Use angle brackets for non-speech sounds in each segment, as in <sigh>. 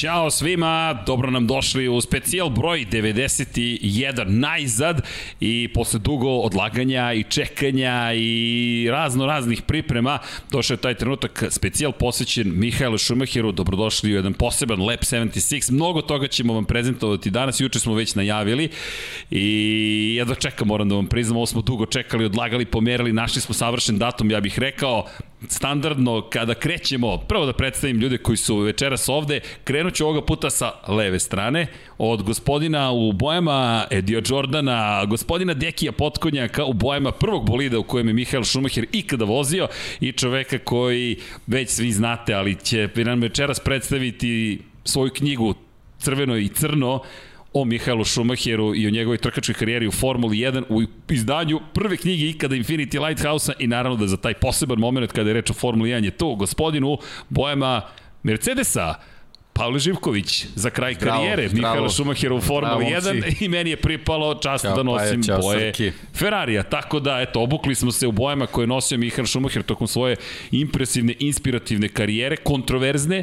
Ćao svima, dobro nam došli u specijal broj 91 najzad i posle dugo odlaganja i čekanja i razno raznih priprema došao je taj trenutak specijal posvećen Mihajlu Šumacheru, dobrodošli u jedan poseban Lab 76, mnogo toga ćemo vam prezentovati danas, juče smo već najavili i jedva čekam, moram da vam priznam, ovo smo dugo čekali, odlagali, pomerali, našli smo savršen datum, ja bih rekao, standardno kada krećemo, prvo da predstavim ljude koji su večeras ovde, krenut ću ovoga puta sa leve strane, od gospodina u bojama Edio Jordana, gospodina Dekija Potkonjaka u bojama prvog bolida u kojem je Mihael Schumacher ikada vozio i čoveka koji već svi znate, ali će nam večeras predstaviti svoju knjigu Crveno i crno, o Mihajlu Schumacheru i o njegovoj trkačkoj karijeri u Formuli 1 u izdanju prve knjige ikada Infinity Lighthouse-a i naravno da za taj poseban moment kada je reč o Formuli 1 je to gospodinu bojama Mercedesa, Pavle Živković za kraj zdravo, karijere Mihajla Šumahera u Formuli 1 i meni je pripalo čast ćao, da nosim pa je, boje Srki. Ferrarija. Tako da, eto, obukli smo se u bojama koje nosio Mihajl Šumacher tokom svoje impresivne, inspirativne karijere, kontroverzne,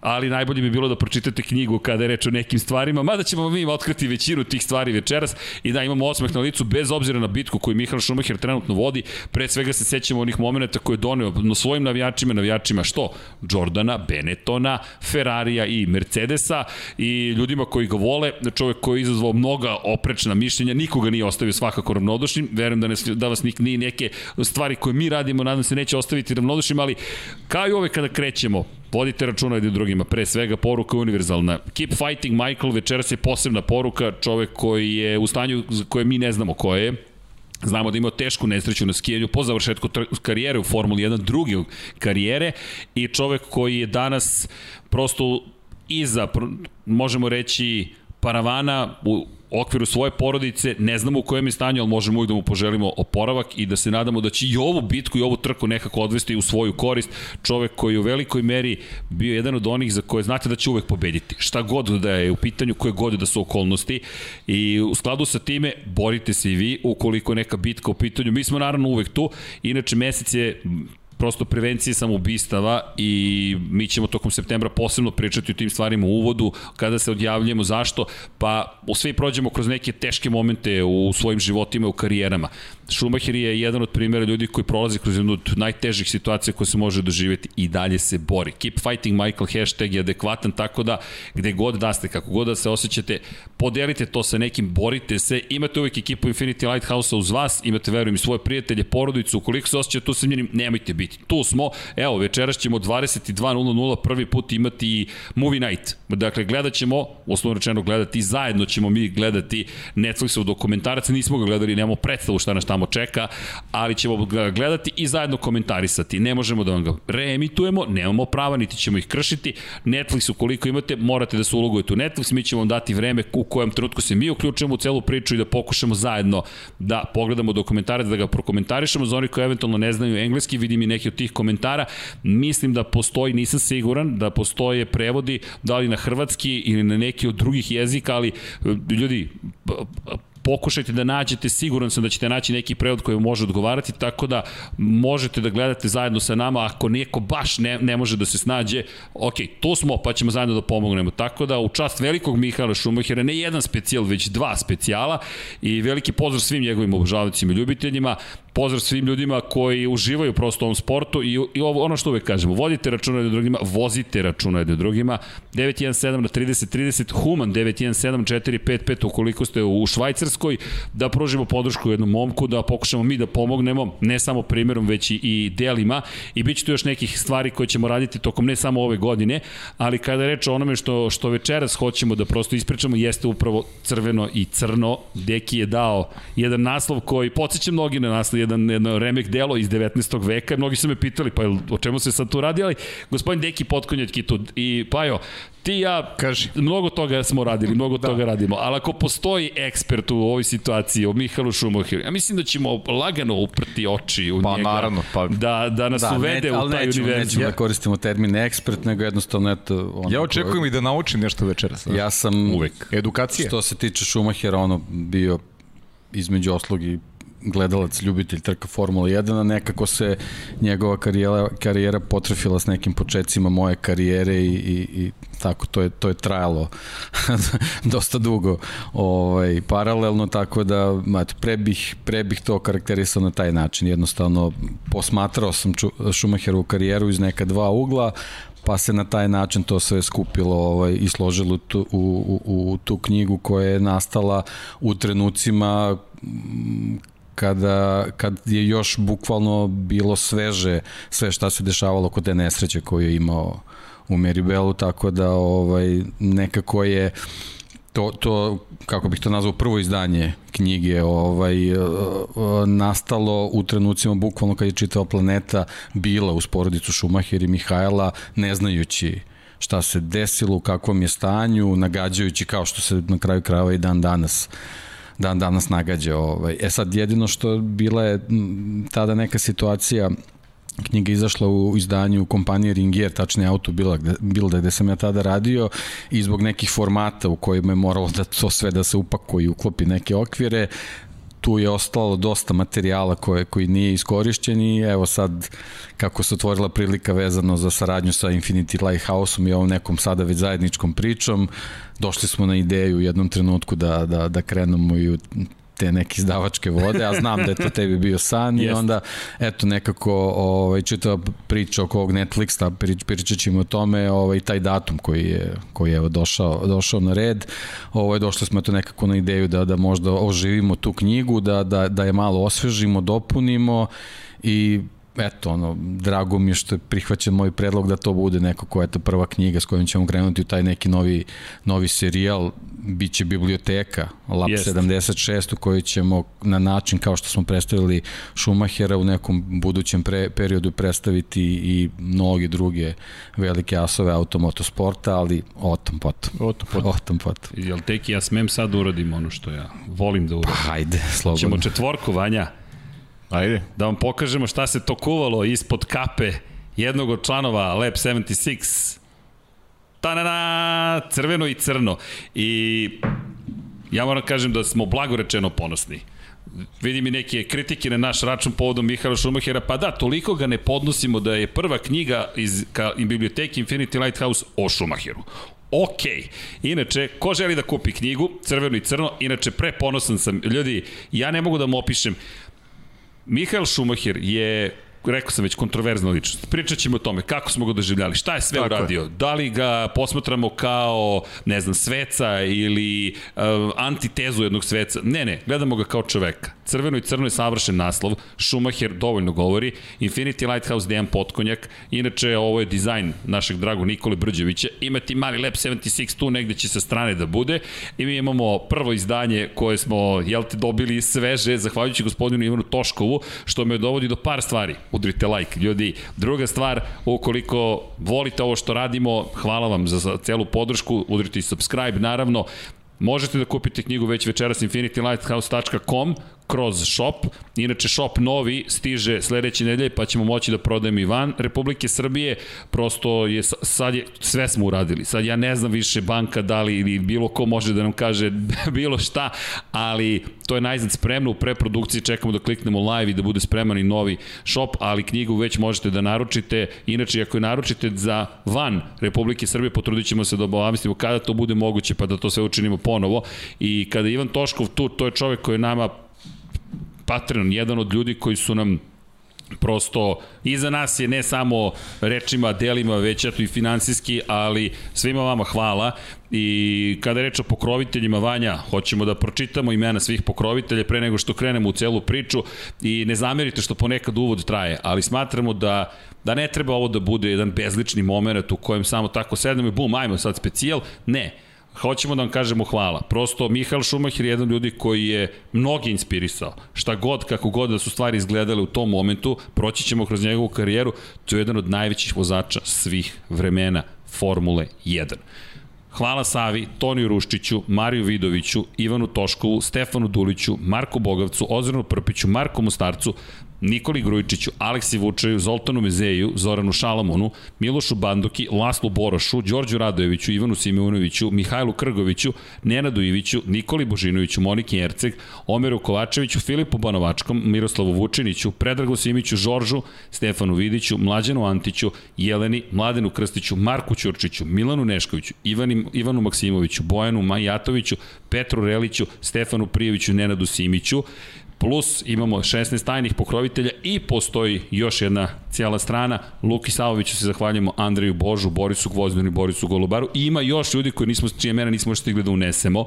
ali najbolje bi bilo da pročitate knjigu kada je reč o nekim stvarima, mada ćemo mi otkriti većinu tih stvari večeras i da imamo osmeh na licu bez obzira na bitku koju Mihael Schumacher trenutno vodi, pre svega se sećamo onih momenta koje je doneo na svojim navijačima, navijačima što? Jordana, Benettona, Ferrarija i Mercedesa i ljudima koji ga vole, čovjek koji je izazvao mnoga oprečna mišljenja, nikoga nije ostavio svakako ravnodušnim, verujem da, ne, da vas ni neke stvari koje mi radimo, nadam se neće ostaviti ravnodušnim, ali kao i ove kada krećemo, Vodite računa jednim drugima, pre svega poruka univerzalna. Keep fighting Michael, večeras je posebna poruka, čovek koji je u stanju koje mi ne znamo koje je, Znamo da imao tešku nesreću na skijanju po završetku karijere u Formuli 1, druge karijere. I čovek koji je danas prosto iza, možemo reći, paravana u okviru svoje porodice, ne znamo u kojem je stanju, ali možemo uvijek da mu poželimo oporavak i da se nadamo da će i ovu bitku i ovu trku nekako odvesti u svoju korist. Čovek koji je u velikoj meri bio jedan od onih za koje znate da će uvek pobediti. Šta god da je u pitanju, koje god da su okolnosti i u skladu sa time borite se i vi ukoliko je neka bitka u pitanju. Mi smo naravno uvek tu, inače mesec je prosto prevencije samoubistava i mi ćemo tokom septembra posebno pričati o tim stvarima u uvodu, kada se odjavljujemo zašto, pa sve prođemo kroz neke teške momente u svojim životima, u karijerama. Schumacher je jedan od primjera ljudi koji prolazi kroz jednu od najtežih situacija koje se može doživjeti i dalje se bori. Keep fighting Michael hashtag je adekvatan, tako da gde god da ste, kako god da se osjećate, podelite to sa nekim, borite se, imate uvijek ekipu Infinity Lighthouse-a uz vas, imate, verujem, i svoje prijatelje, porodicu, ukoliko se osjećate tu sa njenim, nemojte biti. Tu smo, evo, večeras ćemo 22.00 prvi put imati movie night. Dakle, gledat ćemo, osnovno rečeno gledati, zajedno ćemo mi gledati Netflixov dokumentarac, nismo ga gledali, nemamo predstavu šta nas tamo čeka, ali ćemo ga gledati i zajedno komentarisati. Ne možemo da vam ga reemitujemo, nemamo prava, niti ćemo ih kršiti. Netflix, ukoliko imate, morate da se ulogujete u Netflix, mi ćemo vam dati vreme u kojem trenutku se mi uključujemo u celu priču i da pokušamo zajedno da pogledamo dokumentarac, da ga prokomentarišemo. Za oni koji eventualno ne znaju engleski, vidim i neki od tih komentara. Mislim da postoji, nisam siguran, da postoje prevodi, da li na hrvatski ili na neki od drugih jezika, ali ljudi, pokušajte da nađete, siguran sam da ćete naći neki prevod koji može odgovarati, tako da možete da gledate zajedno sa nama, ako neko baš ne, ne može da se snađe, ok, tu smo, pa ćemo zajedno da pomognemo. Tako da u čast velikog Mihaela Šumahira, ne jedan specijal, već dva specijala i veliki pozdrav svim njegovim obožavacima i ljubiteljima pozdrav svim ljudima koji uživaju prosto u ovom sportu i, i ovo, ono što uvek kažemo, vodite računa jednim drugima, vozite računa jednim drugima, 917 na 30 30, Human 917 455 ukoliko ste u Švajcarskoj, da pružimo podršku jednom momku, da pokušamo mi da pomognemo, ne samo primjerom, već i, i delima i bit će tu još nekih stvari koje ćemo raditi tokom ne samo ove godine, ali kada je reč o onome što, što večeras hoćemo da prosto ispričamo, jeste upravo crveno i crno. Deki je dao jedan naslov koji podsjeća mnogi na naslov, jedan, jedno remek delo iz 19. veka i mnogi su me pitali pa o čemu se sad tu radi, ali gospodin Deki Potkonjatki tu i pa jo, ti ja, Kaži. mnogo toga smo radili, <laughs> mnogo da. toga radimo, ali ako postoji ekspert u ovoj situaciji, o Mihalu Šumahiru, ja mislim da ćemo lagano uprti oči u pa, njega, naravno, pa, da, da nas da, uvede ne, u taj nećemo, univerzum. Nećemo ja. da koristimo termin ekspert, nego jednostavno eto... Ono, ja očekujem i da naučim nešto večeras. Ja sam, uvek. Edukacija. Što se tiče Šumahira, ono bio između oslog i gledalac, ljubitelj trka Formula 1, a nekako se njegova karijera, karijera potrefila s nekim početcima moje karijere i, i, i tako to je to je trajalo <laughs> dosta dugo ovaj paralelno tako da mat, pre bih pre bih to karakterisao na taj način. Jednostavno posmatrao sam Schumacherovu karijeru iz neka dva ugla pa se na taj način to sve skupilo ovaj, i složilo tu, u, u, u tu knjigu koja je nastala u trenucima kada, kad je još bukvalno bilo sveže sve šta se dešavalo kod te nesreće koju je imao u Meribelu, tako da ovaj, nekako je to, to, kako bih to nazvao, prvo izdanje knjige ovaj, e, nastalo u trenucima bukvalno kad je čitava planeta bila uz porodicu Šumacher i Mihajla, ne znajući šta se desilo, u kakvom je stanju, nagađajući kao što se na kraju krajeva i dan danas dan danas nagađa. Ovaj. E sad, jedino što bila je tada neka situacija knjiga izašla u izdanju kompanije Ringier, tačnije auto bila, Bilda gde sam ja tada radio i zbog nekih formata u kojima je moralo da to sve da se upakuje i uklopi neke okvire, tu je ostalo dosta materijala koje, koji nije iskorišćen i evo sad kako se otvorila prilika vezano za saradnju sa Infinity Lighthouseom i ovom nekom sada već zajedničkom pričom, došli smo na ideju u jednom trenutku da, da, da krenemo i u te neke izdavačke vode, a znam da je to tebi bio san i onda, eto, nekako ovaj, čitava priča oko ovog Netflixa, prič, pričat ćemo o tome, ovaj, taj datum koji je, koji je došao, došao na red, ovaj, došli smo to nekako na ideju da, da možda oživimo tu knjigu, da, da, da je malo osvežimo, dopunimo i eto, ono, drago mi je što je prihvaćen moj predlog da to bude neko koja je to prva knjiga s kojom ćemo krenuti u taj neki novi, novi serijal, biće biblioteka Lab Jest. 76 u kojoj ćemo na način kao što smo predstavili Schumachera u nekom budućem pre, periodu predstaviti i mnoge druge velike asove automotosporta, ali o tom potom. O tom potom. O tom potom. Jel teki ja smem sad da uradim ono što ja volim da uradim? Pa, hajde, slobodno. Ćemo četvorku, Vanja. Ajde. Da vam pokažemo šta se to kuvalo ispod kape jednog od članova Lab 76. Ta-na-na, crveno i crno. I ja moram kažem da smo blagorečeno ponosni vidim i neke kritike na naš račun povodom Mihaela Šumahera, pa da, toliko ga ne podnosimo da je prva knjiga iz, ka, iz biblioteke Infinity Lighthouse o Šumacheru. Ok. Inače, ko želi da kupi knjigu, crveno i crno, inače preponosan sam. Ljudi, ja ne mogu da mu opišem. Mihael Schumacher je rekao sam već, kontroverzna ličnost. Pričat ćemo o tome kako smo ga doživljali, šta je sve Tako uradio, je. da li ga posmatramo kao, ne znam, sveca ili uh, antitezu jednog sveca. Ne, ne, gledamo ga kao čoveka. Crveno i crno je savršen naslov, Schumacher dovoljno govori, Infinity Lighthouse Dejan Potkonjak, inače ovo je dizajn našeg drago Nikole Brđevića, imati mali Lab 76 tu negde će sa strane da bude i mi imamo prvo izdanje koje smo, jel te, dobili sveže, zahvaljujući gospodinu Ivanu Toškovu, što me dovodi do par stvari udrite like, ljudi. Druga stvar, ukoliko volite ovo što radimo, hvala vam za celu podršku, udrite i subscribe, naravno, Možete da kupite knjigu već večeras infinitylighthouse.com kroz shop. Inače, shop novi stiže sledeće nedelje, pa ćemo moći da prodajemo i van Republike Srbije. Prosto je, sad je, sve smo uradili. Sad ja ne znam više banka da li ili bilo ko može da nam kaže <laughs> bilo šta, ali to je najzad spremno u preprodukciji, čekamo da kliknemo live i da bude spreman i novi shop, ali knjigu već možete da naručite. Inače, ako je naručite za van Republike Srbije, potrudit ćemo se da obavestimo kada to bude moguće, pa da to sve učinimo ponovo. I kada Ivan Toškov tu, to je čovek koji je nama Patreon, jedan od ljudi koji su nam prosto iza nas je ne samo rečima, delima, već eto i finansijski, ali svima vama hvala. I kada je reč o pokroviteljima Vanja, hoćemo da pročitamo imena svih pokrovitelja pre nego što krenemo u celu priču i ne zamerite što ponekad uvod traje, ali smatramo da da ne treba ovo da bude jedan bezlični moment u kojem samo tako sednemo i bum, ajmo sad specijal, ne, hoćemo da vam kažemo hvala. Prosto Mihael Schumacher je jedan ljudi koji je mnogi inspirisao. Šta god, kako god da su stvari izgledale u tom momentu, proći ćemo kroz njegovu karijeru, to je jedan od najvećih vozača svih vremena Formule 1. Hvala Savi, Toniju Ruščiću, Mariju Vidoviću, Ivanu Toškovu, Stefanu Duliću, Marku Bogavcu, Ozranu Prpiću, Marku Mostarcu, Nikoli Grujičiću, Aleksi Vučaju, Zoltanu Mezeju, Zoranu Šalamonu, Milošu Banduki, Laslu Borošu, Đorđu Radojeviću, Ivanu Simeunoviću, Mihajlu Krgoviću, Nenadu Iviću, Nikoli Božinoviću, Moniki Erceg, Omeru Kovačeviću, Filipu Banovačkom, Miroslavu Vučiniću, Predragu Simiću, Žoržu, Stefanu Vidiću, Mlađanu Antiću, Jeleni, Mladenu Krstiću, Marku Ćurčiću, Milanu Neškoviću, Ivanim, Ivanu Maksimoviću, Bojanu Majatoviću, Petru Reliću, Stefanu Prijeviću, Nenadu Simiću, plus imamo 16 tajnih pokrovitelja i postoji još jedna cijela strana. Luki Savoviću se zahvaljujemo Andreju Božu, Borisu Gvozdenu i Borisu Golubaru. I ima još ljudi koji nismo, čije mene nismo stigli da unesemo,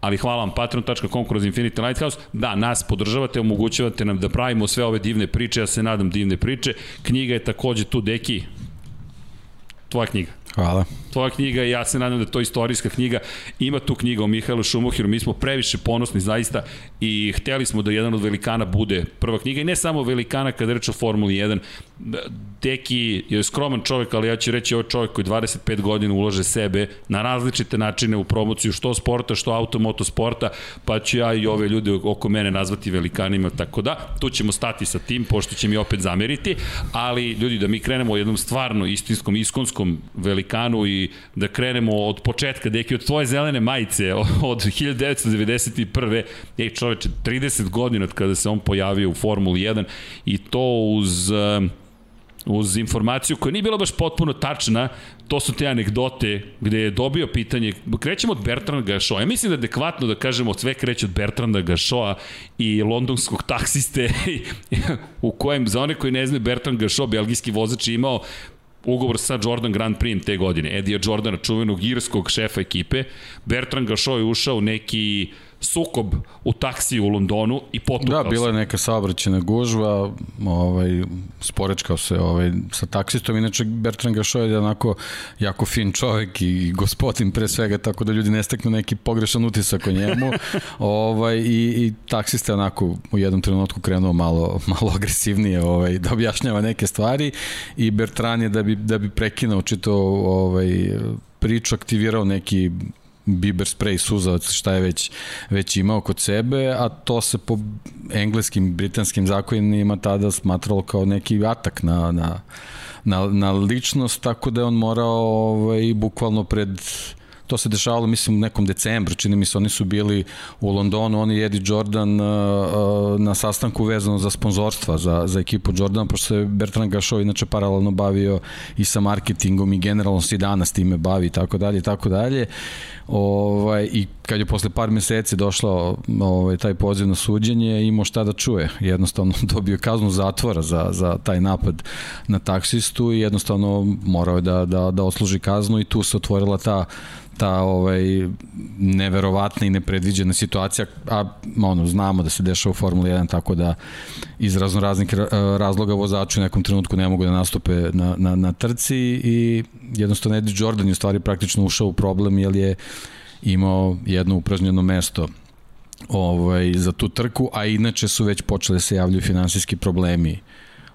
ali hvala vam patreon.com kroz Infinity Lighthouse. Da, nas podržavate, omogućavate nam da pravimo sve ove divne priče, ja se nadam divne priče. Knjiga je takođe tu, Deki, tvoja knjiga. Hvala. Tvoja knjiga i ja se nadam da je to istorijska knjiga. Ima tu knjiga o Mihajlu Šumohiru, mi smo previše ponosni zaista i hteli smo da jedan od velikana bude prva knjiga i ne samo velikana kada reč o Formuli 1. Deki je skroman čovjek, ali ja ću reći ovo čovjek koji 25 godina ulože sebe na različite načine u promociju što sporta, što automoto sporta, pa ću ja i ove ljude oko mene nazvati velikanima, tako da tu ćemo stati sa tim, pošto će mi opet zameriti, ali ljudi da mi krenemo u jednom stvarno istinskom, iskonskom velikanu i da krenemo od početka, deki od tvoje zelene majice, <laughs> od 1991. Ej čoveče, 30 godina od kada se on pojavio u Formuli 1 i to uz uz informaciju koja nije bila baš potpuno tačna, to su te anegdote gde je dobio pitanje, krećemo od Bertranda Gašoa. Ja mislim da je adekvatno da kažemo sve kreće od Bertranda Gašoa i londonskog taksiste <laughs> u kojem, za one koji ne znaju, Bertrand Gašo, belgijski vozač, je imao ugovor sa Jordan Grand Prix te godine. Edija Jordana, čuvenog irskog šefa ekipe. Bertrand Gašo je ušao neki uh, sukob u taksiju u Londonu i potukao Da, bila je neka saobraćena gužva, ovaj, sporečkao se ovaj, sa taksistom, inače Bertrand Gašo je onako jako fin čovek i gospodin pre svega, tako da ljudi ne steknu neki pogrešan utisak o njemu. <laughs> ovaj, i, I taksista je onako u jednom trenutku krenuo malo, malo agresivnije ovaj, da objašnjava neke stvari i Bertrand je da bi, da bi prekinao čito ovaj, priču aktivirao neki biber spray, suzavac, šta je već, već imao kod sebe, a to se po engleskim, britanskim zakonima tada smatralo kao neki atak na, na, na, na ličnost, tako da je on morao ovaj, bukvalno pred to se dešavalo mislim u nekom decembru, čini mi se oni su bili u Londonu, oni Eddie Jordan uh, uh, na sastanku vezano za sponzorstva za, za ekipu Jordan, pošto se Bertrand Gašov inače paralelno bavio i sa marketingom i generalno se i danas time bavi i tako dalje i tako dalje. Ovaj, I kad je posle par meseci došlo ovaj, taj poziv na suđenje, imao šta da čuje. Jednostavno <laughs> dobio kaznu zatvora za, za taj napad na taksistu i jednostavno morao je da, da, da osluži kaznu i tu se otvorila ta ta ovaj neverovatna i nepredviđena situacija, a ono znamo da se dešava u Formuli 1 tako da iz razno raznih razloga vozači u nekom trenutku ne mogu da nastupe na, na, na trci i jednostavno Eddie Jordan je u stvari praktično ušao u problem jer je imao jedno upražnjeno mesto ovaj, za tu trku, a inače su već počeli da se javljaju finansijski problemi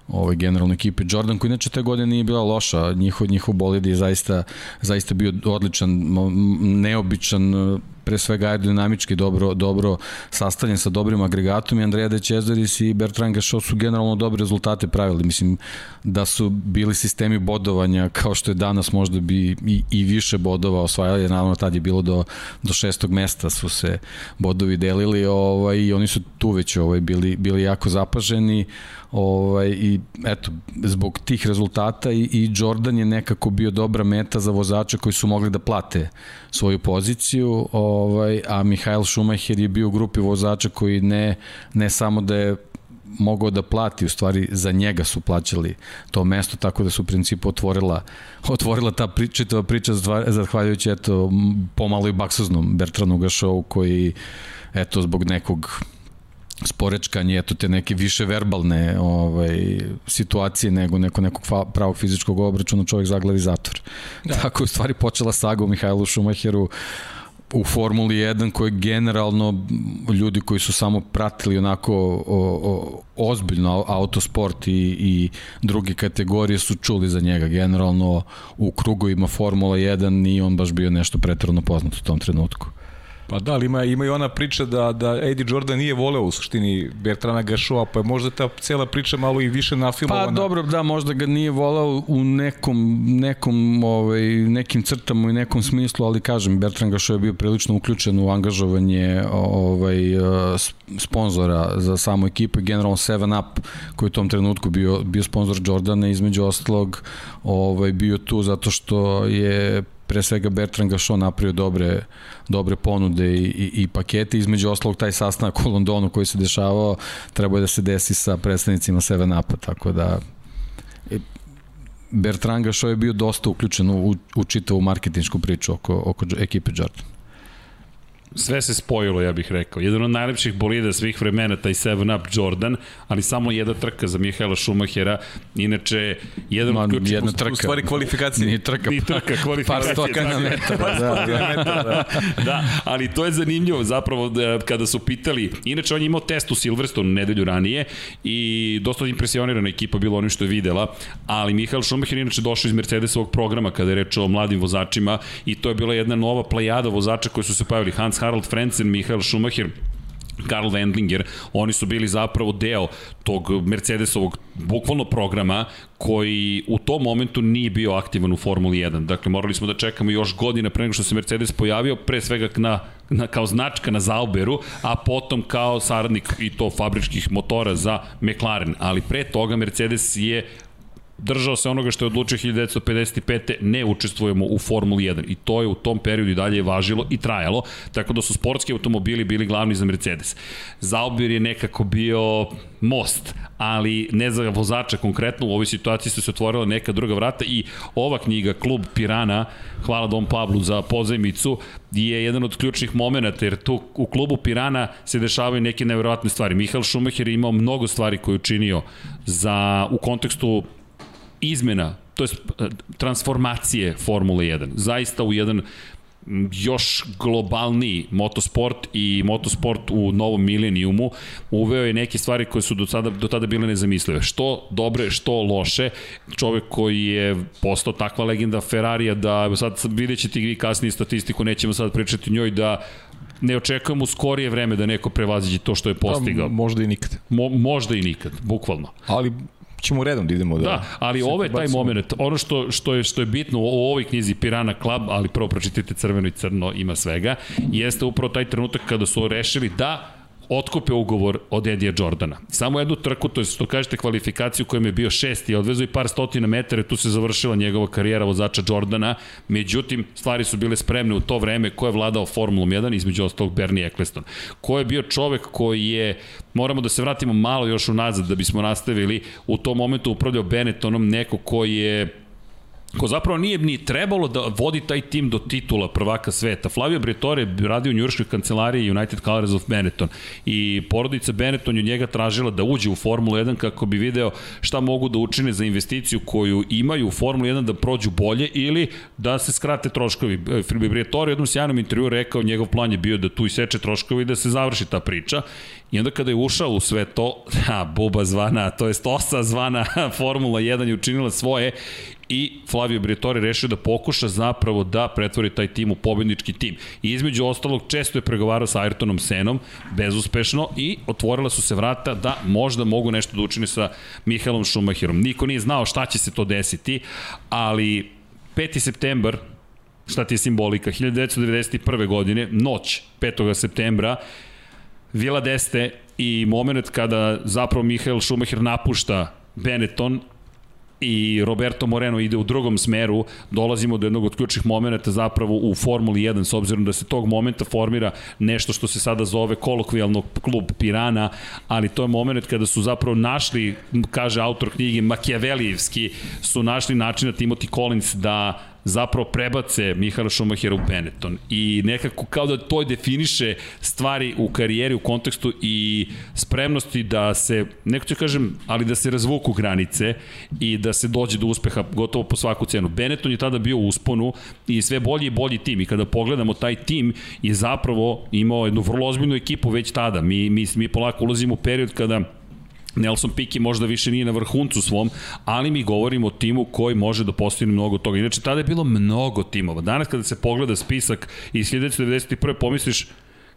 ovaj generalne ekipe. Jordan koji inače te godine nije bila loša njihov njihov bolid je zaista zaista bio odličan neobičan pre svega aerodinamički dobro, dobro sastavljen sa dobrim agregatom i Andreja De i Bertrand Gašo su generalno dobre rezultate pravili. Mislim da su bili sistemi bodovanja kao što je danas možda bi i, i više bodova osvajali, naravno tad je bilo do, do šestog mesta su se bodovi delili ovaj, i oni su tu već ovaj, bili, bili jako zapaženi ovaj, i eto, zbog tih rezultata i, i Jordan je nekako bio dobra meta za vozače koji su mogli da plate svoju poziciju, ovaj, a Mihael Schumacher je bio u grupi vozača koji ne, ne samo da je mogao da plati, u stvari za njega su plaćali to mesto, tako da su u principu otvorila, otvorila ta priča, priča zahvaljujući eto, pomalo i baksuznom Bertranu Gašovu koji eto, zbog nekog sporečkanje, eto te neke više verbalne ovaj, situacije nego neko nekog pravog fizičkog obračuna čovjek zaglavi zatvor. Da. Tako je u stvari počela saga u Mihajlu Šumacheru u Formuli 1 koje generalno ljudi koji su samo pratili onako o, o, ozbiljno autosport i, i druge kategorije su čuli za njega. Generalno u krugovima Formula 1 nije on baš bio nešto pretredno poznat u tom trenutku. Pa da, ali ima, ima i ona priča da, da Eddie Jordan nije voleo u suštini Bertrana Gašova, pa je možda ta cela priča malo i više nafilmovana. Pa dobro, da, možda ga nije voleo u nekom, nekom ovaj, nekim crtama i nekom smislu, ali kažem, Bertrand Gašov je bio prilično uključen u angažovanje ovaj, sponzora za samu ekipu, generalno 7 Up, koji u tom trenutku bio, bio sponsor Jordana, između ostalog ovaj, bio tu zato što je pre svega Bertrand Gachon napravio dobre, dobre ponude i, i, i pakete. Između ostalog taj sastanak u Londonu koji se dešavao trebao je da se desi sa predstavnicima 7 Up-a, tako da e, Bertrand Gachon je bio dosta uključen u, u čitavu marketinšku priču oko, oko ekipe Jordan sve se spojilo, ja bih rekao. Jedan od najlepših bolida svih vremena, taj 7 Up Jordan, ali samo jedna trka za Mihaela Schumachera. Inače, jedan od ključnih... Jedna trka. U stvari kvalifikacije. Nije trka. Nije trka, <laughs> kvalifikacije. Par stoka na metar. Da, da. da. <laughs> da, ali to je zanimljivo zapravo da, kada su pitali, inače on je imao test u Silverstone nedelju ranije i dosta impresionirana ekipa bilo ono što je videla, ali Mihael Schumacher inače došao iz Mercedesovog programa kada je reč o mladim vozačima i to je bila jedna nova plejada vozača koji su se pojavili. Hans Harald Frenzen, Michael Schumacher, Karl Wendlinger, oni su bili zapravo deo tog Mercedesovog bukvalno programa koji u tom momentu nije bio aktivan u Formuli 1. Dakle, morali smo da čekamo još godina pre nego što se Mercedes pojavio, pre svega na, na, kao značka na Zauberu, a potom kao saradnik i to fabričkih motora za McLaren. Ali pre toga Mercedes je držao se onoga što je odlučio 1955. ne učestvujemo u Formuli 1 i to je u tom periodu i dalje važilo i trajalo, tako da su sportski automobili bili glavni za Mercedes. Zaubir je nekako bio most, ali ne za vozača konkretno, u ovoj situaciji su se otvorila neka druga vrata i ova knjiga, Klub Pirana, hvala Dom Pablu za pozajmicu, je jedan od ključnih momenta, jer tu u klubu Pirana se dešavaju neke nevjerojatne stvari. Mihael Schumacher je imao mnogo stvari koje je učinio za, u kontekstu izmena, to je transformacije Formule 1, zaista u jedan još globalniji motosport i motosport u novom milenijumu uveo je neke stvari koje su do, sada, do tada bile nezamislive. Što dobre, što loše. Čovek koji je postao takva legenda Ferrarija da sad vidjet ćete vi kasnije statistiku, nećemo sad pričati o njoj da ne očekujemo skorije vreme da neko prevaziđe to što je postigao. Pa, možda i nikad. Mo, možda i nikad, bukvalno. Ali ćemo redom da idemo da... Da, ali ovo je taj moment, ono što, što, je, što je bitno u ovoj knjizi Pirana Club, ali prvo pročitajte crveno i crno, ima svega, jeste upravo taj trenutak kada su rešili da otkupe ugovor od Edija Jordana. Samo jednu trku, to je što kažete kvalifikaciju kojem je bio šesti, odvezu i par stotina metara, tu se završila njegova karijera vozača Jordana, međutim, stvari su bile spremne u to vreme ko je vladao Formulom 1, između ostalog Bernie Eccleston. Ko je bio čovek koji je, moramo da se vratimo malo još unazad da bismo nastavili, u tom momentu upravljao Benettonom neko koji je ko zapravo nije ni trebalo da vodi taj tim do titula prvaka sveta. Flavio Briatore radio u njurškoj kancelariji United Colors of Benetton i porodica Benetton je njega tražila da uđe u Formulu 1 kako bi video šta mogu da učine za investiciju koju imaju u Formulu 1 da prođu bolje ili da se skrate troškovi. E, Briatore u jednom sjajnom intervju rekao njegov plan je bio da tu iseče troškovi i da se završi ta priča I onda kada je ušao u sve to, <laughs> ha, buba zvana, to jest osa zvana <laughs> Formula 1 je učinila svoje i Flavio Briatore rešio da pokuša zapravo da pretvori taj tim u pobednički tim. I između ostalog često je pregovarao sa Ayrtonom Senom, bezuspešno, i otvorila su se vrata da možda mogu nešto da učine sa Mihaelom Schumacherom. Niko nije znao šta će se to desiti, ali 5. septembar šta ti je simbolika, 1991. godine, noć 5. septembra, Vila Deste i moment kada zapravo Mihael Schumacher napušta Benetton i Roberto Moreno ide u drugom smeru, dolazimo do jednog od ključnih momenta zapravo u Formuli 1, s obzirom da se tog momenta formira nešto što se sada zove kolokvijalno klub Pirana, ali to je moment kada su zapravo našli, kaže autor knjige Makijavelijevski, su našli način da Timothy Collins da zapravo prebace Mihaela Schumachera u Benetton i nekako kao da to definiše stvari u karijeri, u kontekstu i spremnosti da se, neko ću kažem, ali da se razvuku granice i da se dođe do uspeha gotovo po svaku cenu. Benetton je tada bio u usponu i sve bolji i bolji tim i kada pogledamo taj tim je zapravo imao jednu vrlo ozbiljnu ekipu već tada. Mi, mi, mi polako ulazimo u period kada Nelson Piquet možda više nije na vrhuncu svom, ali mi govorimo o timu koji može da postigne mnogo toga. Inače, tada je bilo mnogo timova. Danas kada se pogleda spisak iz 1991. pomisliš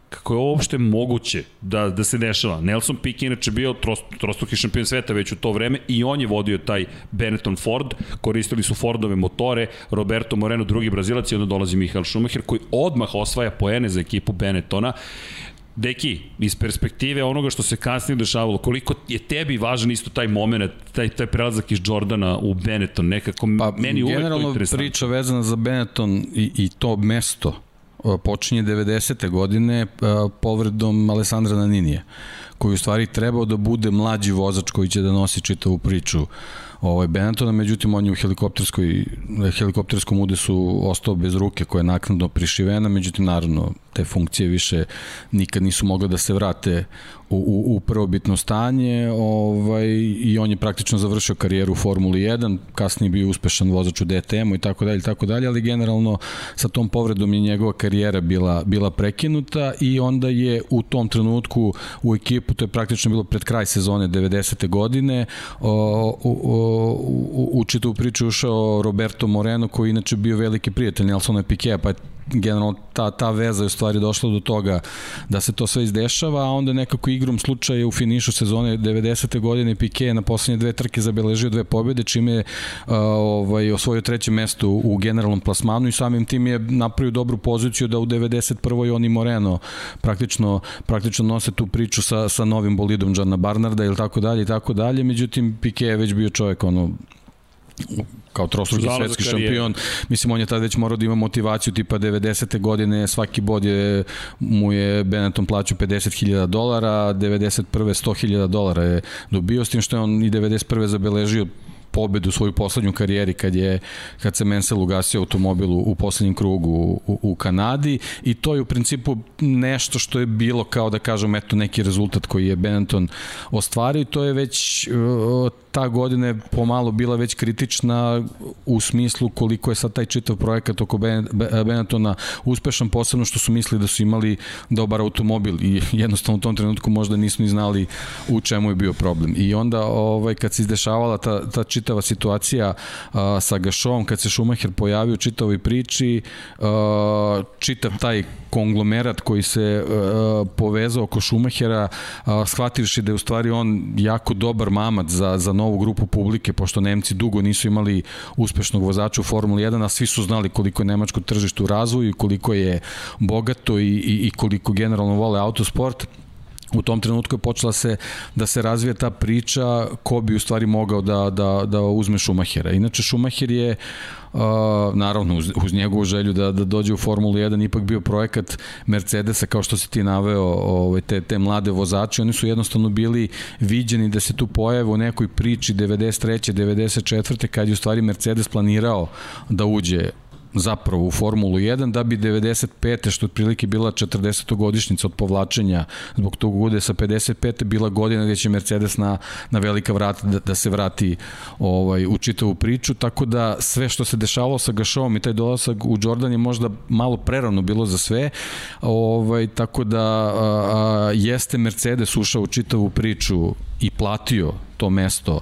kako je uopšte moguće da, da se dešava. Nelson Piquet inače bio trost, trostruki šampion sveta već u to vreme i on je vodio taj Benetton Ford, koristili su Fordove motore, Roberto Moreno drugi brazilac i onda dolazi Michael Schumacher koji odmah osvaja poene za ekipu Benettona Deki, iz perspektive onoga što se kasnije dešavalo, koliko je tebi važan isto taj moment, taj, taj prelazak iz Jordana u Benetton, nekako pa, meni uvek to interesantno. Generalno priča vezana za Benetton i, i to mesto počinje 90. godine povredom Alessandra Naninija, koji u stvari trebao da bude mlađi vozač koji će da nosi čitavu priču ovaj Benettona, međutim on je u helikopterskoj, helikopterskom udesu ostao bez ruke koja je naknadno prišivena, međutim naravno te funkcije više nikad nisu mogle da se vrate u, u, u prvobitno stanje ovaj, i on je praktično završio karijeru u Formuli 1, kasnije bio uspešan vozač u DTM-u i tako dalje, tako dalje, ali generalno sa tom povredom je njegova karijera bila, bila prekinuta i onda je u tom trenutku u ekipu, to je praktično bilo pred kraj sezone 90. godine, o, o, o, u, u čitavu priču ušao Roberto Moreno koji inače bio veliki prijatelj Nelsona Piquet, pa je generalno ta, ta veza je u stvari došla do toga da se to sve izdešava, a onda nekako igrom slučaja u finišu sezone 90. godine Piquet na poslednje dve trke zabeležio dve pobjede, čime je ovaj, osvojio treće mesto u generalnom plasmanu i samim tim je napravio dobru poziciju da u 91. oni Moreno praktično, praktično nose tu priču sa, sa novim bolidom Jana Barnarda ili tako dalje i tako dalje, međutim Piquet je već bio čovjek ono kao trostruki svetski šampion. Mislim, on je tad već morao da ima motivaciju tipa 90. godine, svaki bod je, mu je Benetton plaćao 50.000 dolara, 91. 100.000 dolara je dobio, s tim što je on i 91. zabeležio pobedu svoju poslednju karijeri kad je kad se Mansell ugasio automobil u poslednjem krugu u, u Kanadi i to je u principu nešto što je bilo kao da kažem eto neki rezultat koji je Benetton ostvario i to je već ta godina je pomalo bila već kritična u smislu koliko je sad taj čitav projekat oko Benettona uspešan, posebno što su mislili da su imali dobar automobil i jednostavno u tom trenutku možda nisu ni znali u čemu je bio problem. I onda ovaj, kad se izdešavala ta, ta čitava situacija a, sa Gašovom, kad se Schumacher pojavio u čitavoj priči, a, čitav taj konglomerat koji se uh, povezao oko Schumachera, uh, shvativši da je u stvari on jako dobar mamac za, za novu grupu publike, pošto Nemci dugo nisu imali uspešnog vozača u Formuli 1, a svi su znali koliko je nemačko tržište u razvoju, koliko je bogato i, i, i koliko generalno vole autosport u tom trenutku je počela se da se razvija ta priča ko bi u stvari mogao da, da, da uzme Šumahera. Inače Šumacher je Uh, naravno uz, uz njegovu želju da, da dođe u Formulu 1 ipak bio projekat Mercedesa kao što si ti naveo ovaj, te, te mlade vozače oni su jednostavno bili viđeni da se tu pojave u nekoj priči 93. 94. kad je u stvari Mercedes planirao da uđe zapravo u Formulu 1 da bi 95. što otprilike bila 40. godišnjica od povlačenja zbog tog ude sa 55. bila godina gde će Mercedes na, na velika vrata da, da se vrati ovaj, u čitavu priču, tako da sve što se dešavalo sa Gašovom i taj dolazak u Jordan je možda malo prerano bilo za sve, ovaj, tako da a, a, jeste Mercedes ušao u čitavu priču i platio to mesto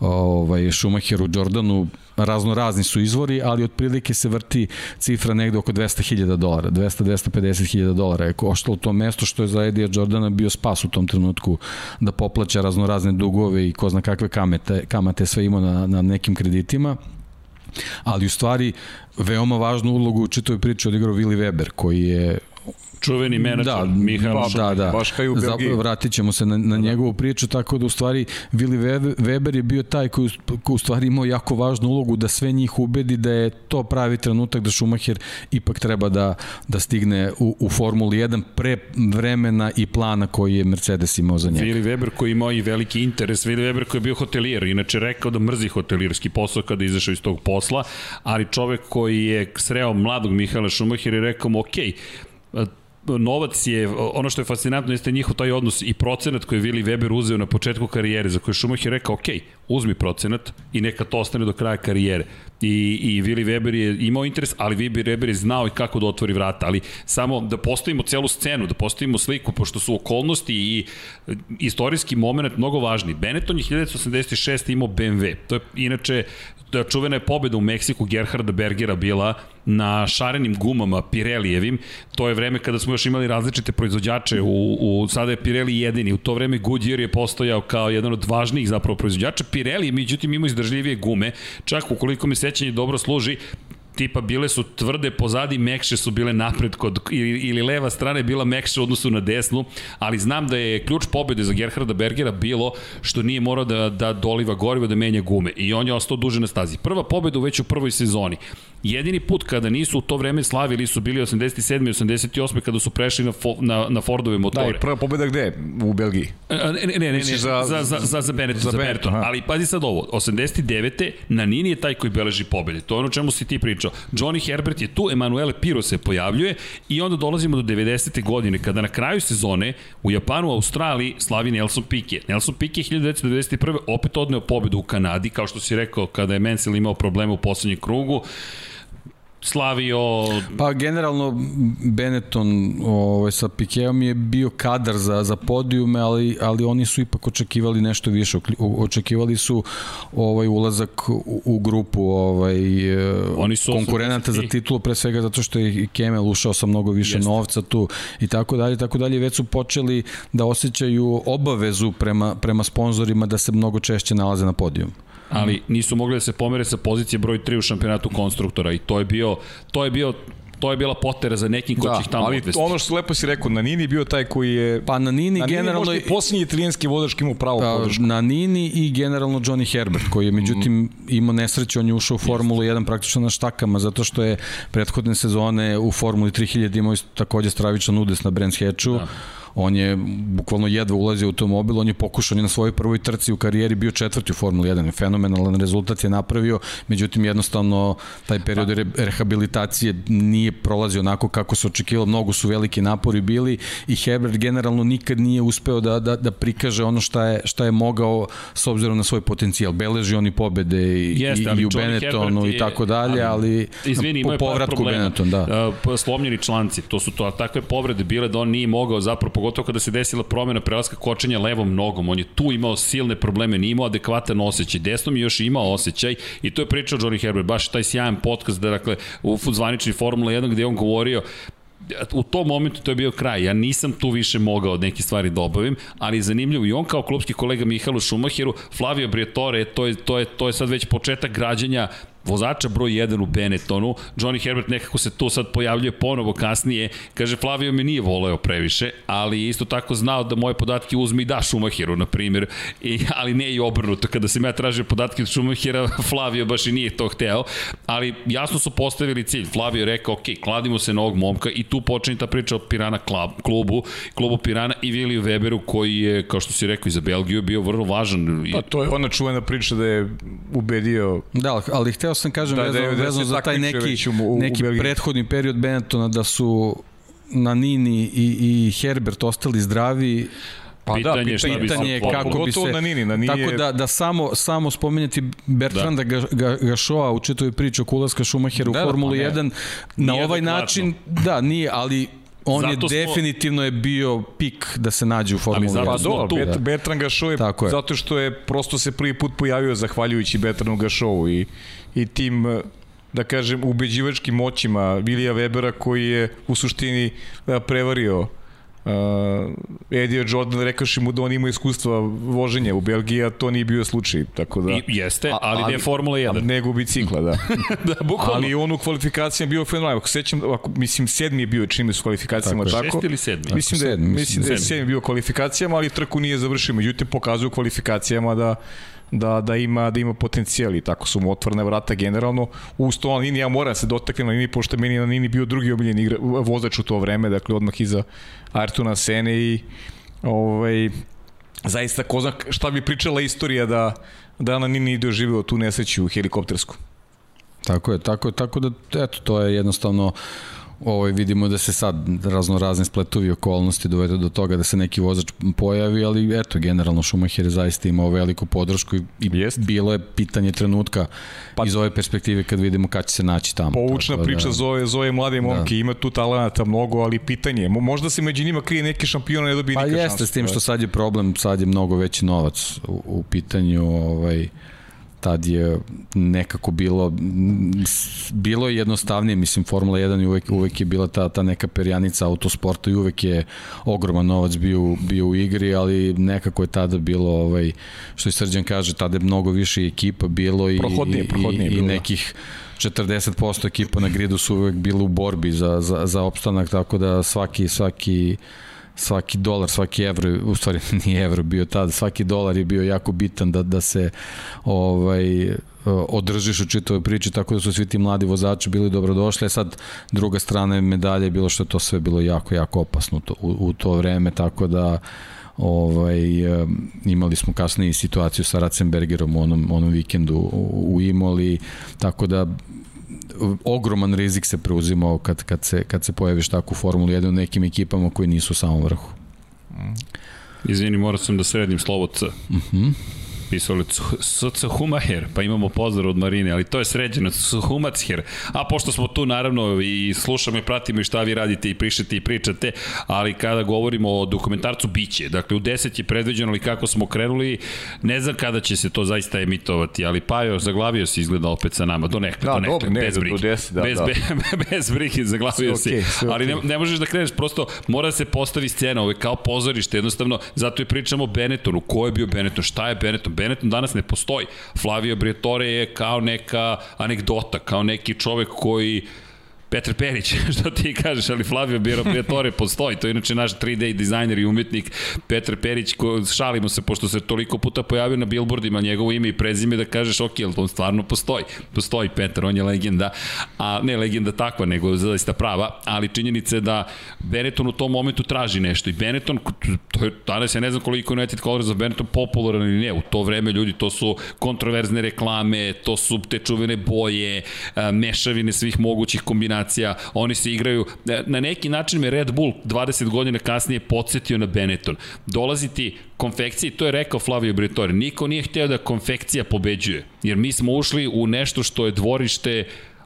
ovaj, Schumacher u Jordanu, razno razni su izvori, ali otprilike se vrti cifra negde oko 200.000 dolara, 200-250.000 dolara je koštalo u tom mesto što je za Edija Jordana bio spas u tom trenutku da poplaća razno razne dugove i ko zna kakve kamete, kamate sve imao na, na nekim kreditima. Ali u stvari veoma važnu ulogu u čitoj priči odigrao Willi Weber koji je čuveni menadžer da, Mihajlo ba, da, da. Baš kao u Belgiji. vratit ćemo se na, na da. njegovu priču, tako da u stvari Vili Weber je bio taj koji, koji u stvari imao jako važnu ulogu da sve njih ubedi da je to pravi trenutak da Schumacher ipak treba da, da stigne u, u Formuli 1 pre vremena i plana koji je Mercedes imao za njega. Vili Weber koji imao i veliki interes, Vili Weber koji je bio hotelijer, inače rekao da mrzi hotelirski posao kada je izašao iz tog posla, ali čovek koji je sreo mladog Mihaela Schumacher i rekao mu, ok, novac je, ono što je fascinantno jeste njihov taj odnos i procenat koji je Willi Weber uzeo na početku karijere, za koji Schumacher rekao, ok, uzmi procenat i neka to ostane do kraja karijere. I, i Vili Weber je imao interes, ali Vili Weber je znao i kako da otvori vrata, ali samo da postavimo celu scenu, da postavimo sliku, pošto su okolnosti i istorijski moment mnogo važni. Benetton je 1986. imao BMW, to je inače da čuvena je pobeda u Meksiku Gerharda Bergera bila na šarenim gumama Pirelijevim. To je vreme kada smo još imali različite proizvođače, u, u, sada je Pirelli jedini. U to vreme Goodyear je postojao kao jedan od važnijih zapravo proizvođača. Pirelli je međutim imao izdržljivije gume. Čak ukoliko mi sećanje dobro služi, tipa bile su tvrde pozadi, mekše su bile napred kod, ili, ili leva strana je bila mekše u odnosu na desnu, ali znam da je ključ pobede za Gerharda Bergera bilo što nije morao da, da doliva gorivo, da menja gume i on je ostao duže na stazi. Prva pobeda već u prvoj sezoni. Jedini put kada nisu u to vreme slavili su bili 87. i 88. kada su prešli na, fo, na, na Fordove motore. Da, i prva pobeda gde? U Belgiji? Ne, ne, ne, ne, ne za, za, za, za, za Benetton. Za, za Benetton. Ali pazi sad ovo, 89. na Nini je taj koji beleži pobede. To je ono čemu si ti pričao. Johnny Herbert je tu, Emanuele Piro se pojavljuje i onda dolazimo do 90. godine kada na kraju sezone u Japanu, Australiji slavi Nelson Piquet. Nelson Piquet 1991. opet odneo pobedu u Kanadi, kao što si rekao kada je Mansell imao probleme u poslednjem krugu slavio... Pa generalno Benetton ovaj, sa Pikeom je bio kadar za, za podijume, ali, ali oni su ipak očekivali nešto više. Očekivali su ovaj ulazak u, u grupu ovaj, e, oni su konkurenata za titulu, pre svega zato što je Kemel ušao sa mnogo više Jeste. novca tu i tako dalje, tako dalje. Već su počeli da osjećaju obavezu prema, prema sponzorima da se mnogo češće nalaze na podijum ali nisu mogli da se pomere sa pozicije broj 3 u šampionatu konstruktora i to je bio to je bio to je bila potera za nekim ko da, će ih tamo ali odvesti. ono što lepo si rekao, na Nini bio taj koji je... Pa na Nini, na generalno... Nini posljednji italijanski vodač koji imao pravo pa, podršku. Na Nini i generalno Johnny Herbert, koji je međutim imao nesreću, on je ušao u Formulu 1 praktično na štakama, zato što je prethodne sezone u Formuli 3000 imao takođe stravičan udes na Brands Hatchu. Da on je bukvalno jedva ulazio u automobil, on je pokušao, on je na svojoj prvoj trci u karijeri bio četvrti u Formuli 1, fenomenalan rezultat je napravio, međutim jednostavno taj period re, rehabilitacije nije prolazio onako kako se očekivalo, mnogo su veliki napori bili i Herbert generalno nikad nije uspeo da, da, da prikaže ono šta je, šta je mogao s obzirom na svoj potencijal. Beleži oni pobede i, Jeste, i, i u Benettonu i tako dalje, ali, izvini, po povratku Benetton, da. Uh, slomljeni članci, to su to, takve povrede bile da on nije mogao zapravo pogotovo kada se desila promena prelaska kočenja levom nogom. On je tu imao silne probleme, nije imao adekvatan osjećaj. Desnom je još imao osjećaj i to je pričao Johnny Herbert, baš taj sjajan podcast da, dakle, u zvanični Formula 1 gde on govorio u tom momentu to je bio kraj. Ja nisam tu više mogao neke stvari da obavim, ali zanimljivo i on kao klubski kolega Mihalu Šumacheru, Flavio Briatore, to je, to je, to je sad već početak građanja vozača broj 1 u Benettonu. Johnny Herbert nekako se tu sad pojavljuje ponovo kasnije. Kaže, Flavio me nije voleo previše, ali isto tako znao da moje podatke uzme i da Schumacheru, na primjer. I, ali ne i obrnuto. Kada sam ja tražio podatke od Schumachera, <laughs> Flavio baš i nije to hteo. Ali jasno su postavili cilj. Flavio je rekao, ok, kladimo se na ovog momka i tu počinje ta priča o Pirana klubu, klubu Pirana i Viliju Weberu koji je, kao što si rekao, i za Belgiju bio vrlo važan. Pa to je ona čuvena priča da je ubedio... Da, ali hteo sam kažem da, vezano, da vezano za taj neki, u, u neki Belgiji. prethodni period Benettona da su na Nini i, i Herbert ostali zdravi Pa pitanje, da, pitanje, pitanje je kako bi se... Na Nini, na Nini tako da, da samo, samo spomenjati Bertranda da. Ga, Gašoa u čitoj priči oko ulaska Schumachera u da, Formulu pa 1 na nije ovaj način, da, nije, ali on zato je smo... definitivno je bio pik da se nađe u Formuli 1. Pa do, Bet, da. Bertrand Gašo je, Tako je, zato što je prosto se prvi put pojavio zahvaljujući Bertrandu Gašovu i, i tim da kažem, ubeđivačkim moćima Vilija Webera koji je u suštini prevario uh, Edio Jordan rekaši mu da on ima iskustva voženja u Belgiji, a to nije bio slučaj. Tako da, I, jeste, ali, ali ne Formula 1. Nego bicikla, da. <laughs> da bukvalno. Ali on u kvalifikacijama bio fenomenal. Ako sećam, ako, mislim, sedmi je bio čime su kvalifikacijama tako. tako. Šest ili sedmi? Mislim da, je, mislim da je sedmi bio kvalifikacijama, ali trku nije završio. Međutim, pokazuju kvalifikacijama da da, da, ima, da ima potencijal i tako su mu otvorene vrata generalno. Uz to Nini, ja moram se dotaknem na Nini, pošto meni na Nini bio drugi omiljeni igra, vozač u to vreme, dakle odmah iza Artuna Sene i ovaj, zaista ko zna šta bi pričala istorija da, da na Nini doživio tu nesreću helikoptersku. Tako je, tako tako da, eto, to je jednostavno ovaj, vidimo da se sad razno razne spletovi okolnosti dovede do toga da se neki vozač pojavi, ali eto, generalno Schumacher je zaista imao veliku podršku i, i Jest. bilo je pitanje trenutka pa, iz ove perspektive kad vidimo kad će se naći tamo. Poučna priča da, zove, zove mlade momke, da. ima tu talenata mnogo, ali pitanje, možda se među njima krije neki šampion, ne dobije pa nikad šansu. Pa jeste, s tim što sad je problem, sad je mnogo veći novac u, u pitanju ovaj, tad je nekako bilo bilo je jednostavnije, mislim Formula 1 i uvek, uvek je bila ta, ta neka perjanica autosporta i uvek je ogroman novac bio, bio u igri, ali nekako je tada bilo ovaj, što i Srđan kaže, tada je mnogo više ekipa bilo i, prohodnije, prohodnije i, i, i nekih 40% ekipa na gridu su uvek bile u borbi za, za, za opstanak, tako da svaki, svaki svaki dolar, svaki evro, u stvari <laughs> nije evro bio tada, svaki dolar je bio jako bitan da, da se ovaj, održiš u čitavoj priči, tako da su svi ti mladi vozači bili dobrodošli, a sad druga strana medalje je bilo što je to sve bilo jako, jako opasno u, u to vreme, tako da ovaj, imali smo kasnije situaciju sa Ratzenbergerom u onom, onom vikendu u Imoli, tako da ogroman rizik se preuzimao kad, kad, se, kad se pojaviš tako u Formuli 1 u nekim ekipama koji nisu u samom vrhu. Izvini, morao sam da sredim slovo C. Uh mhm. Pisali Humaher, pa imamo pozdrav od Marine, ali to je sređeno, Humacher. A pošto smo tu naravno i slušamo i pratimo i šta vi radite i prišete i pričate, ali kada govorimo o dokumentarcu biće, dakle u 10 je predviđeno ali kako smo krenuli, ne znam kada će se to zaista emitovati, ali Pajo zaglavio se izgleda opet sa nama, do nekada, da, do nekada, ne, bez brige. 10, da, bez, da. <laughs> bez brige, zaglavio se. Okay, ali ne, ne možeš da kreneš, prosto mora da se postavi scena, ovo je kao pozorište, jednostavno, zato i pričamo o Benettonu, ko je bio Benetton, šta je Benetton, Benetton danas ne postoji. Flavio Briatore je kao neka anegdota, kao neki čovek koji Petar Perić, <laughs> što ti kažeš, ali Flavio Briatore postoji, to je inače naš 3D dizajner i umetnik Petar Perić, ko, šalimo se, pošto se toliko puta pojavio na billboardima njegovo ime i prezime da kažeš, ok, ali on stvarno postoji. Postoji Petar, on je legenda, a ne legenda takva, nego zaista prava, ali činjenica je da Benetton u tom momentu traži nešto. I Benetton, to je, danas ja ne znam koliko je United Colors za Benetton popularan ili ne, u to vreme ljudi, to su kontroverzne reklame, to su te čuvene boje, mešavine svih mogućih kombinacija kombinacija, oni se igraju, na neki način me Red Bull 20 godina kasnije podsjetio na Benetton. Dolaziti konfekciji, to je rekao Flavio Briatore, niko nije hteo da konfekcija pobeđuje, jer mi smo ušli u nešto što je dvorište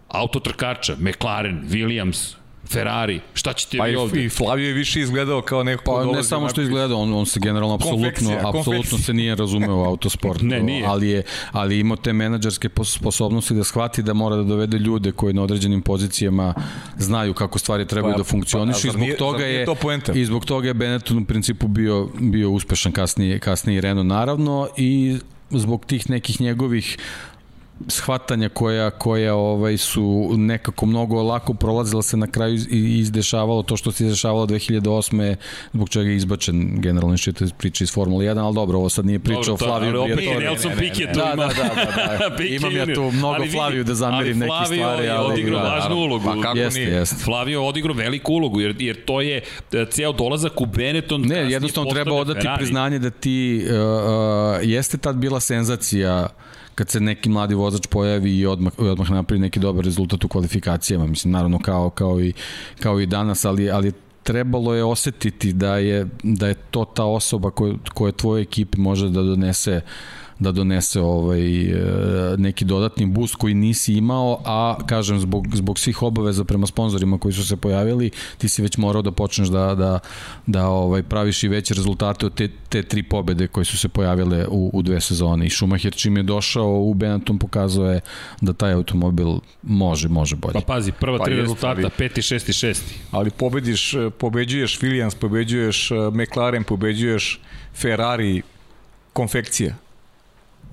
autotrkača, McLaren, Williams, Ferrari, šta ćete pa vi ovde? I Flavio je više izgledao kao neko pa, ne samo što izgledao, on, on se generalno apsolutno, apsolutno se nije razumeo u autosportu, <laughs> ne, nije. ali je ali ima te menadžerske sposobnosti da shvati da mora da dovede ljude koji na određenim pozicijama znaju kako stvari trebaju pa, da funkcionišu pa, i zbog nije, toga je i zbog toga je Benetton u principu bio bio uspešan kasnije kasnije Renault naravno i zbog tih nekih njegovih shvatanja koja koja ovaj su nekako mnogo lako prolazila se na kraju i izdešavalo to što se izdešavalo 2008. zbog čega je izbačen generalno što iz priče iz Formule 1, al dobro, ovo sad nije priča o Flaviju Ali opet je Nelson Piquet da, da, da, da, da. <laughs> Imam ja tu mnogo Flaviju da zamerim neke stvari, ali Flavio je odigrao da, važnu ulogu. Pa kako jeste, nije? Jeste. Flavio je odigrao veliku ulogu jer jer to je e, ceo dolazak u Benetton. Ne, jednostavno treba odati Ferrari. priznanje da ti uh, uh, jeste tad bila senzacija kad se neki mladi vozač pojavi i odmah, odmah napravi neki dobar rezultat u kvalifikacijama, mislim, naravno kao, kao, i, kao i danas, ali, ali trebalo je osetiti da je, da je to ta osoba koja, koja tvoje ekipi može da donese uh, da donese ovaj e, neki dodatni boost koji nisi imao, a kažem zbog zbog svih obaveza prema sponzorima koji su se pojavili, ti si već morao da počneš da da da ovaj praviš i veće rezultate od te te tri pobede koje su se pojavile u u dve sezone. I Schumacher čim je došao u Benetton pokazao je da taj automobil može može bolje. Pa pazi, prva pa tri jest, rezultata, ali, peti, šesti, šesti. Ali pobediš, pobeđuješ Williams, pobeđuješ McLaren, pobeđuješ Ferrari, konfekcija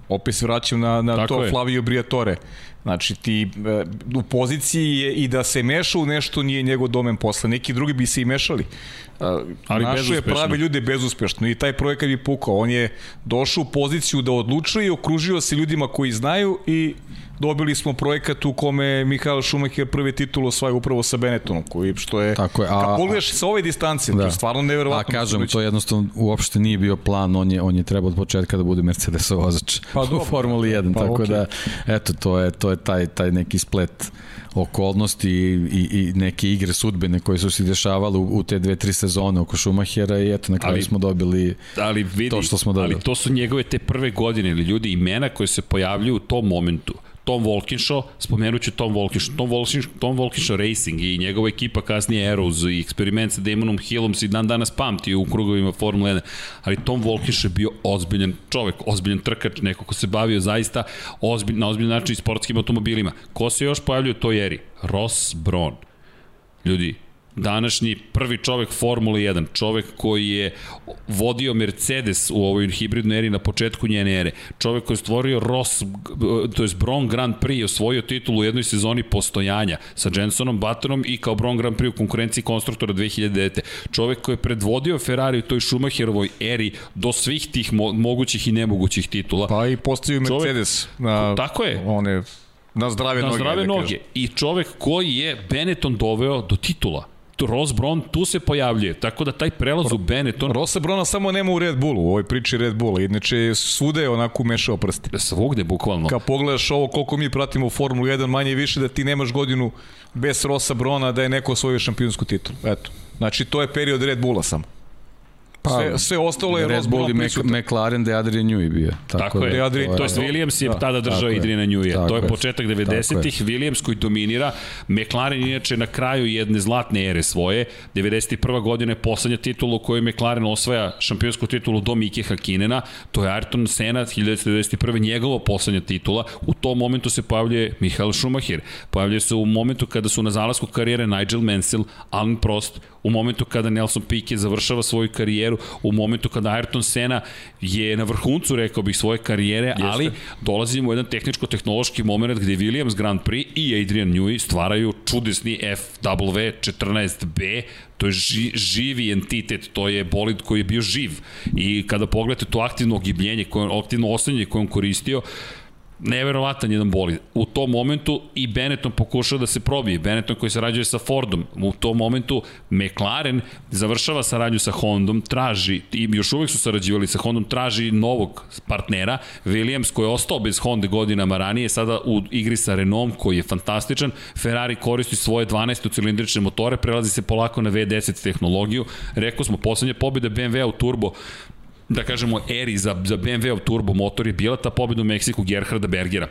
opet se vraćam na, na Tako to je. Flavio Briatore. Znači ti e, u poziciji je i da se meša u nešto nije njegov domen posle. Neki drugi bi se i mešali. E, Ali Našo je prave ljude bezuspešno i taj projekat bi pukao. On je došao u poziciju da odlučuje i okružio se ljudima koji znaju i dobili smo projekat u kome Mihael Schumacher prvi titul osvaja upravo sa Benettonom, koji što je, Tako je a, kad pogledaš sa ove distance, da. to je stvarno neverovatno. A kažem, to jednostavno uopšte nije bio plan, on je, on je trebao od početka da bude Mercedes vozač pa, u Formuli 1, pa, tako okay. da, eto, to je, to je taj, taj neki splet okolnosti i, i, i neke igre sudbene koje su se dešavale u, u te dve, tri sezone oko Šumahera i eto na kraju ali, smo dobili ali vidi, to što smo dobili. Ali to su njegove te prve godine ili ljudi imena koje se pojavljuju u tom momentu. Tom Volkinshaw, spomenut ću Tom Volkinshaw, Tom Volkinshaw, Tom Volkinshaw Racing i njegova ekipa kasnije Arrows i eksperiment sa Damonom Hillom se dan danas pamti u krugovima Formule 1, ali Tom Volkinshaw je bio ozbiljan čovek, ozbiljan trkač, neko ko se bavio zaista ozbilj, na ozbiljan način sportskim automobilima. Ko se još pojavljuje u toj eri? Ross Braun. Ljudi, današnji prvi čovek Formule 1, čovek koji je vodio Mercedes u ovoj hibridnoj eri na početku njene ere, čovek koji je stvorio Ross, to je Bron Grand Prix, osvojio titulu u jednoj sezoni postojanja sa Jensonom Buttonom i kao Bron Grand Prix u konkurenciji konstruktora 2009. Čovek koji je predvodio Ferrari u toj Schumacherovoj eri do svih tih mo mogućih i nemogućih titula. Pa i postavio Mercedes na tako je. one na zdrave na noge. Na zdrave da noge. I čovek koji je Benetton doveo do titula Ross Brown tu se pojavljuje, tako da taj prelaz u Benetton... Rosa Brona samo nema u Red Bullu, u ovoj priči Red Bulla, inače svude je onako umešao prsti. Svugde, bukvalno. Kad pogledaš ovo koliko mi pratimo Formulu 1, manje i više da ti nemaš godinu bez Rosa Brona da je neko osvojio šampionsku titulu. Eto. Znači, to je period Red Bulla samo. Pa, sve, sve ostalo je Red Bull i Mac, McLaren da je Adrian Newey bio. Tako, tako je. Da, Adrian, to je Williams je da, tada držao Adriana Newey. To je početak 90-ih, Williams koji dominira. McLaren inače na kraju jedne zlatne ere svoje. 91. godina je poslednja titula u kojoj McLaren osvaja šampionsku titulu do Mike Hakinena. To je Ayrton Senna 1991. njegova poslednja titula. U tom momentu se pojavljuje Michael Schumacher. Pojavljuje se u momentu kada su na zalasku karijere Nigel Mansell, Alan Prost, u momentu kada Nelson Piquet završava svoju karijeru, u momentu kada Ayrton Senna je na vrhuncu, rekao bih, svoje karijere, Jeste. ali dolazimo u jedan tehničko-tehnološki moment gde Williams Grand Prix i Adrian Newey stvaraju čudesni FW14B, to je ži, živi entitet, to je bolid koji je bio živ. I kada pogledate to aktivno ogibljenje, koje, aktivno osanje koje on koristio, neverovatan jedan bolid. U tom momentu i Benetton pokušao da se probije. Benetton koji sarađuje sa Fordom. U tom momentu McLaren završava saradnju sa Hondom, traži, i još uvek su sarađivali sa Hondom, traži novog partnera. Williams koji je ostao bez Honda godinama ranije, sada u igri sa Renault koji je fantastičan. Ferrari koristi svoje 12 cilindrične motore, prelazi se polako na V10 tehnologiju. Rekao smo, poslednja pobjeda BMW u turbo da kažemo, eri za, za BMW-ov turbo motor je bila ta pobjeda u Meksiku Gerharda Bergera.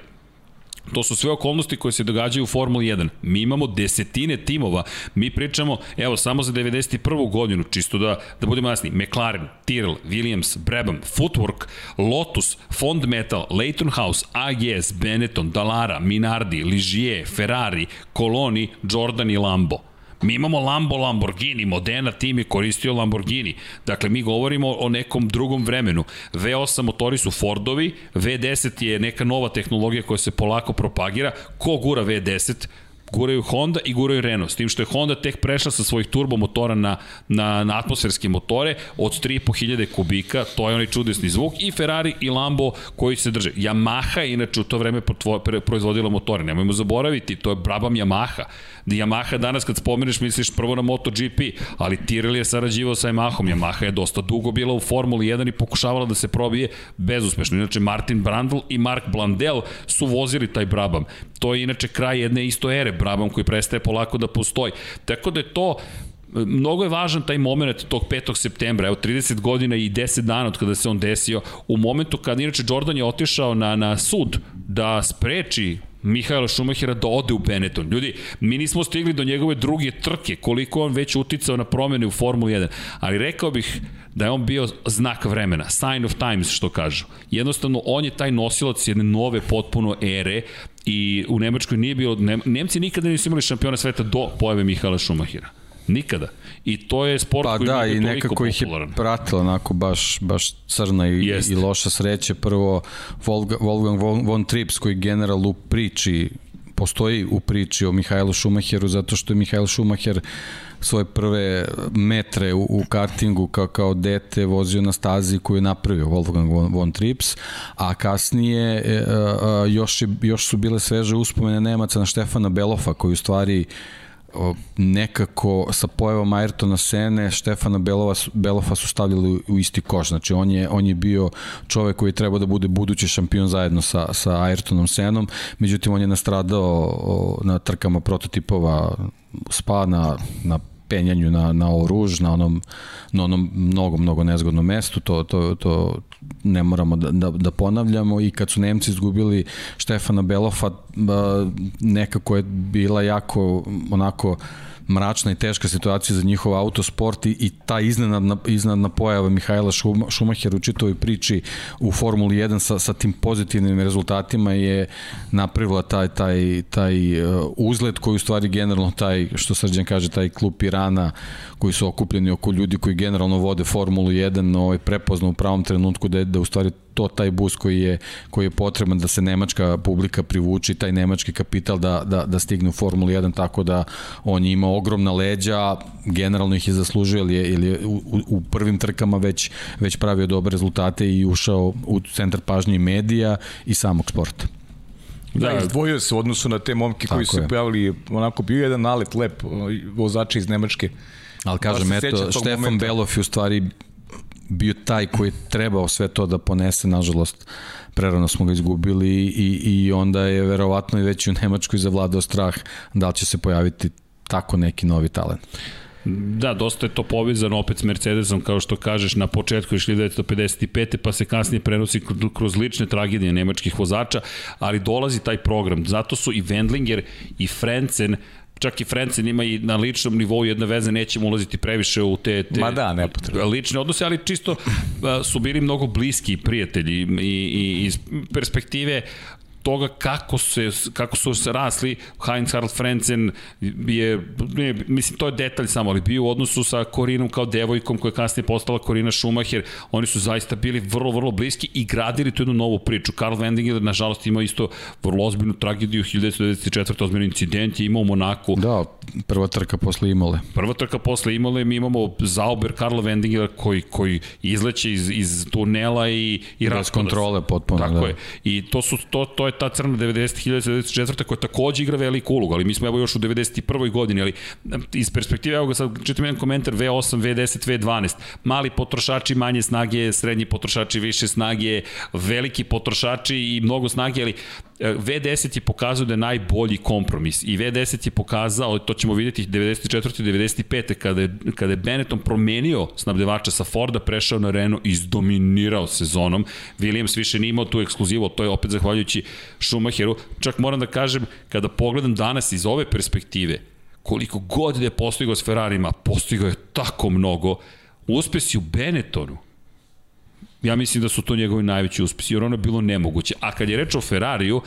To su sve okolnosti koje se događaju u Formuli 1. Mi imamo desetine timova. Mi pričamo, evo, samo za 91. godinu, čisto da, da budemo jasni, McLaren, Tyrrell, Williams, Brabham, Footwork, Lotus, Fond Metal, Leighton House, AGS, Benetton, Dallara, Minardi, Ligier, Ferrari, Coloni, Jordan i Lambo. Mi imamo Lambo, Lamborghini, Modena tim je koristio Lamborghini. Dakle, mi govorimo o nekom drugom vremenu. V8 motori su Fordovi, V10 je neka nova tehnologija koja se polako propagira. Ko gura V10? Guraju Honda i guraju Renault, s tim što je Honda tek prešla sa svojih turbo motora na, na, na atmosferske motore od 3.500 kubika, to je onaj čudesni zvuk, i Ferrari i Lambo koji se drže. Yamaha je inače u to vreme proizvodila motore, nemojmo zaboraviti, to je Brabham Yamaha. Yamaha danas kad spomeneš misliš prvo na MotoGP, ali Tyrrell je sarađivao sa Yamahom. Yamaha je dosta dugo bila u Formuli 1 i pokušavala da se probije bezuspešno. Inače Martin Brandl i Mark Blandel su vozili taj Brabham. To je inače kraj jedne isto ere Brabham koji prestaje polako da postoji. Tako da je to mnogo je važan taj moment tog 5. septembra, evo 30 godina i 10 dana od kada se on desio, u momentu kada inače Jordan je otišao na, na sud da spreči Mihajla Šumahira da ode u Benetton. Ljudi, mi nismo stigli do njegove druge trke, koliko on već uticao na promene u Formuli 1, ali rekao bih da je on bio znak vremena, sign of times što kažu. Jednostavno, on je taj nosilac jedne nove potpuno ere i u Nemačkoj nije bilo, Nemci nikada nisu imali šampiona sveta do pojave Mihajla Šumahira. Nikada. I to je sport pa koji da, je i nekako ih je pratila onako baš, baš crna i, Jest. i loša sreća. Prvo Wolfgang von, von Trips koji general u priči postoji u priči o Mihajlu Šumacheru zato što je Mihajl Šumacher svoje prve metre u, u kartingu kao, kao dete vozio na stazi koju je napravio Wolfgang von, von Trips, a kasnije e, a, još, je, još su bile sveže uspomene Nemaca na Štefana Belofa koji u stvari nekako sa pojavom Ayrtona Sene Štefana Belova, Belofa su stavljali u isti koš. Znači on je, on je bio čovek koji treba da bude budući šampion zajedno sa, sa Ayrtonom Senom, međutim on je nastradao na trkama prototipova spa na, na penjanju na, na oruž, na onom, na onom mnogo, mnogo nezgodnom mestu, to, to, to ne moramo da, da, da ponavljamo. I kad su Nemci izgubili Štefana Belofa, nekako je bila jako onako mračna i teška situacija za njihov autosport i, i ta iznenadna, iznenadna pojava Mihajla Šumahera u čitoj priči u Formuli 1 sa, sa tim pozitivnim rezultatima je napravila taj, taj, taj uh, uzlet koji u stvari generalno taj, što Srđan kaže, taj klub Pirana koji su okupljeni oko ljudi koji generalno vode Formulu 1 ovaj, prepozna u pravom trenutku da je da u stvari to taj bus koji je, koji je potreban da se nemačka publika privuči, taj nemački kapital da, da, da stigne u Formulu 1, tako da on je imao ogromna leđa, generalno ih je zaslužio, ili je, ili je u, u prvim trkama već, već pravio dobre rezultate i ušao u centar pažnje i medija i samog sporta. Da, da izdvojio se u odnosu na te momke koji su se pojavili, onako bio jedan nalet lep vozača iz Nemačke. Ali kažem, eto, Štefan momenta. Belov je u stvari bio taj koji je trebao sve to da ponese, nažalost, prerano smo ga izgubili i, i onda je verovatno i već u Nemačkoj zavladao strah da li će se pojaviti tako neki novi talent. Da, dosta je to povezano opet s Mercedesom, kao što kažeš, na početku je 1955. pa se kasnije prenosi kroz lične tragedije nemačkih vozača, ali dolazi taj program. Zato su i Wendlinger i Frenzen čak i Frencen ima i na ličnom nivou jedne veze, nećemo ulaziti previše u te, te Ma da, nepotrebno. lične odnose, ali čisto su bili mnogo bliski prijatelji i, i iz perspektive toga kako, se, kako su se rasli, Heinz Harald Frenzen je, ne, mislim, to je detalj samo, ali bio u odnosu sa Korinom kao devojkom koja je kasnije postala Korina Schumacher, oni su zaista bili vrlo, vrlo bliski i gradili tu jednu novu priču. Karl Wendinger, nažalost, imao isto vrlo ozbiljnu tragediju, 1994. ozbiljno incident je imao u Monaku. Da, prva trka posle Imole. Prva trka posle Imole, mi imamo Zauber Karla Wendingera koji, koji izleće iz, iz tunela i, i Bez kontrole potpuno. Tako da. je. I to, su, to, to je ta crna 90.094. koja takođe igra veliku ulogu, ali mi smo evo još u 91. godini, ali iz perspektive, evo ga sad čitam jedan komentar V8, V10, V12, mali potrošači manje snage, srednji potrošači više snage, veliki potrošači i mnogo snage, ali V10 je pokazao da je najbolji kompromis i V10 je pokazao, to ćemo vidjeti 94. i 95. kada je, kada je Benetton promenio snabdevača sa Forda, prešao na Renault i izdominirao sezonom. Williams više nije imao tu ekskluzivu, to je opet zahvaljujući Schumacheru. Čak moram da kažem, kada pogledam danas iz ove perspektive, koliko god da je postigao s Ferrarima, postigao je tako mnogo, uspesi u Benettonu, ja mislim da su to njegovi najveći uspesi, jer ono je bilo nemoguće. A kad je reč o Ferrariju,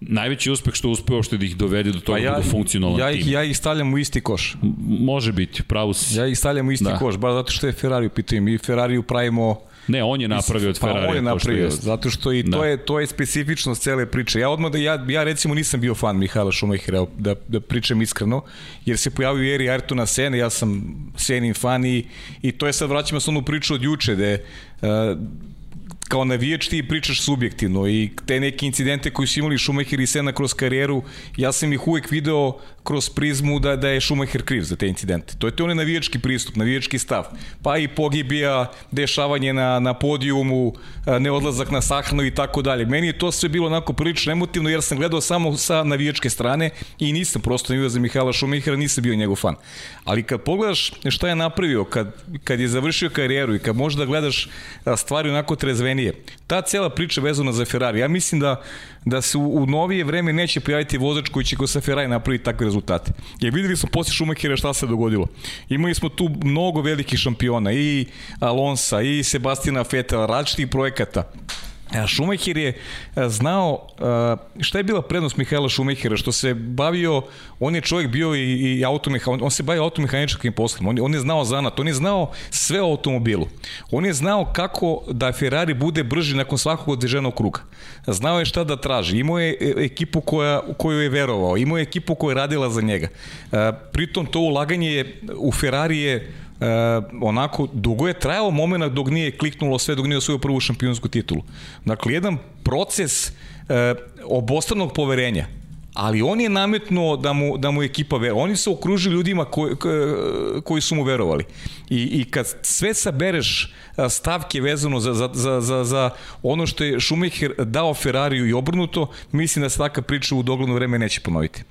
najveći uspeh što uspeo što da ih dovede do toga pa ja, da funkcionalan ja tim. Ih, ja ih stavljam u isti koš. Može biti, pravo si. Ja ih stavljam u isti da. koš, baš zato što je Ferrari u pitanju. Mi Ferrari pravimo Ne, on je napravio od Ferrari. Pa on je napravio, što zato što i da. to je to je specifičnost cele priče. Ja odmah da ja ja recimo nisam bio fan Mihaela Schumachera da da pričam iskreno, jer se pojavio Eri Ayrtona Sene, ja sam Senin fan i, i to je sad vraćamo se onu priču od juče da je Uh, kao navijač ti pričaš subjektivno i te neke incidente koji su imali Schumacher i Sena kroz karijeru, ja sam ih uvek video kroz prizmu da, da je Schumacher kriv za te incidente. To je to onaj navijački pristup, navijački stav. Pa i pogibija, dešavanje na, na podijumu, neodlazak na sahranu i tako dalje. Meni je to sve bilo onako prilično emotivno jer sam gledao samo sa navijačke strane i nisam prosto navio za Mihala Schumachera, nisam bio njegov fan. Ali kad pogledaš šta je napravio, kad, kad je završio karijeru i kad možeš da gledaš stvari onako trezvenije, ta cela priča vezana za Ferrari, ja mislim da da se u, u novije vreme neće pojaviti vozač koji će ko sa Ferrari napraviti takve rezultate. Jer videli smo posle Schumachera šta se dogodilo. Imali smo tu mnogo velikih šampiona, i Alonsa, i Sebastina Vettel, različitih projekata. Schumacher je znao šta je bila prednost Mihajla Schumachera, što se bavio, on je čovjek bio i, i automeha, on, on se bavio automehaničkim poslom, on, on je znao zanat, on je znao sve o automobilu. On je znao kako da Ferrari bude brži nakon svakog odveženog kruga. Znao je šta da traži, imao je e, ekipu koja, koju je verovao, imao je ekipu koja je radila za njega. Pritom to ulaganje je, u Ferrari je e, onako dugo je trajalo momena dok nije kliknulo sve, dok nije osvojio prvu šampionsku titulu. Dakle, jedan proces e, obostranog poverenja ali on je nametnuo da mu, da mu ekipa veruje. Oni su okružili ljudima koji, koji su mu verovali. I, I kad sve sabereš stavke vezano za, za, za, za, za ono što je Schumacher dao Ferrariju i obrnuto, mislim da svaka priča u dogledno vreme neće ponoviti.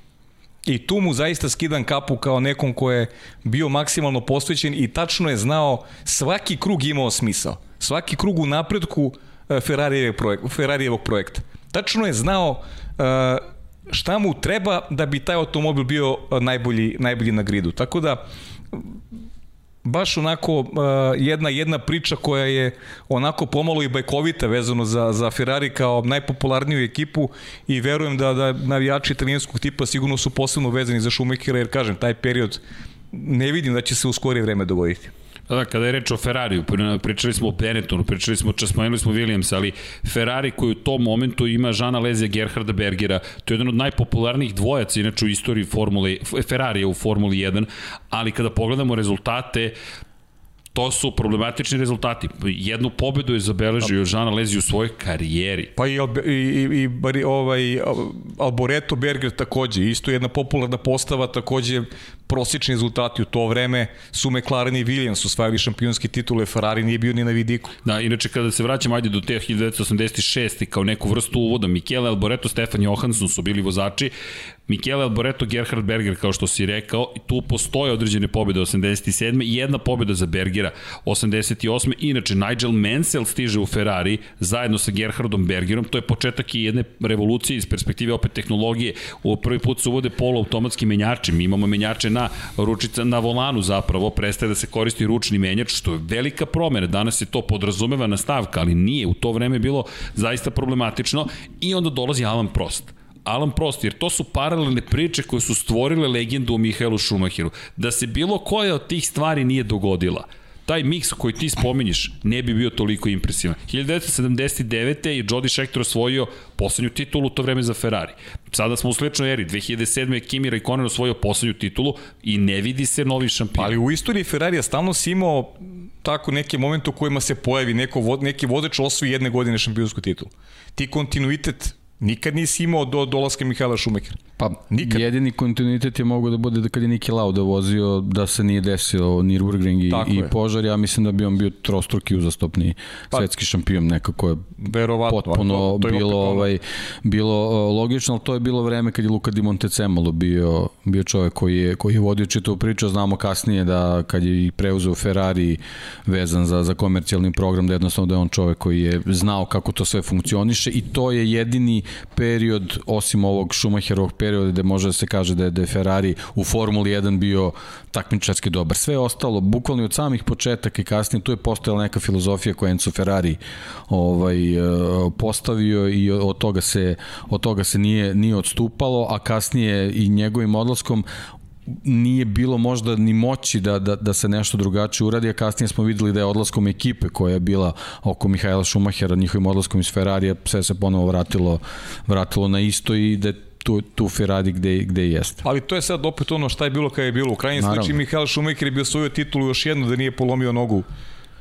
I tu mu zaista skidam kapu kao nekom ko je bio maksimalno posvećen i tačno je znao svaki krug imao smisao. Svaki krug u napretku e, Ferrarijevog projekta. Ferrarijevog projekta. Tačno je znao uh, šta mu treba da bi taj automobil bio najbolji, najbolji na gridu. Tako da baš onako uh, jedna jedna priča koja je onako pomalo i bajkovita vezano za, za Ferrari kao najpopularniju ekipu i verujem da, da navijači italijanskog tipa sigurno su posebno vezani za Schumachera jer kažem, taj period ne vidim da će se u skorije vreme dogoditi. Da, da, kada je reč o Ferrariju, pričali smo o Benettonu, pričali smo, čas spomenuli smo Williams, ali Ferrari koji u tom momentu ima Žana Lezija Gerharda Bergera, to je jedan od najpopularnijih dvojaca inače u istoriji Formule, Ferrarija u Formuli 1, ali kada pogledamo rezultate, to su problematični rezultati. Jednu pobedu je zabeležio Žana Lezi u svojoj karijeri. Pa i, i, i, i ovaj, Alboreto Berger takođe, isto jedna popularna postava, takođe prosječni rezultati u to vreme su McLaren i Williams osvajali šampionske titule, Ferrari nije bio ni na vidiku. Da, inače kada se vraćamo ajde do te 1986. kao neku vrstu uvoda, Michele Alboreto, Stefan Johansson su bili vozači, Michele Alboreto, Gerhard Berger, kao što si rekao, tu postoje određene pobjede 87. i jedna pobjeda za Bergera 88. Inače, Nigel Mansell stiže u Ferrari zajedno sa Gerhardom Bergerom, to je početak i jedne revolucije iz perspektive opet tehnologije. U prvi put se uvode poluautomatski menjači, mi imamo menjače na ručica, na volanu zapravo, prestaje da se koristi ručni menjač, što je velika promena. Danas se to podrazumeva na stavka, ali nije. U to vreme bilo zaista problematično i onda dolazi Alan Prost Alan Prost, jer to su paralelne priče koje su stvorile legendu o Mihaelu Schumacheru. Da se bilo koja od tih stvari nije dogodila, taj miks koji ti spominješ ne bi bio toliko impresivan. 1979. je Jody Scheckter osvojio poslednju titulu to vreme za Ferrari. Sada smo u sličnoj eri. 2007. je Kimi Raikkonen osvojio poslednju titulu i ne vidi se novi šampion. Ali u istoriji Ferrarija stalno si imao tako neke momente u kojima se pojavi neko, neki vodeč osvoji jedne godine šampionsku titulu. Ti kontinuitet Nikad nisi imao do dolaska Mihajla Šumekera. Pa Nikad. jedini kontinuitet je mogao da bude da kad je Niki Lauda vozio da se nije desio ni Nürburgring i, i požar, ja mislim da bi on bio trostruki uzastopni pa, svetski šampion nekako je verovatno, potpuno to, to je bilo ovaj bilo uh, logično, ali to je bilo vreme kad je Luka Di Montecemolo bio bio čovek koji je koji je vodio čitavu priču, znamo kasnije da kad je i preuzeo Ferrari vezan za za komercijalni program da jednostavno da je on čovek koji je znao kako to sve funkcioniše i to je jedini period osim ovog Schumacherovog perioda gde može da se kaže da je, da je Ferrari u Formuli 1 bio takmičarski dobar. Sve ostalo, bukvalno od samih početaka i kasnije, tu je postojala neka filozofija koja Enzo Ferrari ovaj, e, postavio i od toga se, od toga se nije, nije odstupalo, a kasnije i njegovim odlaskom nije bilo možda ni moći da, da, da se nešto drugačije uradi, a kasnije smo videli da je odlaskom ekipe koja je bila oko Mihajla Šumahera, njihovim odlaskom iz Ferrarija, sve se ponovo vratilo, vratilo na isto i da je tu, tu Ferrari gde, gde jeste. Ali to je sad opet ono šta je bilo kada je bilo. U krajnjem slučaju Mihael Schumacher je bio svoju titulu još jedno da nije polomio nogu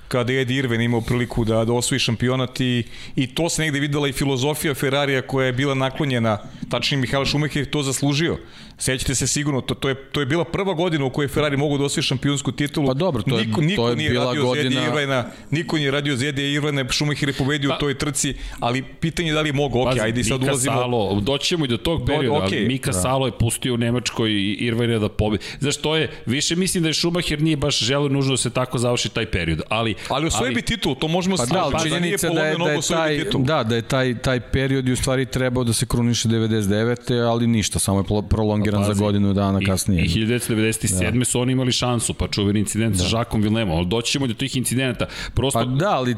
kada je Eddie Irvine imao priliku da, da osvoji šampionat i, i to se negde videla i filozofija Ferrarija koja je bila naklonjena, tačnije Mihael Schumacher je to zaslužio. Sećate se sigurno, to, to, je, to je bila prva godina u kojoj Ferrari mogu da osvoji šampionsku titulu. Pa dobro, to je, niko, niko to je nije bila radio godina... Irvina, niko nije radio za Eddie Irvine, Schumacher je pobedio pa, u toj trci, ali pitanje je da li je mogo, ok, ajde sad Mika ulazimo. Salo, doćemo i do tog perioda, do, okay. ali Mika da. Salo je pustio u Nemačkoj i Irvine da pobedi. Znaš, to je, više mislim da je Schumacher nije baš želeo nužno da se tako završi taj period, ali... Ali osvoji ali, bi titul, to možemo pa, da, pa, činjenica da, je, da, je taj, da, da je taj, taj period i u stvari trebao da se kruniše 99. ali ništa, samo je prolongiran pa, za godinu dana kasnije. I, i 1997. Da. su oni imali šansu, pa čuveni incident da. sa Žakom Villemom, ali doći ćemo do tih incidenata. Prosto... Pa da, ali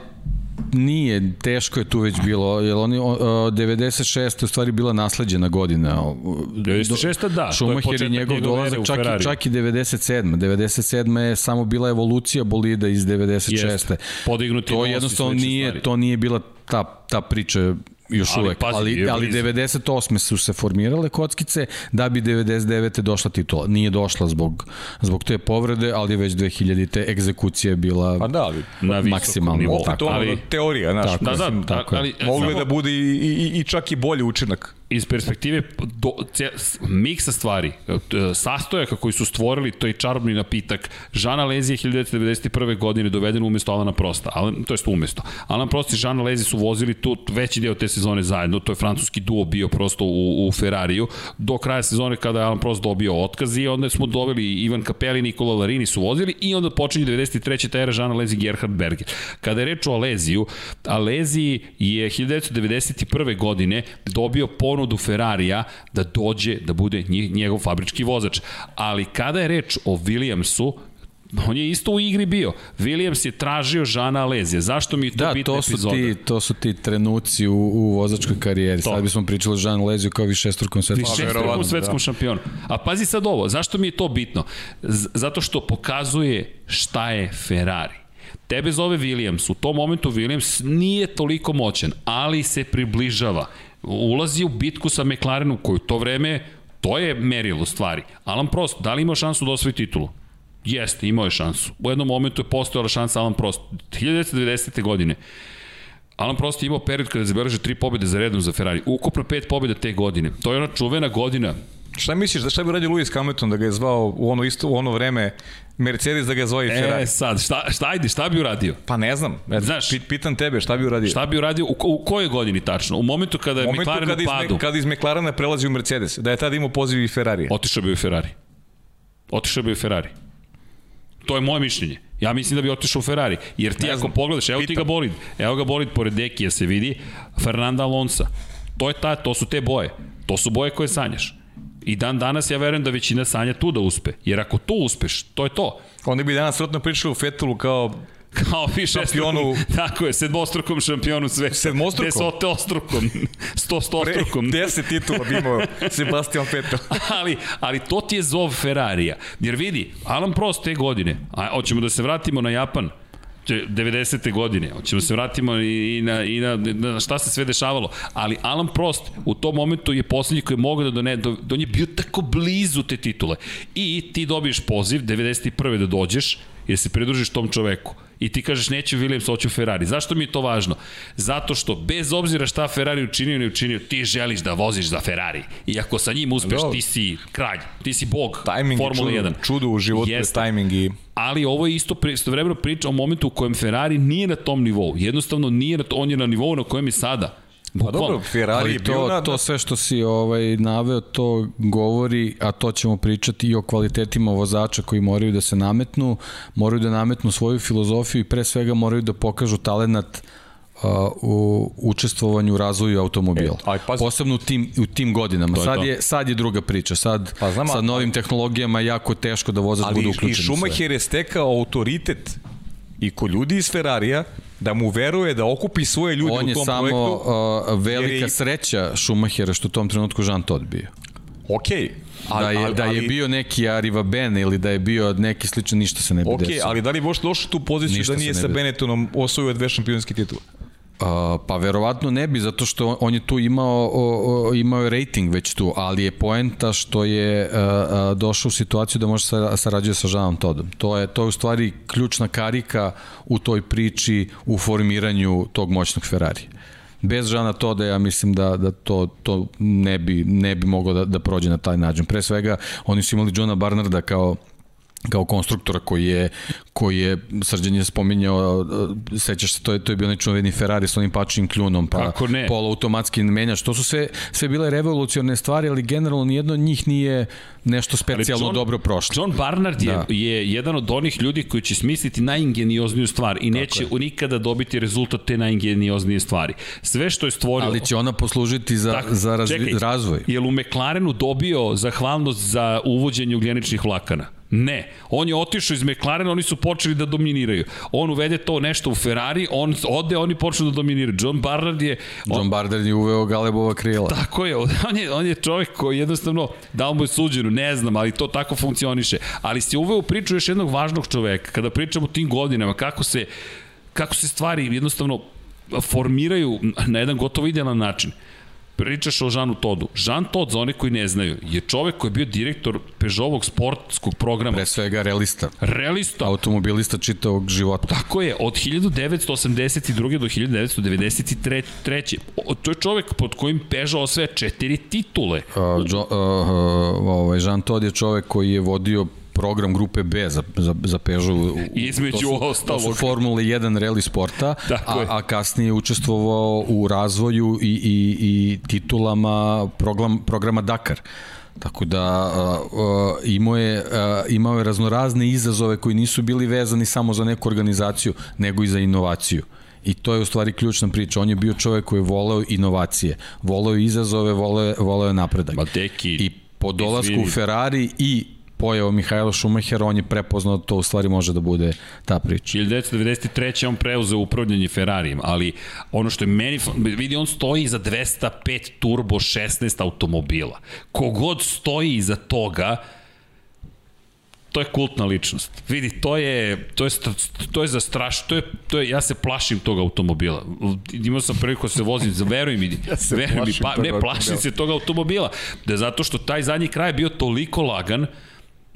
Nije, teško je tu već bilo, jer oni, o, 96. u stvari bila nasleđena godina. 96. da, Schumacher i njegov dolazak, čak, i, čak i 97. 97. je samo bila evolucija bolida iz 96. Jeste. Podignuti to jednostavno nije, stvari. to nije bila ta, ta priča još ali, uvek, pazi, ali, ali 98. su se formirale kockice da bi 99. došla titula. Nije došla zbog, zbog te povrede, ali već 2000. te egzekucija bila pa da, ali, na maksimalno. Nivou, tako, ali, teorija, znaš, tako, da, da, tako ali, ali, moglo da bude i, i, i čak i bolji učinak. Iz perspektive do, ce, miksa stvari, e, sastojaka koji su stvorili to je čarobni napitak, Žana Lezi je 1991. godine doveden umesto Alana Prosta, ali, to jest umesto. Alan Prost i Žana Lezi su vozili tu veći deo te sezone zajedno, to je francuski duo bio prosto u, u Ferrariju, do kraja sezone kada je Alan Prost dobio otkaz i onda smo doveli Ivan Capelli i Nikola Larini su vozili i onda počinje 93. ta era Žana Lezi Gerhard Berger. Kada je reč o Aleziju, Alezi je 1991. godine dobio ponudu Ferrarija da dođe da bude njegov fabrički vozač. Ali kada je reč o Williamsu, On je isto u igri bio. Williams je tražio Žana Alezija. Zašto mi je to da, bitna to su epizoda? Ti, to su ti trenuci u, u vozačkoj karijeri. To. Sad bismo pričali o Žanu Aleziju kao višestrukom svetskom Višestrukom svetskom da. šampionu. A pazi sad ovo, zašto mi je to bitno? Z zato što pokazuje šta je Ferrari. Tebe zove Williams, u tom momentu Williams nije toliko moćan, ali se približava ulazi u bitku sa McLarenom koju to vreme, to je merilo stvari. Alan Prost, da li ima šansu da osvoji titulu? Jeste, imao je šansu. U jednom momentu je postojala šansa Alan Prost. 1990. godine Alan Prost je imao period kada je zabeležio tri pobjede za redom za Ferrari. Ukupno pet pobjeda te godine. To je ona čuvena godina Šta misliš, da šta bi uradio Lewis Hamilton da ga je zvao u ono isto u ono vreme Mercedes da ga zove Ferrari? E sad, šta, šta ajde, šta bi uradio? Pa ne znam, e, Znaš, pit, pitam tebe, šta bi uradio? Šta bi uradio, u, u kojoj godini tačno? U momentu kada je momentu McLaren kada u padu? Kada iz McLarena prelazi u Mercedes, da je tada imao poziv i Ferrari. Otišao bi u Ferrari. Otišao bi u Ferrari. To je moje mišljenje. Ja mislim da bi otišao u Ferrari. Jer ti ne ako znam, pogledaš, evo pitam. ti ga bolid. Evo ga bolid pored Dekija se vidi. Fernanda Alonso. To je ta, to su te boje. To su boje koje sanjaš. I dan danas ja verujem da većina sanja tu da uspe. Jer ako to uspeš, to je to. Oni bi danas vratno pričali u Fetelu kao <laughs> kao vi šampionu, <laughs> tako je, sedmostrukom šampionu sveta. Sedmostrukom? Desote ostrukom, <laughs> sto stostrukom. Pre, deset titula bi imao Sebastian Vettel. ali, ali to ti je zov Ferrarija. Jer vidi, Alan Prost te godine, a hoćemo da se vratimo na Japan, 90. godine. Hoćemo se vratimo i na, i na, na šta se sve dešavalo. Ali Alan Prost u tom momentu je poslednji koji je mogao da done, do, on je bio tako blizu te titule. I ti dobiješ poziv 91. da dođeš jer se pridružiš tom čoveku i ti kažeš neću Williams, hoću Ferrari. Zašto mi je to važno? Zato što bez obzira šta Ferrari učinio ili učinio, ti želiš da voziš za Ferrari. I ako sa njim uspeš, ti si kralj, ti si bog timing Formula 1. Čudo u životu je timing i... Ali ovo je isto istovremeno priča o momentu u kojem Ferrari nije na tom nivou. Jednostavno nije na to, on je na nivou na kojem je sada. Pa dobro, Ferrari je to, na... to sve što si ovaj naveo, to govori, a to ćemo pričati i o kvalitetima vozača koji moraju da se nametnu, moraju da nametnu svoju filozofiju i pre svega moraju da pokažu talenat uh, u učestvovanju u razvoju automobila. E, aj, Posebno u tim, u tim godinama. Sad je, sad je druga priča. Sad, pa znam, sa novim tehnologijama jako teško da vozač bude uključen. Ali i Schumacher je stekao autoritet i ko ljudi iz Ferrarija da mu veruje da okupi svoje ljude On u tom samo, projektu. On je samo velika je... sreća Schumachera što u tom trenutku Jean Todt bio. Okej. Okay. Ali, da je, ali, da je bio neki Arriva Ben ili da je bio neki sličan, ništa se ne bi okay, desilo. Okej, ali da li možeš došao tu poziciju ništa da nije sa Benettonom osvojio dve šampionske titule? Uh, pa verovatno ne bi, zato što on je tu imao, o, o, imao rating već tu, ali je poenta što je uh, uh, došao u situaciju da može sa, sarađuje sa Žanom Todom. To je, to je u stvari ključna karika u toj priči u formiranju tog moćnog Ferrari. Bez Žana Toda ja mislim da, da to, to ne bi, ne bi moglo da, da prođe na taj način. Pre svega, oni su imali Johna Barnarda kao kao konstruktora koji je koji je Srđan je spominjao sećaš se to je to je bio onaj čuveni Ferrari sa onim pačnim kljunom pa poluautomatski menjač to su sve sve bile revolucionarne stvari ali generalno ni jedno od njih nije nešto specijalno John, dobro prošlo. John Barnard je, da. je jedan od onih ljudi koji će smisliti najingeniozniju stvar i neće Tako nikada dobiti rezultat te najingenioznije stvari. Sve što je stvorio ali će ona poslužiti za, Tako, za razvi, čekaj, razvoj. Je u McLarenu dobio zahvalnost za uvođenje ugljeničnih vlakana Ne, on je otišao iz McLarena, oni su počeli da dominiraju. On uvede to nešto u Ferrari, on ode, oni počnu da dominiraju. John Barnard je... On, John Barnard je uveo Galebova krila. Tako je, <laughs> on je, on je čovjek koji jednostavno dao mu je suđenu, ne znam, ali to tako funkcioniše. Ali si uveo priču još jednog važnog čoveka, kada pričamo o tim godinama, kako se, kako se stvari jednostavno formiraju na jedan gotovo idealan način. Pričaš o Žanu Todu. Žan Tod, za one koji ne znaju, je čovek koji je bio direktor Peugeotovog sportskog programa. Pre svega realista. Realista. Automobilista čitavog života. Tako je, od 1982. do 1993. O, to je čovek pod kojim Peugeot osvaja četiri titule. Uh, jo, uh, uh, ovaj, Jean Todt je čovek koji je vodio program grupe B za, za, za Peugeot. Između to su, ostalog. To su Formule 1 rally sporta, a, a kasnije je učestvovao u razvoju i, i, i titulama program, programa Dakar. Tako da uh, uh, imao, je, uh, imao je raznorazne izazove koji nisu bili vezani samo za neku organizaciju, nego i za inovaciju. I to je u stvari ključna priča. On je bio čovek koji je voleo inovacije, voleo izazove, voleo, voleo napredak. Ma teki, I po dolasku u Ferrari i pojavu Mihajla Šumahera, on je prepoznao da to u stvari može da bude ta priča. 1993. on preuzeo upravljanje Ferrarijem, ali ono što je meni, vidi, on stoji iza 205 turbo 16 automobila. Kogod stoji iza toga, to je kultna ličnost. Vidi, to je, to je, to je zastraš, to je, to je, ja se plašim tog automobila. Imao sam priliku da se vozim, veruj mi, <laughs> Ja se veruj mi, pa, ne, plašim automobila. se tog automobila. Da zato što taj zadnji kraj je bio toliko lagan,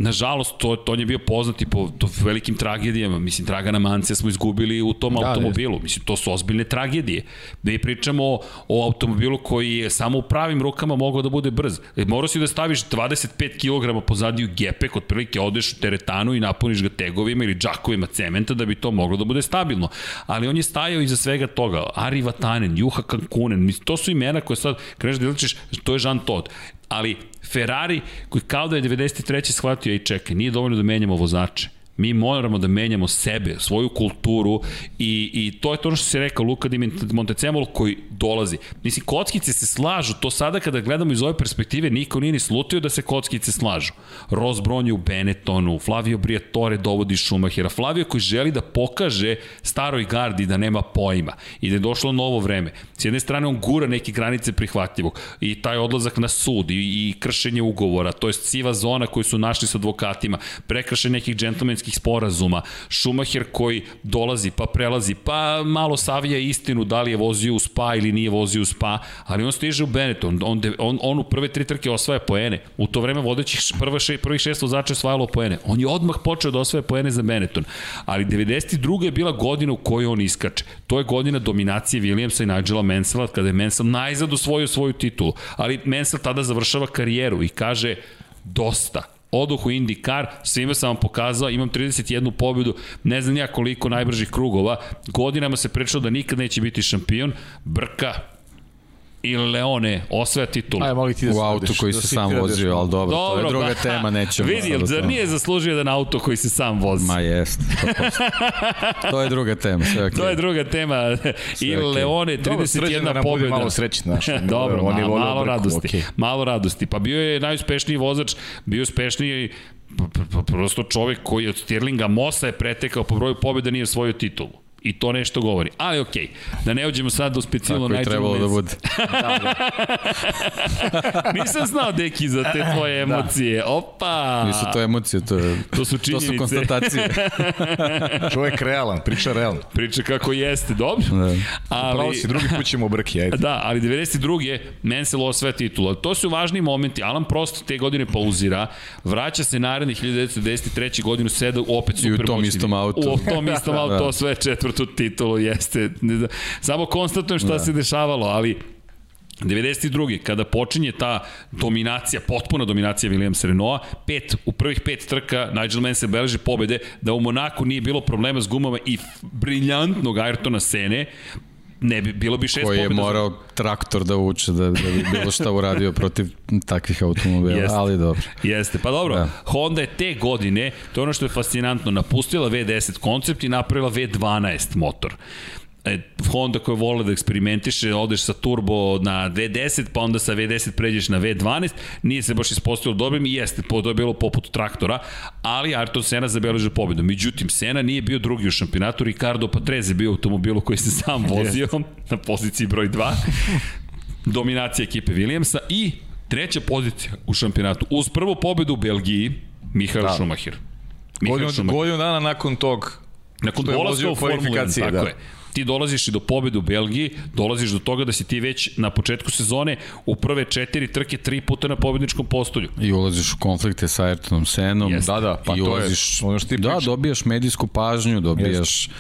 Nažalost, to, to je bio poznat i po to velikim tragedijama. Mislim, Dragana Mancija smo izgubili u tom da, automobilu. Jest. Mislim, to su ozbiljne tragedije. Mi pričamo o, o automobilu koji je samo u pravim rukama mogao da bude brz. E, morao si da staviš 25 kg pozadiju gepek, otprilike odeš u teretanu i napuniš ga tegovima ili džakovima cementa da bi to moglo da bude stabilno. Ali on je stajao iza svega toga. Ari Vatanen, Juha Kankunen, mislim, to su imena koje sad kreneš da iličiš, to je Jean Todt ali Ferrari koji kao da je 93. shvatio i čekaj, nije dovoljno da menjamo vozače. Mi moramo da menjamo sebe, svoju kulturu i, i to je to što se rekao Luka Di Montecemolo koji dolazi. Mislim, kockice se slažu, to sada kada gledamo iz ove perspektive, niko nije ni slutio da se kockice slažu. Ross Brown je u Benettonu, Flavio Briatore dovodi Schumachera, Flavio koji želi da pokaže staroj gardi da nema pojma i da je došlo novo vreme. S jedne strane on gura neke granice prihvatljivog i taj odlazak na sud i, i kršenje ugovora, to je siva zona koju su našli sa advokatima, prekršenje nekih džentlmenskih sporazuma, Schumacher koji dolazi pa prelazi, pa malo savija istinu da li je vozio u Spa ili nije vozio u Spa, ali on stiže u Benetton, on, on, on u prve tri trke osvaja poene, u to vreme vodećih prve še, prvih šest vozača osvajalo poene, on je odmah počeo da osvaja poene za Benetton, ali 92. je bila godina u kojoj on iskače, to je godina dominacije Williamsa i Nigela Mansella, kada je Mansell najzad osvojio svoju titulu, ali Mansell tada završava karijeru i kaže dosta, oduh u IndyCar, svima sam vam pokazao, imam 31 pobedu, ne znam ja koliko najbržih krugova, godinama se pričalo da nikad neće biti šampion, Brka, i Leone osvaja titulu. Aj, molim ti da U autu koji se sam vozio, ali dobro, dobro to je druga ba, <laughs> tema, nećemo. Vidi, jel zar nije zaslužio jedan auto koji se sam vozi? Ma jest. to je druga tema, sve okay. <laughs> To je druga tema. I okay. Leone, 31 dobro, pobjeda. malo srećni, znaš. <laughs> dobro, on je malo, brku, radosti. Okay. Malo radosti. Pa bio je najuspešniji vozač, bio uspešniji prosto čovek koji od Stirlinga Mosa je pretekao po broju pobjeda nije osvojio titulu. I to nešto govori. Ali okej, okay, da ne uđemo sad do specijalno Tako je trebalo da bude. <laughs> Nisam znao, deki, za te tvoje Da. emocije. Opa! Nisu to emocije, to, je, to su činjenice. To su konstatacije. <laughs> Čovjek realan, priča realno. Priča kako jeste, dobro. Da. Ali, Pravo si, drugi put ćemo brki, ajde. Da, ali 92. Mansell osvaja titula. To su važni momenti. Alan Prost te godine pauzira, vraća se narednih 1993. godinu, seda opet super I u tom istom autu. U tom istom <laughs> autu, da. sve četvrtu titulu jeste. Samo konstatujem šta da. se dešavalo, ali 92. kada počinje ta dominacija, potpuna dominacija Williams Renaulta, pet, u prvih pet trka Nigel Mansell beleži pobede, da u Monaku nije bilo problema s gumama i briljantnog Ayrtona Sene, ne bi, bilo bi šest Koji je pobjeda morao za... traktor da uče da, da bi bilo šta uradio protiv takvih automobila, Jeste. ali dobro. Jeste, pa dobro, da. Honda je te godine, to je ono što je fascinantno, napustila V10 koncept i napravila V12 motor Honda koja vole da eksperimentiše, odeš sa turbo na V10, pa onda sa V10 pređeš na V12, nije se baš ispostavilo dobrim i jeste, to je bilo poput traktora, ali Ayrton Senna zabeležio pobedu. Međutim, Senna nije bio drugi u šampionatu, Ricardo Patrese bio u automobilu koji se sam <laughs> vozio na poziciji broj 2. Dominacija ekipe Williamsa i treća pozicija u šampionatu. Uz prvu pobedu u Belgiji, Mihael da. Schumacher. Godinu, godinu dana nakon tog Nakon dolaska u Formulu 1, tako da. je. Ti dolaziš i do pobede u Belgiji, dolaziš do toga da si ti već na početku sezone u prve četiri trke tri puta na pobedničkom postolju. I ulaziš u konflikte sa Ayrtonom Senom. Yes. Da, da, pa I ulaziš, to je ono što ti Da, dobijaš medijsku pažnju, dobijaš... Yes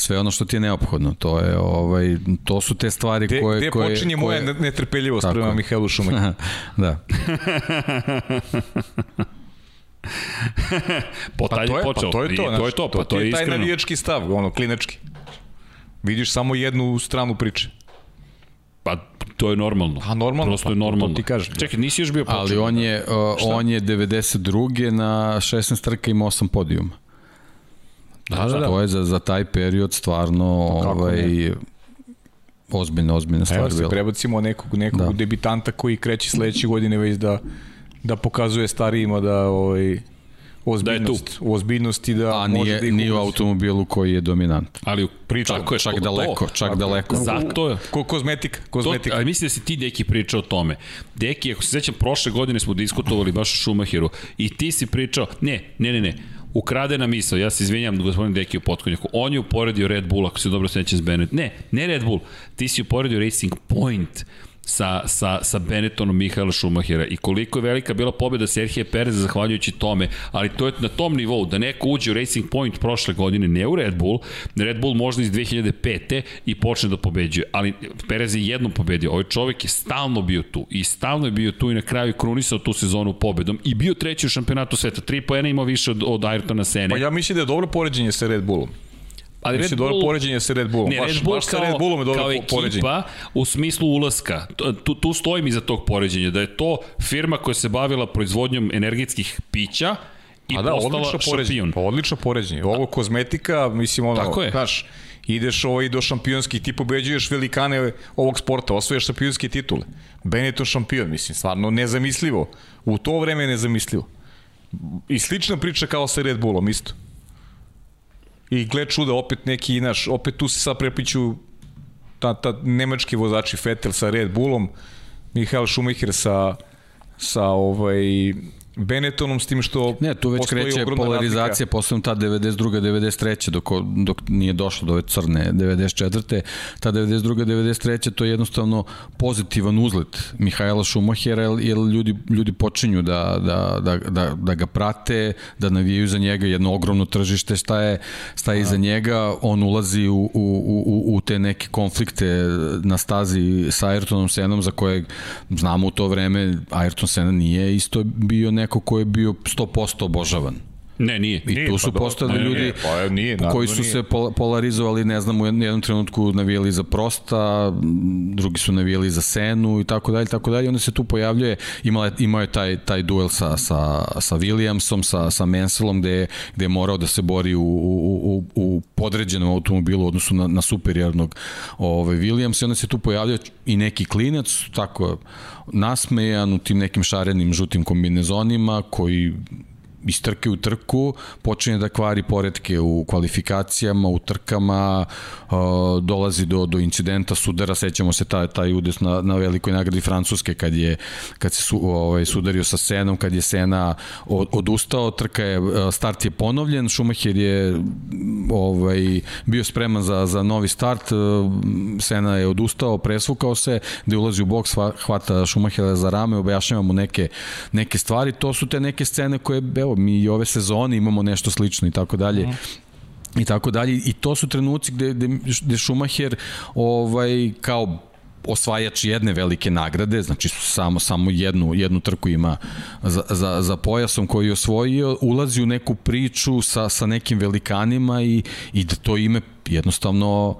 sve ono što ti je neophodno. To je ovaj to su te stvari de, koje de koje počinje koje... moja netrpeljivost prema Mihajlu Šumacheru. <laughs> <laughs> da. po pa to je, počeo. Pa to je to, to je to, pa to, je, je taj navijački stav, ono klinački. Vidiš samo jednu stranu priče. Pa to je normalno. A normalno, Prosto pa, je normalno. To ti kažem. Čekaj, nisi još bio počeo. Ali on je, uh, on je 92. na 16 trka imao 8 podijuma. Da, da, da. To je za, za taj period stvarno pa ovaj, ne? ozbiljna, ozbiljna stvar Evo se, prebacimo nekog, nekog da. debitanta koji kreće sledeće godine već da, da pokazuje starijima da ovaj, ozbiljnost, da je tu. ozbiljnost i da A nije, da nije u automobilu koji je dominant. Ali priča, tako je, čak daleko, to. čak tako, daleko. Zato je. Ko, kozmetika, kozmetika. To, ali mislim da si ti, Deki, pričao o tome. Deki, ako se sećam, prošle godine smo diskutovali baš o Šumahiru i ti si pričao, ne, ne, ne, ne, ukradena misao, ja se izvinjam gospodin Deki u potkonjaku, on je uporedio Red Bull, ako se dobro sećam s Bennett, ne, ne Red Bull, ti si uporedio Racing Point, sa, sa, sa Benettonom Mihaela Schumachera i koliko je velika bila pobjeda Serhije Pereza zahvaljujući tome, ali to je na tom nivou, da neko uđe u Racing Point prošle godine, ne u Red Bull, Red Bull možda iz 2005. i počne da pobeđuje, ali Perez je jednom pobedio, ovaj čovek je stalno bio tu i stalno je bio tu i na kraju krunisao tu sezonu pobedom i bio treći u šampionatu sveta, tri poena imao više od, od Ayrtona Sene. Pa ja mislim da je dobro poređenje sa Red Bullom. Ali Red Bull, dobro poređenje sa Red Bullom. Ne, baš, Red Bull baš kao, Red Bullom je dobro kao ekipa poređenje. u smislu ulaska. Tu, tu stojim iza tog poređenja, da je to firma koja se bavila proizvodnjom energetskih pića i A da, postala šampion. Pa odlično poređenje. Ovo kozmetika, mislim, ono, Tako je. znaš, ideš ovaj do šampionskih, ti pobeđuješ velikane ovog sporta, osvojaš šampionske titule. Benetton šampion, mislim, stvarno nezamislivo. U to vreme nezamislivo. I slična priča kao sa Red Bullom, isto. I gle čuda, opet neki, naš, opet tu se sad prepiću ta, ta nemački vozači Vettel sa Red Bullom, Mihael Schumacher sa, sa ovaj, Benettonom s tim što Ne, tu već kreće polarizacija posle ta 92. 93. dok, dok nije došlo do ove crne 94. Ta 92. 93. to je jednostavno pozitivan uzlet Mihajla Šumahera jer, jer ljudi, ljudi počinju da, da, da, da, da ga prate, da navijaju za njega jedno ogromno tržište šta je, šta je iza njega, on ulazi u, u, u, u te neke konflikte na stazi sa Ayrtonom Senom za kojeg znamo u to vreme Ayrton Sena nije isto bio neko ko je bio 100% obožavan. Ne, nije. I nije, tu su pa postali ne, ljudi pa, nije, koji su nije. se polarizovali, ne znam, u jednom trenutku navijali za Prosta, drugi su navijali za Senu i tako dalje, tako dalje. Onda se tu pojavljuje, imao je, imao je taj, taj duel sa, sa, sa Williamsom, sa, sa Menselom, gde je, gde je morao da se bori u, u, u, u podređenom automobilu u odnosu na, na superiornog ovaj, Williams i onda se tu pojavlja i neki klinac, tako nasmejan u tim nekim šarenim žutim kombinezonima koji iz trke u trku počinje da kvari poredke u kvalifikacijama, u trkama, dolazi do, do incidenta sudara, sećamo se taj, taj udes na, na velikoj nagradi Francuske kad je kad se su, ovaj, sudario sa Senom, kad je Sena od, odustao, trka je, start je ponovljen, Schumacher je ovaj, bio spreman za, za novi start, Sena je odustao, presvukao se, gde ulazi u boks, hvata Schumachera za rame, objašnjava mu neke, neke stvari, to su te neke scene koje, evo, evo, mi i ove sezone imamo nešto slično i tako dalje. Mm i tako dalje i to su trenuci gde, gde, gde Schumacher ovaj, kao osvajač jedne velike nagrade, znači samo samo jednu jednu trku ima za, za, za pojasom koji je osvojio, ulazi u neku priču sa, sa nekim velikanima i, i da to ime jednostavno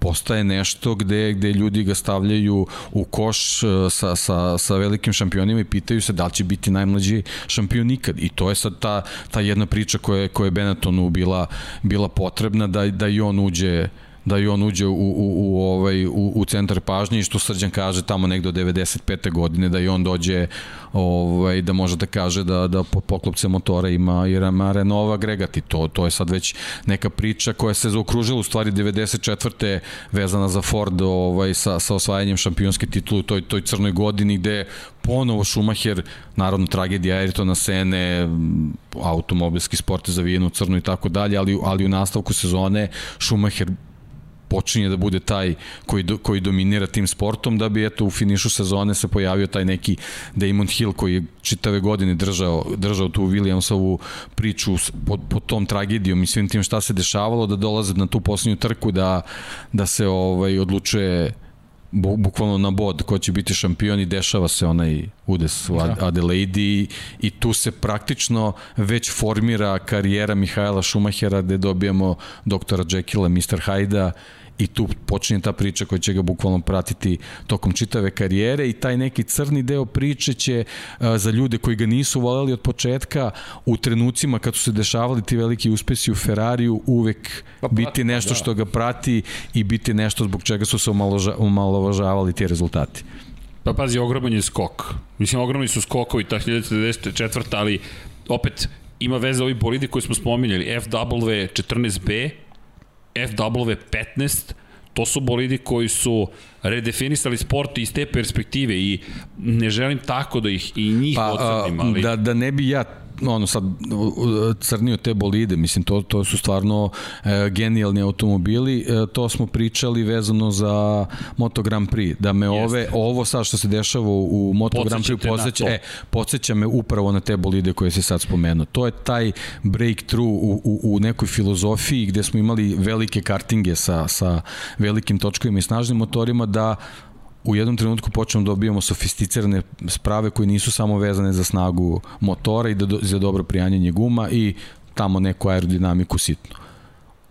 postaje nešto gde, gde ljudi ga stavljaju u koš e, sa, sa, sa velikim šampionima i pitaju se da li će biti najmlađi šampion nikad. I to je sad ta, ta jedna priča koja, koja je Benettonu bila, bila potrebna da, da i on uđe da i on uđe u, u, u, ovaj, u, u centar pažnje i što Srđan kaže tamo negde od 95. godine da i on dođe ovaj, da može da kaže da, da po poklopce motora ima i Renault agregat i to, to je sad već neka priča koja se zaokružila u stvari 94. vezana za Ford ovaj, sa, sa osvajanjem šampionske titulu u toj, toj crnoj godini gde ponovo Schumacher, naravno tragedija Ayrtona Sene, automobilski sport je zavijen u crnu i tako dalje, ali, ali u nastavku sezone Schumacher počinje da bude taj koji, do, koji dominira tim sportom, da bi eto u finišu sezone se pojavio taj neki Damon Hill koji je čitave godine držao, držao tu Williamsovu priču pod, pod tom tragedijom i svim tim šta se dešavalo, da dolaze na tu poslednju trku da, da se ovaj odlučuje bukvalno na bod ko će biti šampion i dešava se onaj udes u da. Adelaide i, i tu se praktično već formira karijera Mihajla Šumahera gde dobijamo doktora Jekylla, Mr. Hajda i tu počinje ta priča koja će ga bukvalno pratiti tokom čitave karijere i taj neki crni deo priče će za ljude koji ga nisu voljeli od početka u trenucima kad su se dešavali ti veliki uspesi u Ferrariju uvek pa, biti nešto da. što ga prati i biti nešto zbog čega su se omalovažavali ti rezultati. Pa pazi, ogroman je skok. Mislim, ogromni su skokovi ta 1994. ali opet ima veze ovi bolidi koji smo spominjali. FW 14B, FW15, to su bolidi koji su redefinisali sport iz te perspektive i ne želim tako da ih i njih pa, ocrnim, ali... Da, da ne bi ja ono sad crnio te bolide, mislim to, to su stvarno e, genijalni automobili, e, to smo pričali vezano za Moto Grand Prix, da me Jeste. ove, ovo sad što se dešava u Moto Grand Prix podsjeća, e, podsjeća me upravo na te bolide koje se sad spomenuo. To je taj breakthrough u, u, u nekoj filozofiji gde smo imali velike kartinge sa, sa velikim točkovima i snažnim motorima da u jednom trenutku počnemo da dobijamo sofisticirane sprave koje nisu samo vezane za snagu motora i da, za dobro prijanjanje guma i tamo neku aerodinamiku sitnu.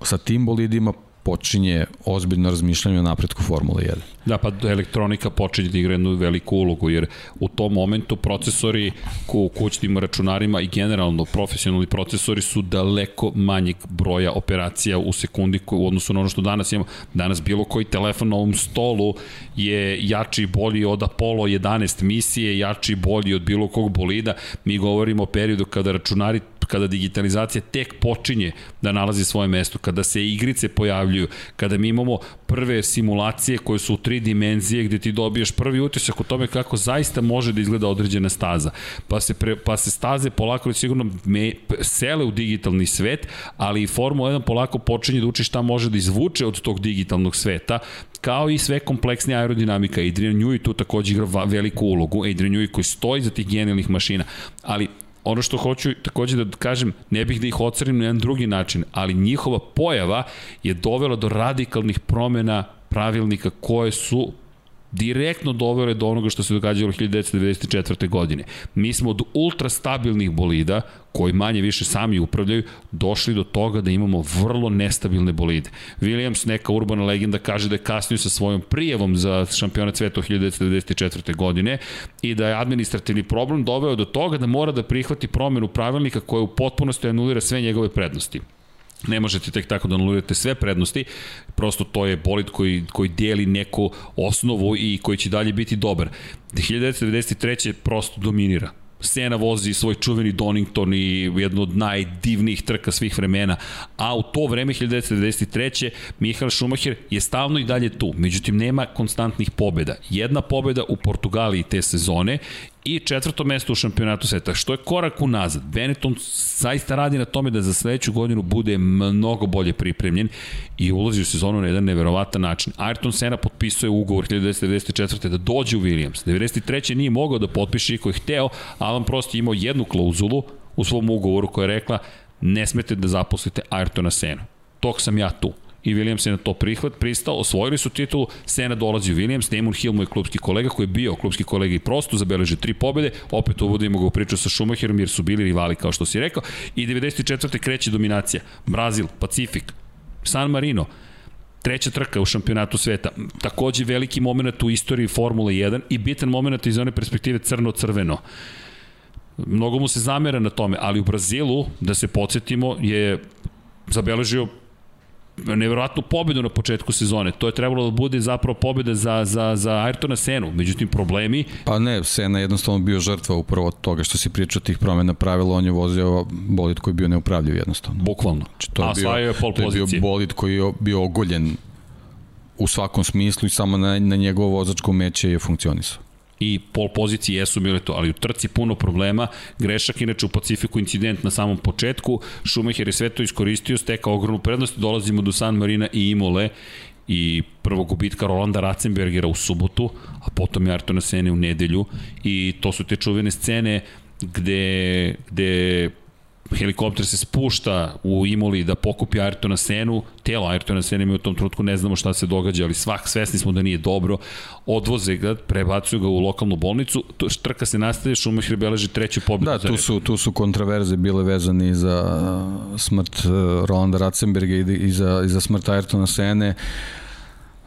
Sa tim bolidima počinje ozbiljno razmišljanje o napretku Formule 1. Da, pa elektronika počinje da igra jednu veliku ulogu, jer u tom momentu procesori u kućnim računarima i generalno profesionalni procesori su daleko manjeg broja operacija u sekundi u odnosu na ono što danas imamo. Danas bilo koji telefon na ovom stolu je jači i bolji od Apollo 11 misije, jači i bolji od bilo kog bolida. Mi govorimo o periodu kada računari kada digitalizacija tek počinje da nalazi svoje mesto, kada se igrice pojavljuju, kada mi imamo prve simulacije koje su u tri dimenzije gde ti dobiješ prvi utisak o tome kako zaista može da izgleda određena staza. Pa se, pre, pa se staze polako sigurno me, sele u digitalni svet, ali i Formula 1 polako počinje da uči šta može da izvuče od tog digitalnog sveta, kao i sve kompleksne aerodinamika. Adrian Newey tu takođe igra veliku ulogu. Adrian Newey koji stoji za tih genijalnih mašina, ali ono što hoću takođe da kažem, ne bih da ih ocrnim na jedan drugi način, ali njihova pojava je dovela do radikalnih promena pravilnika koje su direktno dovele do onoga što se događalo 1994. godine. Mi smo od ultra stabilnih bolida, koji manje više sami upravljaju, došli do toga da imamo vrlo nestabilne bolide. Williams, neka urbana legenda, kaže da je kasnio sa svojom prijevom za šampionat sveta 1994. godine i da je administrativni problem doveo do toga da mora da prihvati promenu pravilnika koja u potpunosti anulira sve njegove prednosti. Ne možete tek tako da anulirate sve prednosti, prosto to je bolid koji, koji dijeli neku osnovu i koji će dalje biti dobar. 1993. prosto dominira. Sena vozi svoj čuveni Donington i jednu od najdivnijih trka svih vremena, a u to vreme 1993. Mihael Schumacher je stavno i dalje tu, međutim nema konstantnih pobjeda. Jedna pobjeda u Portugaliji te sezone i četvrto mesto u šampionatu sveta, što je korak unazad. Benetton zaista radi na tome da za sledeću godinu bude mnogo bolje pripremljen i ulazi u sezonu na jedan neverovatan način. Ayrton Senna potpisuje ugovor 1994. da dođe u Williams. 93. nije mogao da potpiše i ko je hteo, Alan Prost je imao jednu klauzulu u svom ugovoru koja je rekla ne smete da zaposlite Ayrtona Senna. Tok sam ja tu i Williams je na to prihvat, pristao, osvojili su titulu, Sena dolazi u Williams, Damon Hill, moj klubski kolega, koji je bio klubski kolega i prosto, zabeleže tri pobede, opet uvodimo ga u priču sa Schumacherom jer su bili rivali, kao što si rekao, i 94. kreće dominacija, Brazil, Pacifik, San Marino, treća trka u šampionatu sveta. Takođe veliki moment u istoriji Formule 1 i bitan moment iz one perspektive crno-crveno. Mnogo mu se zamera na tome, ali u Brazilu, da se podsjetimo, je zabeležio neverovatnu pobedu na početku sezone. To je trebalo da bude zapravo pobeda za, za, za Ayrtona Senu. Međutim, problemi... Pa ne, Sena je jednostavno bio žrtva upravo od toga što si pričao tih promena pravila. On je vozio bolid koji je bio neupravljiv jednostavno. Bukvalno. Znači, to je A bio, je pol to je bio bolid koji je bio ogoljen u svakom smislu i samo na, na njegovo vozačko meće je funkcionisao i pol pozicije jesu bile to, ali u trci puno problema, grešak inače u Pacifiku incident na samom početku, Schumacher je sve to iskoristio, stekao ogromnu prednost, dolazimo do San Marina i Imole i prvog gubitka Rolanda Ratzenbergera u subotu, a potom je Artona Sene u nedelju. I to su te čuvene scene gde, gde helikopter se spušta u Imoli da pokupi Ayrtona Senu, telo Ayrtona Sene mi u tom trutku ne znamo šta se događa, ali svak svesni smo da nije dobro, odvoze ga, prebacuju ga u lokalnu bolnicu, trka se nastaje, Schumacher beleži treću pobedu. Da, tu su, tu su kontraverze bile vezani za smrt eh, Rolanda Ratzenberga i, i, za, i za smrt Ayrtona Sene.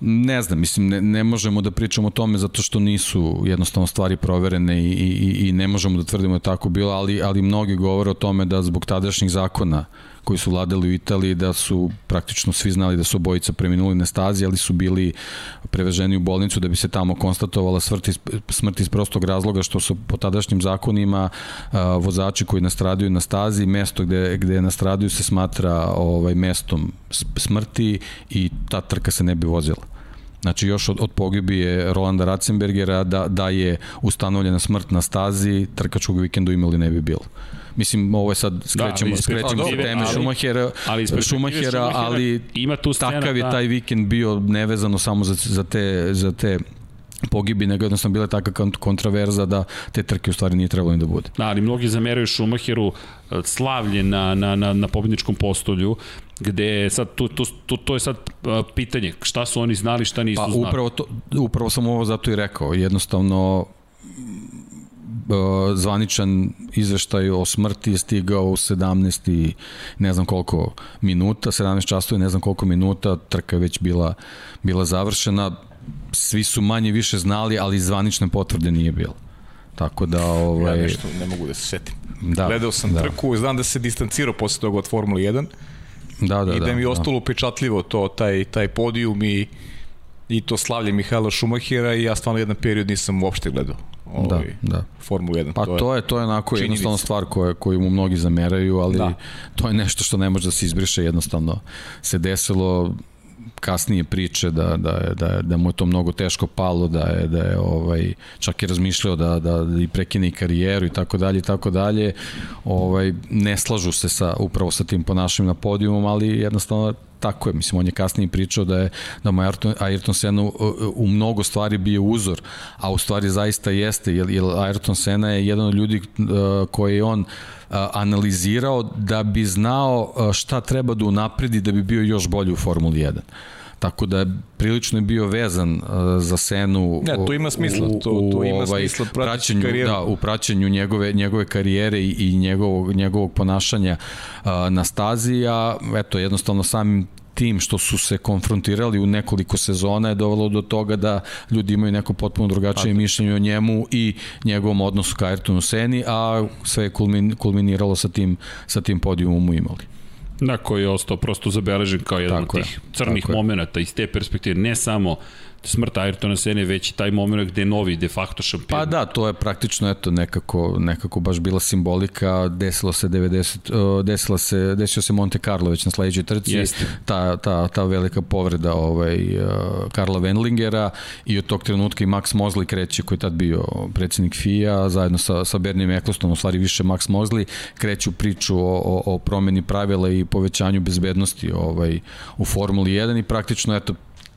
Ne znam, mislim, ne, ne možemo da pričamo o tome zato što nisu jednostavno stvari proverene i, i, i ne možemo da tvrdimo da je tako bilo, ali, ali mnogi govore o tome da zbog tadašnjih zakona koji su vladali u Italiji, da su praktično svi znali da su obojica preminuli na stazi, ali su bili preveženi u bolnicu da bi se tamo konstatovala smrt iz, smrt iz prostog razloga što su po tadašnjim zakonima a, vozači koji nastradaju na stazi, mesto gde, gde nastradaju se smatra ovaj mestom smrti i ta trka se ne bi vozila. Znači još od, od pogibije Rolanda Ratzenbergera da, da je ustanovljena smrt na stazi, trkačkog vikendu imali ne bi bilo. Mislim, ovo je sad skrećemo, da, skrećemo se teme Šumahera, ali, Šumahera, ali ima tu scena, takav je da. taj vikend bio nevezano samo za, za te, za te pogibi, nego jednostavno bila taka kontraverza da te trke u stvari nije trebalo ni da bude. Da, ali mnogi zameraju Šumacheru e, slavlje na, na, na, na pobedničkom postolju, gde sad, tu, tu, tu, to je sad e, pitanje, šta su oni znali, šta nisu pa, znali. Upravo, to, upravo sam ovo zato i rekao, jednostavno zvaničan izveštaj o smrti je stigao u 17 i ne znam koliko minuta, 17 časova i ne znam koliko minuta, trka je već bila, bila završena, svi su manje više znali, ali zvanične potvrde nije bilo. Tako da, ovaj... Ja nešto ne mogu da se setim. Da, Gledao sam da. trku, znam da se distancirao posle toga od Formule 1. Da, da, I da, da mi je da. ostalo da. upečatljivo to, taj, taj podijum i, i to slavlje Mihajla Šumahira i ja stvarno jedan period nisam uopšte gledao ovaj, da, da. Formulu 1. Pa to je, to je, to je onako činjenica. jednostavno stvar koje, koju mu mnogi zameraju, ali da. to je nešto što ne može da se izbriše, jednostavno se desilo kasnije priče da, da, je, da, je, da mu je to mnogo teško palo, da je, da je ovaj, čak i razmišljao da, da, da i prekine karijeru i tako dalje i tako dalje. Ovaj, ne slažu se sa, upravo sa tim ponašanjem na podijumom, ali jednostavno tako je, mislim, on je kasnije pričao da je da mu Ayrton, Ayrton Senna u, u mnogo stvari bio uzor, a u stvari zaista jeste, jer, jer Ayrton Senna je jedan od ljudi uh, koji je on uh, analizirao da bi znao uh, šta treba da unapredi da bi bio još bolji u Formuli 1 tako da prilično je bio vezan uh, za Senu ne, to ima smisla to, to ima ovaj, smisla praćenju, karijeru. da, u praćenju njegove, njegove karijere i, i njegovog, njegovog ponašanja uh, na stazi a eto jednostavno samim tim što su se konfrontirali u nekoliko sezona je dovelo do toga da ljudi imaju neko potpuno drugačije mišljenje o njemu i njegovom odnosu ka Ayrtonu Seni, a sve je kulminiralo sa tim, sa tim podijumom u imali. Da, koji je ostao prosto zabeležen kao jedan Tako od tih je. crnih Tako momenta iz te perspektive, ne samo smrt Ayrtona Sene već i taj moment gde je novi de facto šampion. Pa da, to je praktično eto nekako nekako baš bila simbolika, desilo se 90 uh, desilo se desio se Monte Carlo već na sledećoj trci. Jeste. Ta, ta, ta velika povreda ovaj uh, Karla Wendlingera i od tog trenutka i Max Mosley kreće koji je tad bio predsednik FIA zajedno sa sa Bernie Eccleston, u stvari više Max Mosley kreću priču o, o, o promeni pravila i povećanju bezbednosti ovaj u Formuli 1 i praktično eto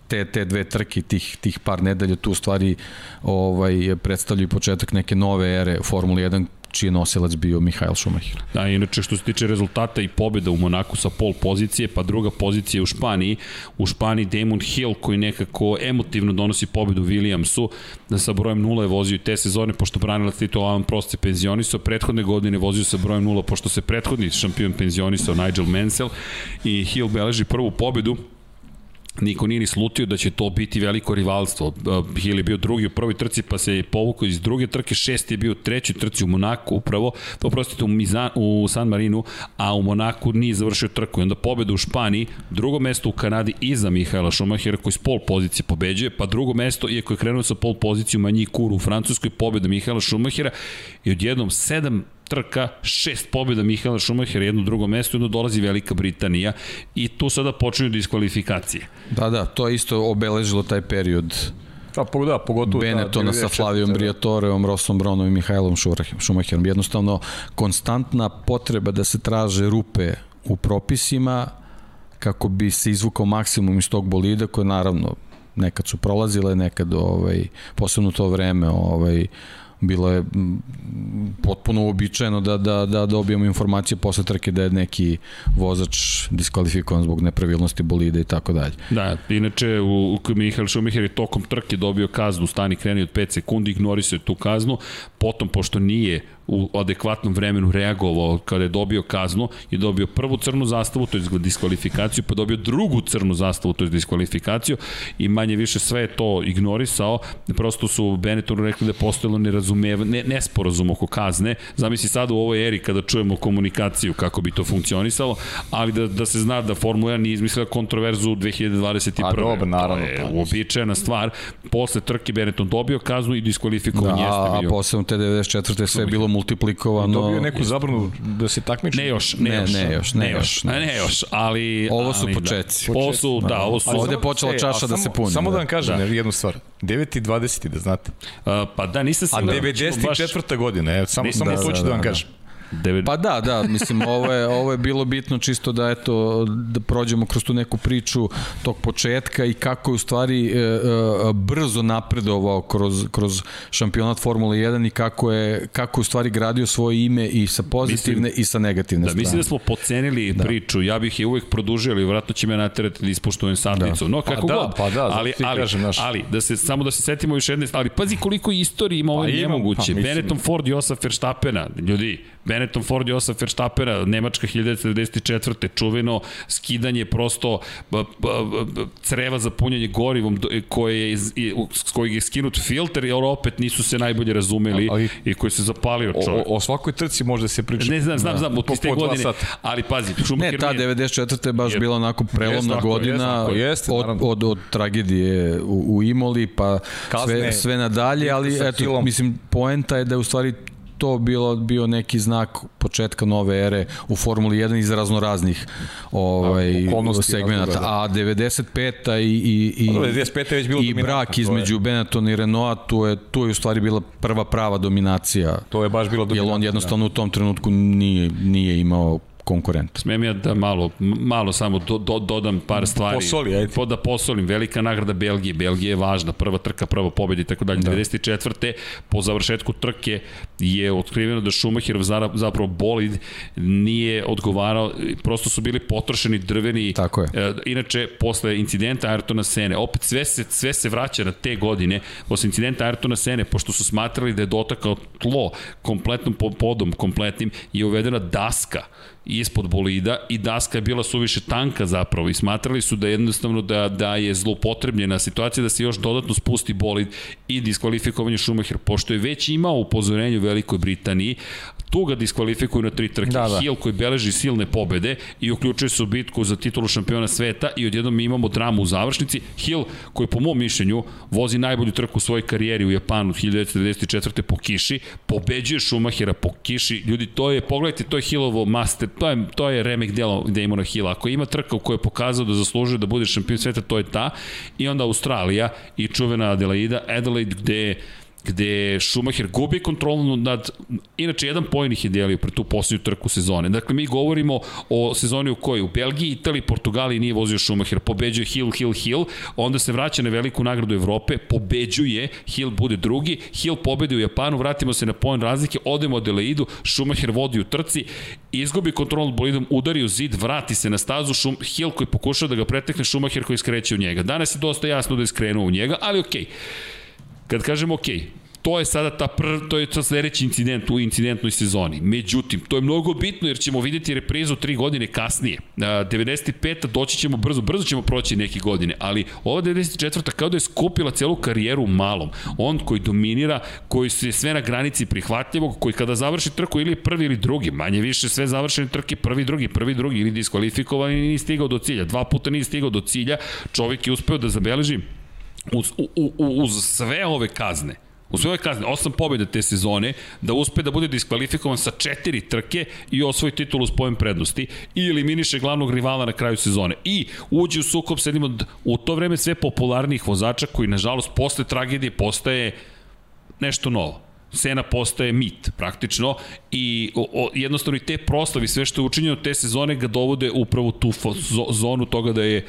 te, te dve trke, tih, tih par nedelja tu stvari ovaj, predstavljaju početak neke nove ere Formule 1 čiji je nosilac bio Mihael Schumacher. Da, inače što se tiče rezultata i pobjeda u Monaku sa pol pozicije, pa druga pozicija u Španiji, u Španiji Damon Hill koji nekako emotivno donosi pobedu Williamsu, da sa brojem 0 je vozio te sezone, pošto branilac titula Alan Prost se penzionisao, prethodne godine vozio sa brojem 0, pošto se prethodni šampion penzionisao Nigel Mansell. I Hill beleži prvu pobedu, niko nije ni slutio da će to biti veliko rivalstvo. Hill je bio drugi u prvoj trci, pa se je povukao iz druge trke, šesti je bio u trećoj trci u Monaku, upravo, to prostite u, Mizan, u San Marinu, a u Monaku nije završio trku. I onda pobeda u Španiji, drugo mesto u Kanadi iza Mihaela Schumachera koji s pol pozicije pobeđuje, pa drugo mesto, iako je krenuo sa pol poziciju manji kuru u Francuskoj, pobeda Mihaela Schumachera i odjednom sedam trka, šest pobjeda Mihaela Schumachera, jedno drugo mesto, jedno dolazi Velika Britanija i tu sada počinju diskvalifikacije. Da, da, to je isto obeležilo taj period Pa da, pogotovo Benetona sa Flavijom Briatoreom, Rosom Bronom i Mihajlom Šumacherom. Jednostavno, konstantna potreba da se traže rupe u propisima kako bi se izvukao maksimum iz tog bolida koje naravno nekad su prolazile, nekad ovaj, posebno to vreme ovaj, bilo je potpuno uobičajeno da, da, da dobijemo informacije posle trke da je neki vozač diskvalifikovan zbog nepravilnosti bolida i tako dalje. Da, inače u, u Mihael Schumacher je tokom trke dobio kaznu, stani kreni od 5 sekundi, ignorisao je tu kaznu, potom pošto nije u adekvatnom vremenu reagovao kada je dobio kaznu i dobio prvu crnu zastavu, to je diskvalifikaciju, pa dobio drugu crnu zastavu, to je diskvalifikaciju i manje više sve je to ignorisao. Prosto su Benettonu rekli da je postojalo nerazumeva, ne, nesporazum oko kazne. Zamisli sad u ovoj eri kada čujemo komunikaciju kako bi to funkcionisalo, ali da, da se zna da Formula 1 nije izmislila kontroverzu 2021. A dobro, naravno. To je uobičajena stvar. Posle trke Benetton dobio kaznu i diskvalifikovan da, jeste bio. A posle te 94. sve je bilo multiplikovano. Dobio neku zabranu da se takmiči? Ne još, ne, ne, još. Ne još, ne, još. Ne, ne još, ali... Ovo su ali, početci. Da. Ovo su, da, ovo su... Ovde je počela e, čaša da se puni. Samo da vam kažem da. jednu stvar. 9. i 20. da znate. Uh, pa da, nisam se... A 94. Baš... godina, evo, samo, samo da, to ću da, da, da vam kažem. Devet... Pa da, da, mislim, ovo je, ovo je bilo bitno čisto da, eto, da prođemo kroz tu neku priču tog početka i kako je u stvari e, e, brzo napredovao kroz, kroz šampionat Formule 1 i kako je, kako je u stvari gradio svoje ime i sa pozitivne mislim, i sa negativne da, strane. Mislim da smo pocenili da. priču, ja bih je uvek produžio, ali vratno će me naterati da ispoštujem sadnicu. Da. No, kako pa god. Da, pa da, ali, ali, kažem, naš. ali, da se, samo da se setimo još jedne, ali pazi koliko istorije ima ovo pa nemoguće. Pa, Benetton Ford i Osaf Verstappena, ljudi, Benetton Ford i Osaf Verstappena, Nemačka 1994. čuveno skidanje prosto creva za punjanje gorivom koje je iz, s kojeg je skinut filter, jer opet nisu se najbolje razumeli ali, i koji se zapalio čovjek. O, o, svakoj trci može se pričati. Ne znam, znam, znam, od te godine, ali pazi, Schumacher Ne, ta 94. je baš je, bila onako prelomna jest, godina jest, jeste, od, od, od, od tragedije u, u Imoli, pa Kazne, sve, sve nadalje, ali eto, mislim, poenta je da je u stvari to bilo bio neki znak početka nove ere u Formuli 1 iz raznoraznih ovaj segmenata. a 95 i i i 95 je već bilo i brak između Benetton i Renault tu je tu je u stvari bila prva prava dominacija. To je baš bilo dominacija jer on jednostavno u tom trenutku nije nije imao konkurent. Smem ja da malo, malo samo do, do, dodam par stvari. Posoli, ajde. Po da posolim, velika nagrada Belgije. Belgija je važna, prva trka, prva pobeda i tako dalje. Da. 94. po završetku trke je otkriveno da Schumacher zapravo bolid nije odgovarao, prosto su bili potrošeni drveni. Tako je. E, inače, posle incidenta Ayrtona Sene, opet sve se, sve se vraća na te godine, posle incidenta Ayrtona Sene, pošto su smatrali da je dotakao tlo kompletnom podom, kompletnim, je uvedena daska ispod bolida i daska je bila suviše tanka zapravo i smatrali su da jednostavno da, da je zloupotrebljena situacija da se još dodatno spusti bolid i diskvalifikovanje Schumacher, pošto je već imao upozorenje u Velikoj Britaniji, tu ga diskvalifikuju na tri trke. Da, da. Hill koji beleži silne pobede i uključuje se u bitku za titulu šampiona sveta i odjednom mi imamo dramu u završnici. Hill koji po mom mišljenju vozi najbolju trku u svojoj karijeri u Japanu 1994. po kiši, pobeđuje Schumachera po kiši. Ljudi, to je, pogledajte, to je Hillovo master, to je, to je remek delo Damona Hilla. Ako ima trka u kojoj je pokazao da zaslužuje da bude šampion sveta, to je ta. I onda Australija i čuvena Adelaida, Adelaide gde gde Schumacher gubi kontrolu nad, inače jedan poen ih je delio pre tu posljednju trku sezone. Dakle, mi govorimo o sezoni u kojoj u Belgiji, Italiji, Portugaliji nije vozio Schumacher, pobeđuje Hill, Hill, Hill, onda se vraća na veliku nagradu Evrope, pobeđuje, Hill bude drugi, Hill pobedi u Japanu, vratimo se na poen razlike, odemo od Deleidu, Schumacher vodi u trci, izgubi kontrolu nad bolidom, udari u zid, vrati se na stazu, Schum, Hill koji pokušava da ga pretekne, Schumacher koji skreće u njega. Danas je dosta jasno da je skrenuo u njega, ali okej. Okay Kad kažem ok, to je sada ta pr, to je to sledeći incident u incidentnoj sezoni. Međutim, to je mnogo bitno jer ćemo videti reprizu tri godine kasnije. 95. doći ćemo brzo, brzo ćemo proći neke godine, ali ova 94. kao da je skupila celu karijeru malom. On koji dominira, koji se sve na granici prihvatljivog, koji kada završi trku ili prvi ili drugi, manje više sve završene trke prvi, drugi, prvi, drugi ili diskvalifikovan i nije stigao do cilja. Dva puta nije stigao do cilja, čovjek je uspeo da zabeleži uz, u, u, uz sve ove kazne, u sve ove kazne, osam pobjede te sezone, da uspe da bude diskvalifikovan sa četiri trke i osvoji titulu s pojem prednosti i eliminiše glavnog rivala na kraju sezone. I uđe u sukob sa jednim od u to vreme sve popularnijih vozača koji, nažalost, posle tragedije postaje nešto novo Sena postaje mit, praktično, i o, o, jednostavno i te proslavi, sve što je učinjeno te sezone ga dovode upravo tu zonu toga da je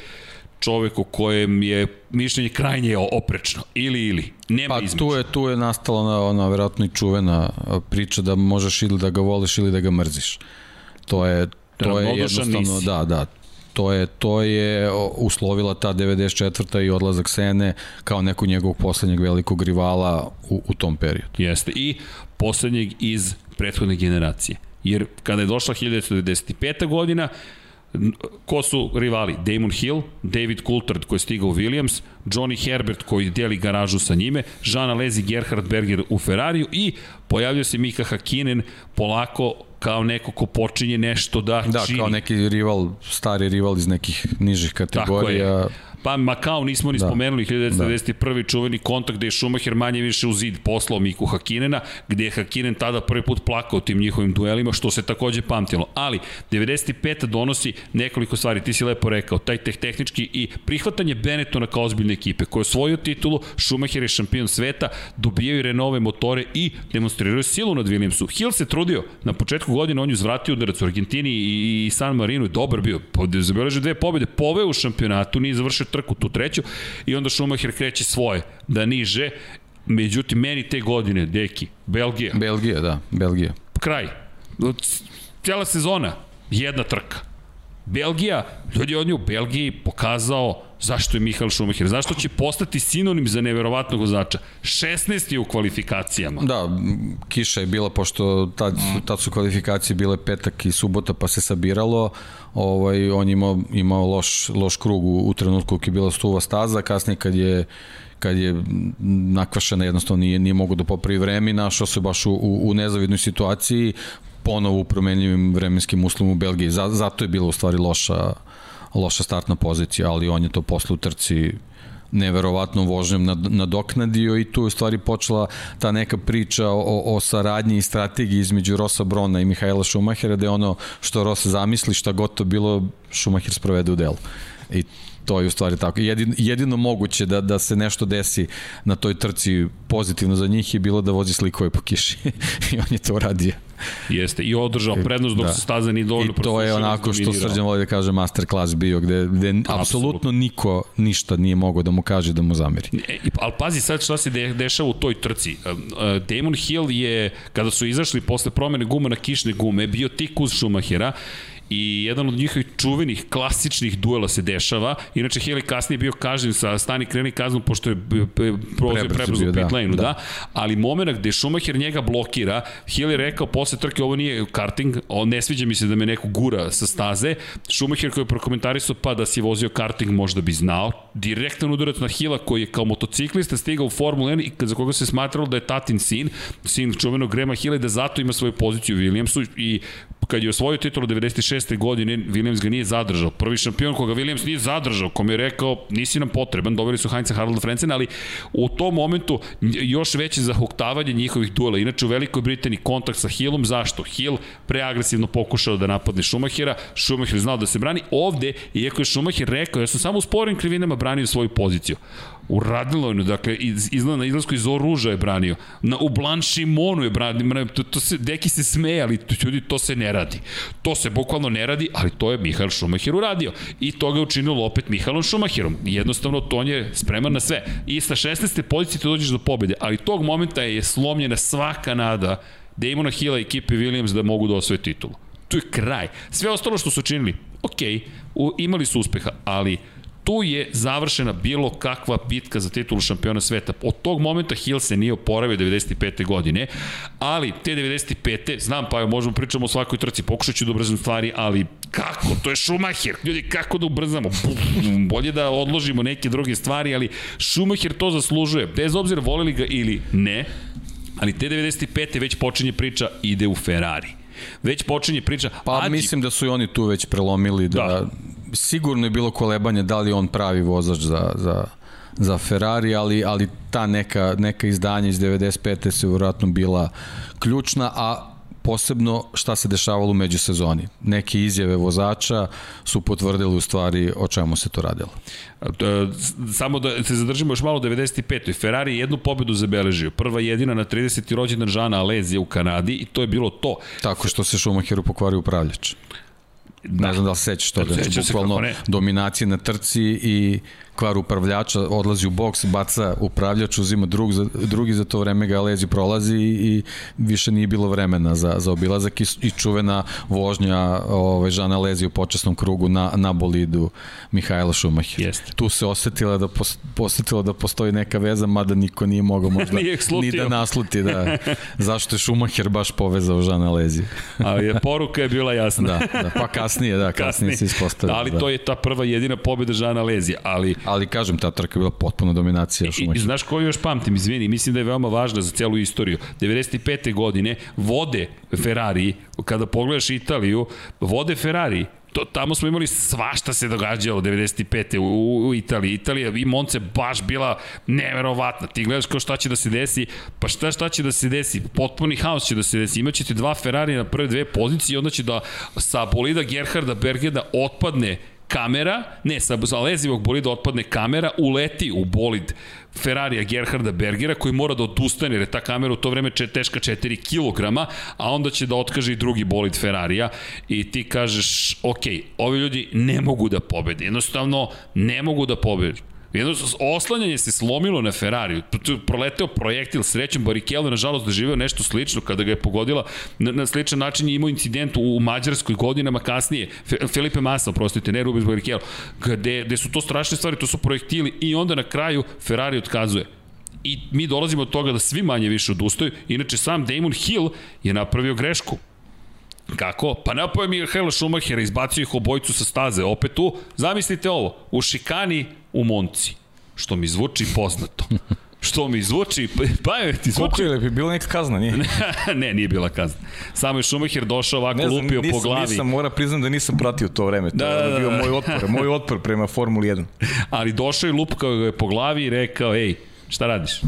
čovek o kojem je mišljenje krajnje oprečno. Ili, ili. Nema pa, između. tu je, tu je nastala ona, ona verovatno i čuvena priča da možeš ili da ga voliš ili da ga mrziš. To je, to je jednostavno, nisi. da, da, to je, to je uslovila ta 94. i odlazak Sene kao nekog njegovog poslednjeg velikog rivala u, u tom periodu. Jeste. I poslednjeg iz prethodne generacije. Jer kada je došla 1995. godina, ko su rivali? Damon Hill, David Coulthard koji je stigao u Williams, Johnny Herbert koji deli garažu sa njime, Žana Lezi Gerhard Berger u Ferrariju i pojavio se Mika Hakinen polako kao neko ko počinje nešto da, da čini. Da, kao neki rival, stari rival iz nekih nižih kategorija. Tako je Pa Makao nismo ni da. spomenuli, 1991. Da. čuveni kontakt gde je Schumacher manje više u zid poslao Miku Hakinena, gde je Hakinen tada prvi put plakao tim njihovim duelima, što se takođe pamtilo. Ali, 95. donosi nekoliko stvari, ti si lepo rekao, taj teh tehnički i prihvatanje Benettona kao ozbiljne ekipe, koja je osvojio titulu, Schumacher je šampion sveta, dobijaju Renove motore i demonstriraju silu nad Williamsu. Hill se trudio, na početku godine on je zvratio udarac u Argentini i San Marino dobar bio, zabeležio dve pobjede, poveo u šampionatu, nije završio trku, tu treću, i onda Schumacher kreće svoje, da niže, međutim, meni te godine, deki, Belgija. Belgija, da, Belgija. Kraj. Cijela sezona, jedna trka. Belgija, ljudi on je u Belgiji pokazao zašto je Mihael Schumacher, zašto će postati sinonim za neverovatnog vozača. 16 je u kvalifikacijama. Da, kiša je bila, pošto tad, tad su kvalifikacije bile petak i subota, pa se sabiralo, ovaj, on imao, imao loš, loš krug u, u trenutku kad je bila stuva staza, kasnije kad je kad je nakvašena jednostavno nije, nije mogo da popravi vreme našao se baš u, u, u nezavidnoj situaciji ponovo u promenljivim vremenskim uslovima u Belgiji. Zato je bila u stvari loša, loša startna pozicija, ali on je to posle u trci neverovatnom vožnjom nadoknadio i tu je u stvari počela ta neka priča o, o saradnji i strategiji između Rosa Brona i Mihajla Šumahera, da je ono što Rosa zamisli, šta god to bilo, Šumacher sprovede u delu. I to je u stvari tako. Jedino, jedino moguće da, da se nešto desi na toj trci pozitivno za njih je bilo da vozi slikove po kiši. <laughs> I on je to uradio. Jeste, i održao prednost dok da. se staza ni dovoljno I to je onako što Srđan voli da kaže masterclass bio, gde, gde apsolutno niko ništa nije mogao da mu kaže da mu zameri. E, ali pazi sad šta se de, dešava u toj trci. E, e, Damon Hill je, kada su izašli posle promene guma na kišne gume, bio tik uz Schumachera i jedan od njihovih čuvenih klasičnih duela se dešava. Inače, Haley kasnije bio kažnjen sa stani kreni kaznom pošto je prolazio prebrzo u pit lane-u, da. da. Ali moment gde Schumacher njega blokira, Haley rekao posle trke ovo nije karting, on ne sviđa mi se da me neko gura sa staze. Schumacher koji je prokomentarisao pa da si vozio karting možda bi znao. Direktan udarac na Hila koji je kao motociklista stigao u Formula 1 i za koga se smatralo da je tatin sin, sin čuvenog Grema Hila da zato ima svoju poziciju u Williamsu i kad je osvojio titulu 96. godine, Williams ga nije zadržao. Prvi šampion koga Williams nije zadržao, kom je rekao, nisi nam potreban, doveli su Heinza Haralda Frencena, ali u tom momentu još veće zahuktavanje njihovih duela. Inače u Velikoj Britaniji kontakt sa Hillom, zašto? Hill preagresivno pokušao da napadne Schumachera, Schumacher znao da se brani. Ovde, iako je Schumacher rekao, ja sam samo u sporim krivinama branio svoju poziciju. U Radilojnu, dakle, iz, izgleda na izlasku iz Oruža je branio. Na, u Blanchimonu je branio. To, to se, deki se smeje, ali to, ljudi, to se ne radi. To se bukvalno ne radi, ali to je Mihael Schumacher uradio. I to ga učinilo opet Mihaelom Schumacherom. Jednostavno, to je spreman na sve. I sa 16. pozicije ti dođeš do pobede, ali tog momenta je slomljena svaka nada Damona Hilla i ekipe Williams da mogu da osvoje titulu. Tu je kraj. Sve ostalo što su učinili, ok, u, imali su uspeha, ali tu je završena bilo kakva bitka za titulu šampiona sveta. Od tog momenta Hill se nije oporavio 95. godine, ali te 95. znam pa možemo pričamo o svakoj trci, pokušat ću da ubrzam stvari, ali kako? To je Schumacher. Ljudi, kako da ubrzamo? Bolje da odložimo neke druge stvari, ali Schumacher to zaslužuje. Bez obzira volili ga ili ne, ali te 95. već počinje priča ide u Ferrari. Već počinje priča. Pa Ađi... mislim da su i oni tu već prelomili da, da sigurno je bilo kolebanje da li on pravi vozač za, za, za Ferrari, ali, ali ta neka, neka izdanja iz 95. se vjerojatno bila ključna, a posebno šta se dešavalo u međusezoni. Neke izjave vozača su potvrdili u stvari o čemu se to radilo. Samo da se zadržimo još malo u 95. Ferrari je jednu pobedu zabeležio. Prva jedina na 30. rođendan Žana Alezija u Kanadi i to je bilo to. Tako što se Schumacheru pokvario upravljač. Ne znam da li sećaš to, da je bukvalno dominacija na trci i kvar upravljača, odlazi u boks, baca upravljač, uzima drug, za, drugi za to vreme ga lezi prolazi i više nije bilo vremena za, za obilazak i, i čuvena vožnja ovaj, Žana Lezi u počasnom krugu na, na bolidu Mihajla Šumahir. Jeste. Tu se osetila da, pos, osetila da postoji neka veza, mada niko nije mogao <laughs> možda nije ni da nasluti da, <laughs> zašto je Šumahir baš povezao Žana Lezi. Ali je, poruka je bila jasna. da, da, pa kasnije, da, kasnije, kasnije se ispostavio. Ali da. to je ta prva jedina pobeda Žana Lezi, ali ali kažem, ta trka je bila potpuno dominacija I, I znaš koju još pamtim, izvini, mislim da je veoma važna za celu istoriju. 95. godine vode Ferrari, kada pogledaš Italiju, vode Ferrari, to, tamo smo imali svašta se događalo 95. U, u Italiji. Italija i Monce baš bila neverovatna. Ti gledaš kao šta će da se desi, pa šta šta će da se desi? Potpuni haos će da se desi. Imaćete dva Ferrari na prve dve pozicije i onda će da sa bolida Gerharda Bergeda otpadne kamera, ne, sa, sa lezivog bolida otpadne kamera, uleti u bolid Ferrarija Gerharda Bergera koji mora da odustane jer je ta kamera u to vreme če, teška 4 kg, a onda će da otkaže i drugi bolid Ferrarija. I ti kažeš, ok, ovi ljudi ne mogu da pobede, jednostavno ne mogu da pobede Jedno oslanjanje se slomilo na Ferrariju. Proleteo projektil srećem Barrichello nažalost doživeo nešto slično kada ga je pogodila na, na sličan način je imao incident u, u Mađarskoj godinama kasnije. Felipe Massa, prostite, ne Rubens Barrichello. Gde, gde su to strašne stvari, to su projektili i onda na kraju Ferrari otkazuje. I mi dolazimo od toga da svi manje više odustaju. Inače, sam Damon Hill je napravio grešku. Kako? Pa napao je Mihaela Schumachera, izbacio ih obojcu sa staze. Opet tu, zamislite ovo, u šikani u Monci, što mi zvuči poznato. Što mi zvuči, pa je ti zvuči... Koliko je bi bila neka kazna, nije? <laughs> ne, nije bila kazna. Samo je Schumacher došao ovako ne znam, lupio nisam, po glavi. Nisam, mora priznam da nisam pratio to vreme. To da, je da, da. bio moj otpor, moj otpor prema Formuli 1. <laughs> Ali došao i lupkao ga je po glavi i rekao, ej, šta radiš?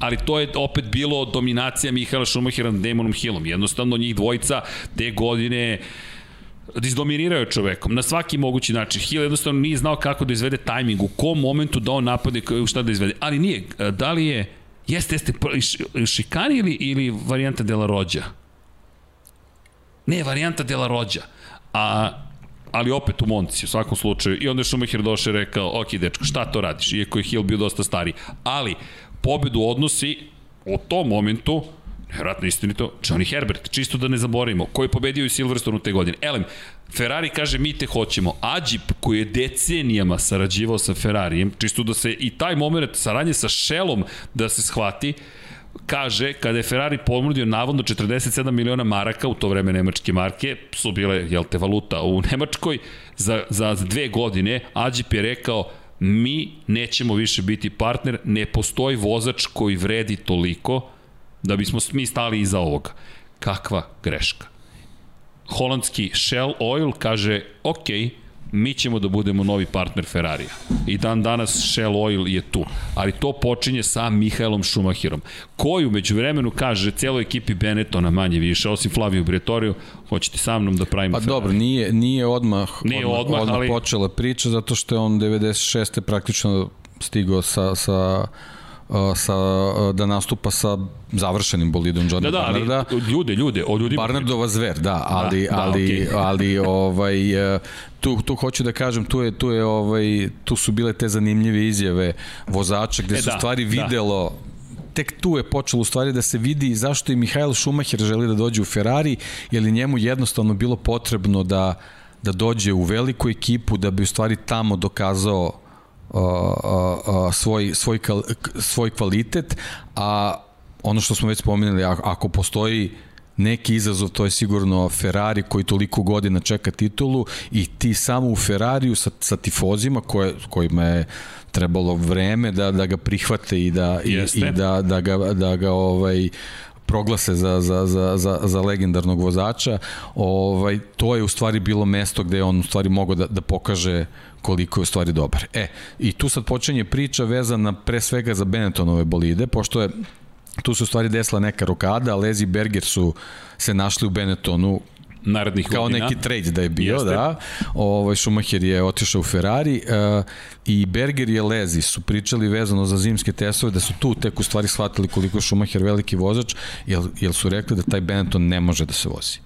ali to je opet bilo dominacija Mihaela Schumachera nad Damonom Hillom. Jednostavno njih dvojica te godine izdominirao čovekom na svaki mogući način. Hill jednostavno nije znao kako da izvede tajming, u kom momentu da on napade, šta da izvede. Ali nije, da li je, jeste, jeste, šikani ili, ili varijanta Dela Rođa? Ne, varijanta Dela Rođa. A ali opet u Monci u svakom slučaju. I onda je Schumacher došao i rekao, ok, dečko, šta to radiš? Iako je Hill bio dosta stari. Ali, pobedu odnosi u tom momentu Nevratno istinito, Johnny Herbert, čisto da ne zaboravimo, koji je pobedio u Silverstonu te godine. Elem, Ferrari kaže mi te hoćemo. Ađip koji je decenijama sarađivao sa Ferrarijem, čisto da se i taj moment saradnje sa Shellom da se shvati, kaže, kada je Ferrari ponudio navodno 47 miliona maraka, u to vreme nemačke marke, su bile, jel te, valuta u Nemačkoj, za, za dve godine, Ađip je rekao, mi nećemo više biti partner, ne postoji vozač koji vredi toliko da bismo mi stali iza ovoga. Kakva greška. Holandski Shell Oil kaže, ok, mi ćemo da budemo novi partner Ferrarija. I dan danas Shell Oil je tu. Ali to počinje sa Mihaelom Schumacherom, koji umeđu vremenu kaže celoj ekipi Benettona manje više, osim Flavio Bretorio, hoćete sa mnom da pravimo Pa Ferrari. dobro, nije, nije odmah, nije odmah, odmah, odmah ali... počela priča, zato što je on 96. praktično stigao sa, sa sa, da nastupa sa završenim bolidom Johna da, da, Barnarda. Ali, ljude, ljude, o ljudima. Barnardova zver, da, ali, da, da, ali, okay. <laughs> ali ovaj, tu, tu hoću da kažem, tu, je, tu, je, ovaj, tu su bile te zanimljive izjave vozača gde e, su da, stvari da. videlo tek tu je počelo u stvari da se vidi zašto i Mihajl Schumacher želi da dođe u Ferrari, jer je njemu jednostavno bilo potrebno da, da dođe u veliku ekipu da bi u stvari tamo dokazao svoj, svoj, svoj kvalitet, a ono što smo već spomenuli, ako postoji neki izazov, to je sigurno Ferrari koji toliko godina čeka titulu i ti samo u Ferrariju sa, sa tifozima koje, kojima je trebalo vreme da, da ga prihvate i da, i, i da, da ga, da ga ovaj, proglase za, za, za, za, za legendarnog vozača, ovaj, to je u stvari bilo mesto gde on u stvari mogao da, da pokaže koliko je u stvari dobar. E, i tu sad počinje priča vezana pre svega za Benettonove bolide, pošto je tu se u stvari desila neka rokada, Lezi Berger su se našli u Benettonu narednih kao godina. neki trade da je bio, Jeste. da. Ovaj Schumacher je otišao u Ferrari uh, i Berger i Lezi su pričali vezano za zimske testove da su tu tek u stvari shvatili koliko je Schumacher veliki vozač, jer, jer su rekli da taj Benetton ne može da se vozi.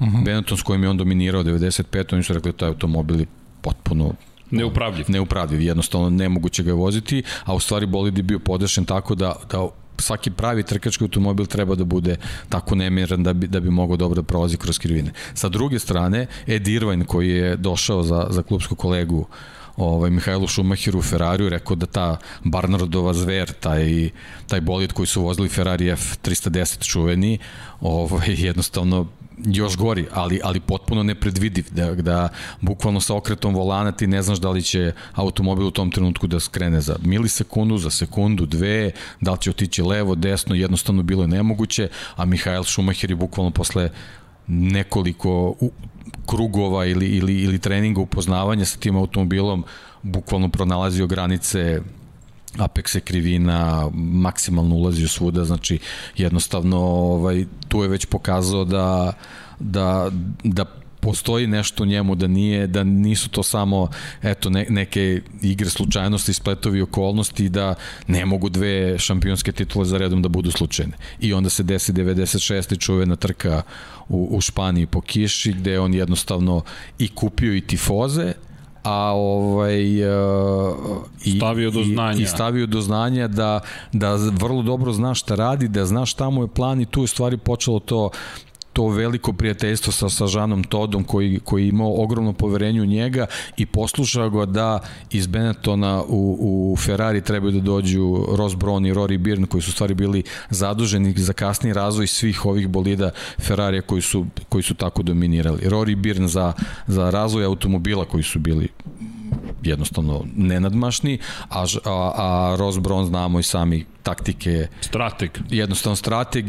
Uh -huh. Benetton s kojim je on dominirao 95. oni su rekli da taj automobil je potpuno Neupravljiv. neupravljiv, jednostavno nemoguće ga je voziti, a u stvari bolid je bio podešen tako da, da svaki pravi trkački automobil treba da bude tako nemiran da bi, da bi mogao dobro da prolazi kroz krivine. Sa druge strane, Ed Irvine koji je došao za, za klubsku kolegu ovaj, Mihajlu Šumahiru u Ferrariju rekao da ta Barnardova zver, taj, taj bolid koji su vozili Ferrari F310 čuveni, ovaj, jednostavno još gori, ali, ali potpuno nepredvidiv, da, da bukvalno sa okretom volana ti ne znaš da li će automobil u tom trenutku da skrene za milisekundu, za sekundu, dve, da li će otići levo, desno, jednostavno bilo je nemoguće, a Mihael Schumacher je bukvalno posle nekoliko krugova ili, ili, ili treninga upoznavanja sa tim automobilom bukvalno pronalazio granice apexe krivina, maksimalno ulazio svuda, znači jednostavno ovaj, tu je već pokazao da, da, da postoji nešto u njemu da nije da nisu to samo eto ne, neke igre slučajnosti spletovi okolnosti da ne mogu dve šampionske titule za redom da budu slučajne i onda se desi 96. čuvena trka u, u Španiji po kiši gde on jednostavno i kupio i tifoze a ovaj uh, i stavio do znanja. i, i stavio do znanja da da vrlo dobro zna šta radi, da zna šta mu je plan i tu je stvari počelo to to veliko prijateljstvo sa, sa Žanom Todom koji, koji je imao ogromno poverenje u njega i poslušao ga da iz Benettona u, u Ferrari trebaju da dođu Ross Brown i Rory Byrne koji su stvari bili zaduženi za kasni razvoj svih ovih bolida Ferrarija koji su, koji su tako dominirali. Rory Byrne za, za razvoj automobila koji su bili jednostavno nenadmašni, a, a, a Ross Brown znamo i sami taktike. Strateg. Jednostavno strateg.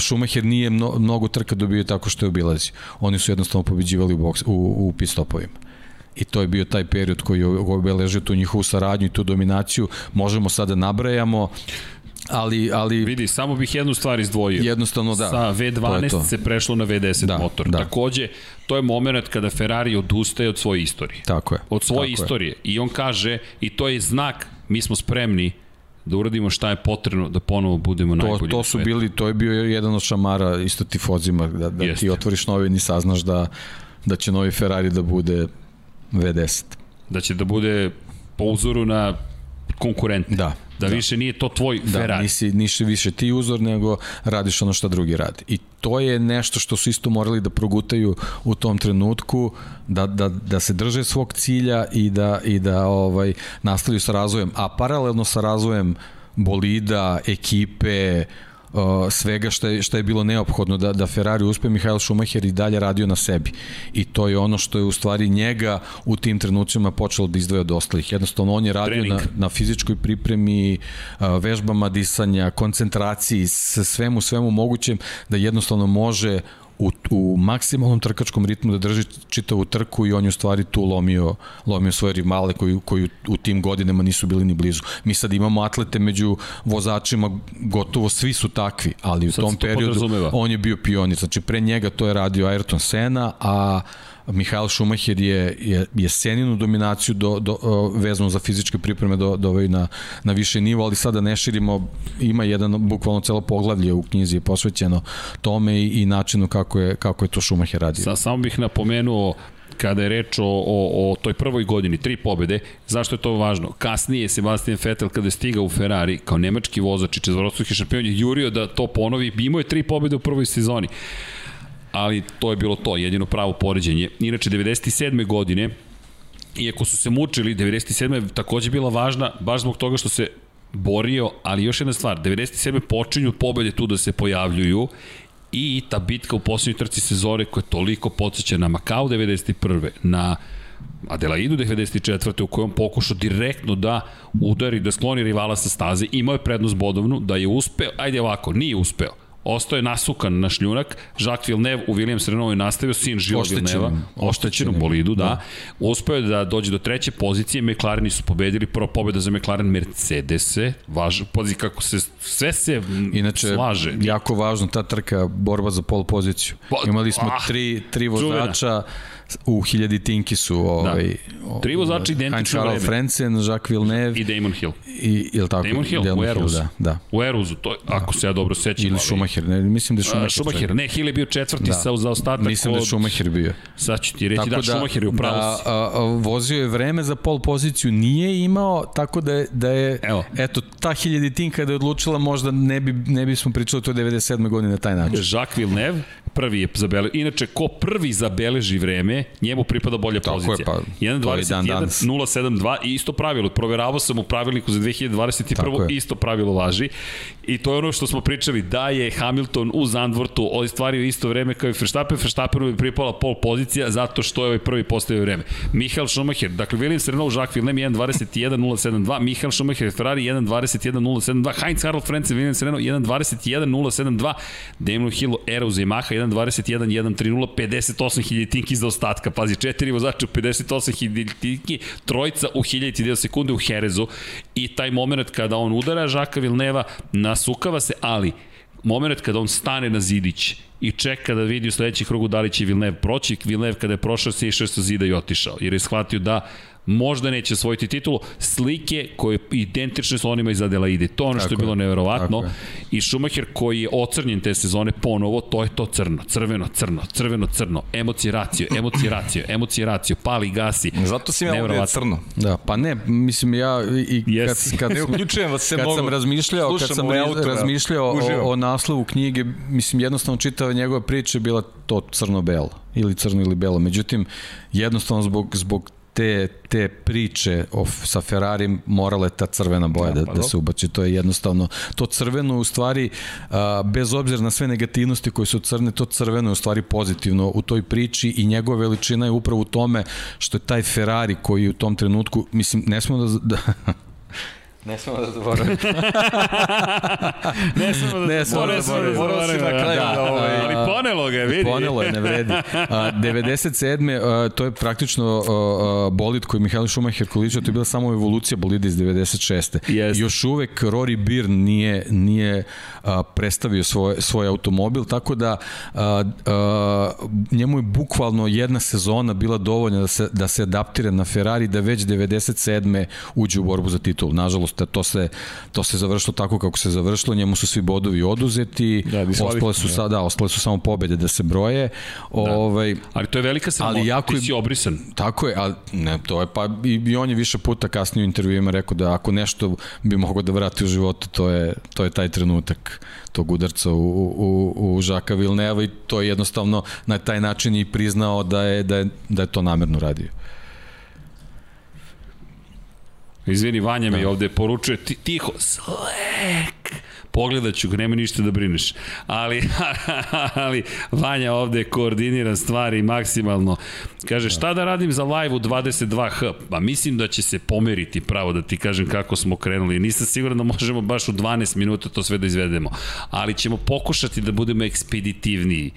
Schumacher nije mno, mnogo trka dobio tako što je obilazio. Oni su jednostavno pobeđivali u, boks, u, u pit stopovima i to je bio taj period koji obeležio tu njihovu saradnju i tu dominaciju. Možemo sada nabrajamo ali ali vidi samo bih jednu stvar izdvojio jednostavno da sa V12 to to. se prešlo na V10 da, motor da. takođe to je moment kada Ferrari odustaje od svoje istorije tako je od svoje tako istorije je. i on kaže i to je znak mi smo spremni da uradimo šta je potrebno da ponovo budemo to, najbolji. To su bili, to je bio jedan od šamara isto tifozima, da, da Jeste. ti otvoriš novi i saznaš da, da će novi Ferrari da bude V10. Da će da bude po uzoru na konkurente. Da, Da, da više nije to tvoj da, Ferrari. nisi, nisi više ti uzor, nego radiš ono što drugi radi. I to je nešto što su isto morali da progutaju u tom trenutku, da, da, da se drže svog cilja i da, i da ovaj nastavljaju sa razvojem. A paralelno sa razvojem bolida, ekipe, uh, svega što je, što je bilo neophodno da, da Ferrari uspe, Mihael Schumacher i dalje radio na sebi. I to je ono što je u stvari njega u tim trenucima počelo da izdvoja od ostalih. Jednostavno on je radio na, na fizičkoj pripremi, uh, vežbama disanja, koncentraciji, svemu, svemu mogućem da jednostavno može u, u maksimalnom trkačkom ritmu da drži čitavu trku i on je u stvari tu lomio, lomio svoje rivale koji, koji u tim godinama nisu bili ni blizu. Mi sad imamo atlete među vozačima, gotovo svi su takvi, ali u sad tom periodu on je bio pionir. Znači pre njega to je radio Ayrton Senna, a Mihael Schumacher je, je, je seninu dominaciju do, do, vezano za fizičke pripreme do, do ovaj na, na više nivo, ali sada ne širimo, ima jedan bukvalno celo poglavlje u knjizi je posvećeno tome i, i načinu kako je, kako je to Schumacher radio. Sa, samo bih napomenuo kada je reč o, o, o toj prvoj godini, tri pobede, zašto je to važno? Kasnije Sebastian Vettel kada je stigao u Ferrari kao nemački vozač i četvorostruki šampion je jurio da to ponovi, imao je tri pobede u prvoj sezoni ali to je bilo to, jedino pravo poređenje. Inače, 97. godine, iako su se mučili, 97. je takođe bila važna, baš zbog toga što se borio, ali još jedna stvar, 97. počinju pobede tu da se pojavljuju i ta bitka u poslednjoj trci sezore koja je toliko podsjeća na Macau 91. na Adelaidu 94. u kojom pokušao direktno da udari, da skloni rivala sa staze, imao je prednost bodovnu, da je uspeo, ajde ovako, nije uspeo, ostao je nasukan na šljunak, Jacques Villeneuve u Williams Renault je nastavio, sin Žila Villeneuve, oštećenom bolidu, da. da. Uspeo je da dođe do treće pozicije, McLareni su pobedili, prva pobeda za McLaren Mercedese, važ, pazi kako se, sve se Inače, slaže. jako važno ta trka, borba za pol poziciju. Pa, Imali smo ah, tri, tri vozača, čuvena u hiljadi tinki su ovaj, da. Tri vozači identično vreme. Frentzen, Jacques Villeneuve i Damon Hill. I, ili tako? Damon Hill, Damon u Eruzu. Da, da. U Eruzu, to, ako se ja dobro sećam. Ili Schumacher, ne, mislim da je Schumacher. Schumacher, ne, Hill je bio četvrti da. sa zaostatak Mislim da je Schumacher bio. Sad ću ti reći tako da, da Schumacher je u pravu. Da, a, a, vozio je vreme za pol poziciju, nije imao, tako da je, da je Evo. eto, ta hiljaditinka kada je odlučila možda ne, bi, ne bismo pričali to 97. godine na taj način. Jacques Villeneuve, prvi je zabeležio. Inače, ko prvi zabeleži vreme, njemu pripada bolja Tako pozicija. Tako je, pa 1.21, 0.72 i isto pravilo. Proveravao sam u pravilniku za 2021. Isto pravilo važi. I to je ono što smo pričali, da je Hamilton u Zandvortu ostvario isto vreme kao i Verstappen, Verstappenu je pripala pol pozicija zato što je ovaj prvi postavio vreme. Michael Schumacher, dakle Williams Renault, Jacques Villeneuve 1.21.072, Michael Schumacher Ferrari 1.21.072, Heinz Harald Frentzen Williams Renault 1.21.072, Damon Hill Eros Yamaha 1.21.130, 58.000 tinki za ostatka, pazi, četiri vozača 58.000 tinki, trojica u 1000 sekunde u Herezu. I taj moment kada on udara Žaka Vilneva na nasukava se, ali moment kada on stane na zidić i čeka da vidi u sledećih krugu da li će Vilnev proći, Vilnev kada je prošao se išao sa zida i otišao, jer je shvatio da možda neće osvojiti titulu, slike koje identične su onima iz Adelaide. To ono tako što je bilo neverovatno. I Schumacher koji je ocrnjen te sezone ponovo, to je to crno, crveno, crno, crveno, crno, emocije racio, emocije racio, emocije racio, pali, gasi. Zato si ja ovdje crno. Da, pa ne, mislim ja i yes. kad, kad, ne uključujem vas se kad sam razmišljao, kad sam razmišljao o, o naslovu knjige, mislim jednostavno čitava njegova priča je bila to crno-belo ili crno ili belo. Međutim, jednostavno zbog, zbog te, te priče o, sa Ferrari morala je ta crvena boja da, da, pa da se ubaci. To je jednostavno, to crveno u stvari, a, bez obzira na sve negativnosti koje su crne, to crveno je u stvari pozitivno u toj priči i njegova veličina je upravo u tome što je taj Ferrari koji u tom trenutku, mislim, ne smo da, da <laughs> Ne smemo da zaboravimo. <laughs> ne smemo da ne smemo da zaboravimo. Morao si na kraju da, da ovaj... Ali ponelo ga, vidi. Ponelo je, ne vredi. A, 97. A, to je praktično a, a, bolid koji Mihajlo Šumacher količio, to je bila samo evolucija bolida iz 96. Yes. Još uvek Rory Byrne nije, nije a, predstavio svoj, svoj automobil, tako da a, a, njemu je bukvalno jedna sezona bila dovoljna da se, da se adaptira na Ferrari, da već 97. uđe u borbu za titul. Nažalost, da to se, to se završilo tako kako se završilo, njemu su svi bodovi oduzeti, da, ostale su, sada, da, ostale su samo pobede da se broje. Da. Ovaj, ali to je velika sramota, ali jako ti si obrisan. Tako je, ali ne, to je, pa i, i on je više puta kasnije u intervjuima rekao da ako nešto bi mogao da vrati u životu, to je, to je taj trenutak tog udarca u, u, u Žaka Vilneva i to je jednostavno na taj način i priznao da je, da je, da je to namerno radio. Izvini, Vanja da. mi ovde poručuje ti, tiho, slek. Pogledat ću nema ništa da brineš. Ali, <laughs> ali Vanja ovde koordinira stvari maksimalno. Kaže, da. šta da radim za live u 22H? Pa mislim da će se pomeriti pravo da ti kažem kako smo krenuli. Nisam siguran da možemo baš u 12 minuta to sve da izvedemo. Ali ćemo pokušati da budemo ekspeditivniji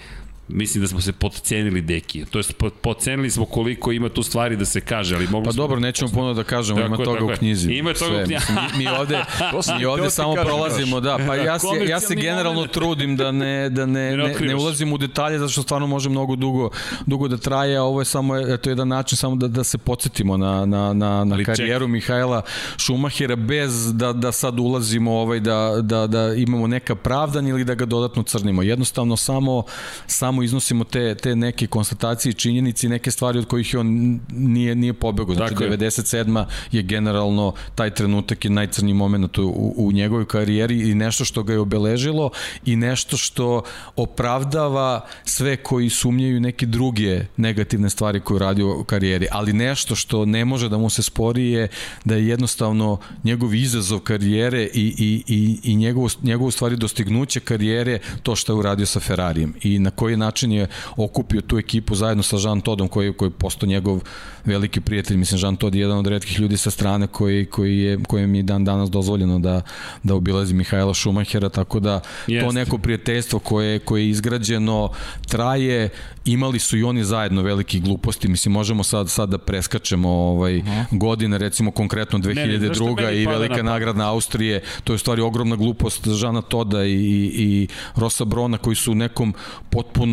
Mislim da smo se podcenili deki. To jest podcenili smo koliko ima tu stvari da se kaže, ali mogu Pa dobro, nećemo puno da kažemo, ima toga u knjizi. Ima toga u knjizi. Mi, mi ovde, <laughs> mi ovde samo prolazimo, da. Pa ja se, ja se generalno trudim da ne, da ne, ne, ne ulazim u detalje, zato što stvarno može mnogo dugo, dugo da traje, a ovo je samo eto, jedan način samo da, da se podsjetimo na, na, na, na karijeru ček. Mihajla Šumahira bez da, da sad ulazimo ovaj, da, da, da imamo neka pravdan ili da ga dodatno crnimo. Jednostavno samo, samo iznosimo te, te neke konstatacije i činjenici, neke stvari od kojih on nije, nije pobegao. Znači, dakle, 97. je generalno taj trenutak je najcrniji moment u, u njegovoj karijeri i nešto što ga je obeležilo i nešto što opravdava sve koji sumnjaju neke druge negativne stvari koje radi u karijeri, ali nešto što ne može da mu se spori je da je jednostavno njegov izazov karijere i, i, i, i njegovo, njegovo stvari dostignuće karijere to što je uradio sa Ferrarijem i na koji način je okupio tu ekipu zajedno sa Jean Todom koji, koji je postao njegov veliki prijatelj. Mislim, Jean Todt je jedan od redkih ljudi sa strane koji, koji je, kojem je dan danas dozvoljeno da, da obilazi Mihajla Šumahera, tako da Jeste. to neko prijateljstvo koje, koje je izgrađeno traje, imali su i oni zajedno veliki gluposti, mislim, možemo sad, sad da preskačemo ovaj, uh -huh. godine, recimo konkretno 2002. Ne, ne, i velika na nagradna Austrije, to je stvari ogromna glupost Žana Toda i, i, i Rosa Brona koji su u nekom potpuno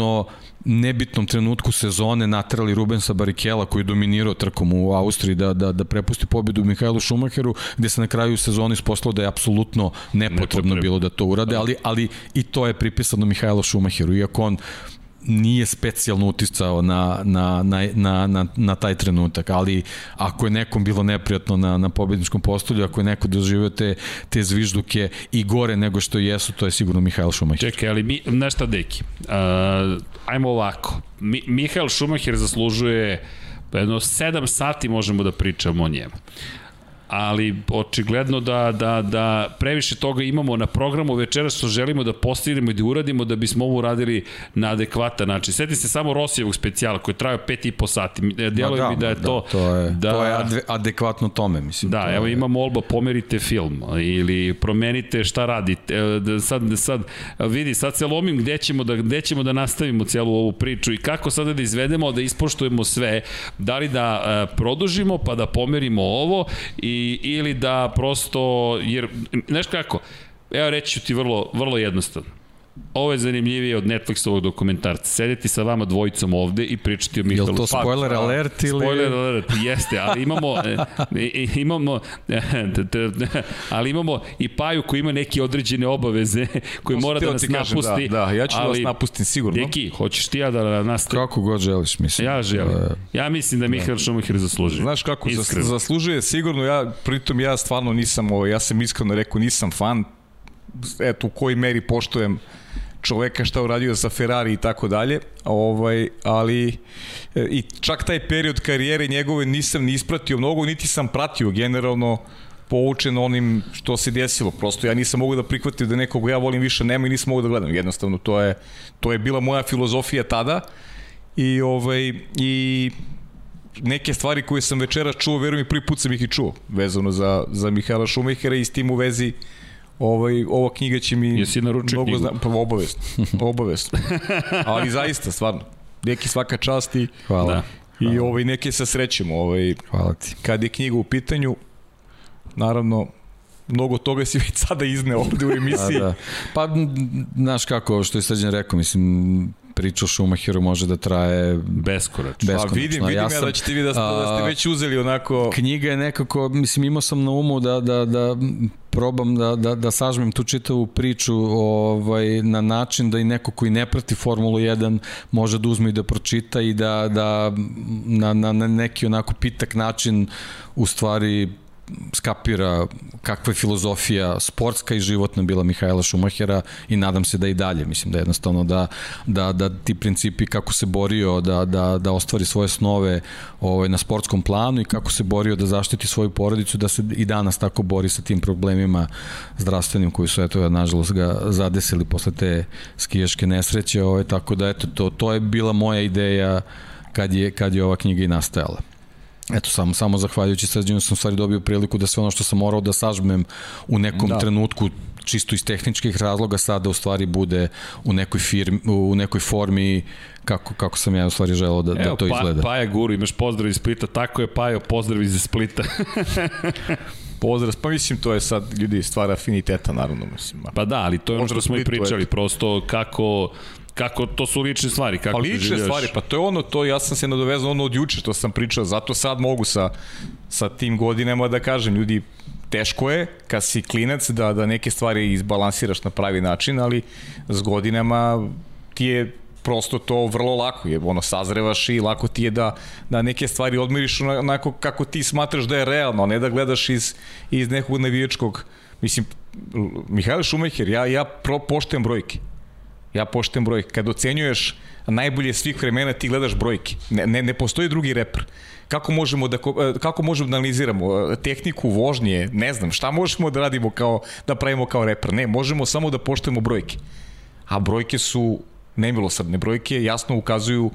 nebitnom trenutku sezone natrali Rubensa Barikela koji je dominirao trkom u Austriji da, da, da prepusti pobedu Mihajlu Šumacheru gde se na kraju sezone isposlao da je apsolutno nepotrebno, nepotrebno. bilo da to urade, ali, ali i to je pripisano Mihajlu Šumacheru, iako on nije specijalno uticao na, na, na, na, na, na taj trenutak, ali ako je nekom bilo neprijatno na, na pobedničkom postolju, ako je neko doživio te, te zvižduke i gore nego što jesu, to je sigurno Mihajl Šumacher. Čekaj, ali mi, nešto deki, uh, ajmo ovako, mi, Mihajl Šumacher zaslužuje jedno 7 sati možemo da pričamo o njemu ali očigledno da, da, da previše toga imamo na programu večera što želimo da postignemo i da uradimo da bismo ovo uradili na adekvatan način. Seti se samo Rosijevog specijala koji traje 5 i po sati. Djeluje da, mi da je da, to... To je, da, to je adekvatno tome, mislim. Da, evo je... ima molba, pomerite film ili promenite šta radite. Da sad, sad vidi, sad se lomim gde ćemo da, gde ćemo da nastavimo celu ovu priču i kako sada da izvedemo, da ispoštujemo sve. Da li da uh, produžimo pa da pomerimo ovo i ili da prosto, jer, znaš kako, evo reći ću ti vrlo, vrlo jednostavno. Ovo je zanimljivije od Netflixovog dokumentarca. Sedeti sa vama dvojicom ovde i pričati o Mihalu Je to spoiler Paku. alert ili... Spoiler alert, jeste, ali imamo, e, imamo, <laughs> ali imamo i Paju koji ima neke određene obaveze koji mora da nas napusti. Da, da, ja ću da ali, vas napustim sigurno. Deki, hoćeš ti ja da nas... Kako god želiš, mislim. Ja želim. Ja mislim da Mihael da. Schumacher zaslužuje. Znaš kako, Iskreno. zaslužuje sigurno, ja, pritom ja stvarno nisam, ovo, ja sam iskreno rekao, nisam fan, eto, u koji meri poštujem čoveka šta uradio za Ferrari i tako dalje, ovaj, ali e, i čak taj period karijere njegove nisam ni ispratio mnogo, niti sam pratio generalno poučen onim što se desilo. Prosto ja nisam mogu da prihvatim da nekog ja volim više nema i nisam mogu da gledam. Jednostavno to je to je bila moja filozofija tada i ovaj i neke stvari koje sam večera čuo, verujem i prvi put sam ih i čuo, vezano za, za Mihajla Šumehera i s tim u vezi uh, ovaj, ova knjiga će mi... Jesi naručio mnogo knjigu? Zna, pa obavezno, <laughs> obavezno. Ali zaista, stvarno. Neki svaka čast i... Hvala. Da. I ovaj, neke sa srećemo. Ovaj, Hvala ti. Kad je knjiga u pitanju, naravno, mnogo toga si <laughs> već sada izne ovde u <laughs> emisiji. da, da. Pa, znaš kako, što je Srđan rekao, mislim, priča o Schumacheru može da traje beskonačno. beskonačno. Pa vidim, vidim ja, sam, ja da ćete vi da ste, da ste već uzeli onako... Knjiga je nekako, mislim, imao sam na umu da, da, da probam da, da, da sažmem tu čitavu priču ovaj, na način da i neko koji ne prati Formulu 1 može da uzme i da pročita i da, da na, na, na neki onako pitak način u stvari skapira kakva je filozofija sportska i životna bila Mihajla Šumahera i nadam se da i dalje. Mislim da jednostavno da, da, da ti principi kako se borio da, da, da ostvari svoje snove ovaj, na sportskom planu i kako se borio da zaštiti svoju porodicu, da se i danas tako bori sa tim problemima zdravstvenim koji su, eto, nažalost ga zadesili posle te skijaške nesreće. Ovaj, tako da, eto, to, to je bila moja ideja kad je, kad je ova knjiga i nastajala. Eto, samo, samo zahvaljujući sređenju sam stvari dobio priliku da sve ono što sam morao da sažmem u nekom da. trenutku čisto iz tehničkih razloga sada u stvari bude u nekoj firmi, u nekoj formi kako, kako sam ja u stvari želeo da, da Evo, da to pa, izgleda. Paja Guru, imaš pozdrav iz Splita, tako je Pajo, pozdrav iz Splita. <laughs> pozdrav, pa mislim to je sad ljudi stvar afiniteta naravno mislim. Pa da, ali to je ono što smo i pričali, prosto kako kako to su lične stvari kako pa lične stvari pa to je ono to ja sam se nadovezao ono od juče što sam pričao zato sad mogu sa sa tim godinama da kažem ljudi teško je kad si klinac da da neke stvari izbalansiraš na pravi način ali s godinama ti je prosto to vrlo lako je, ono, sazrevaš i lako ti je da, da neke stvari odmiriš onako kako ti smatraš da je realno, ne da gledaš iz, iz nekog navijačkog, mislim, Mihajlo Šumacher, ja, ja pro, poštujem brojke. Ja poštem broj. Kad ocenjuješ najbolje svih vremena, ti gledaš brojke. Ne, ne, ne postoji drugi reper. Kako možemo da, e, kako možemo da analiziramo tehniku vožnje, ne znam, šta možemo da radimo kao, da pravimo kao reper? Ne, možemo samo da poštujemo brojke. A brojke su nemilosrdne brojke, jasno ukazuju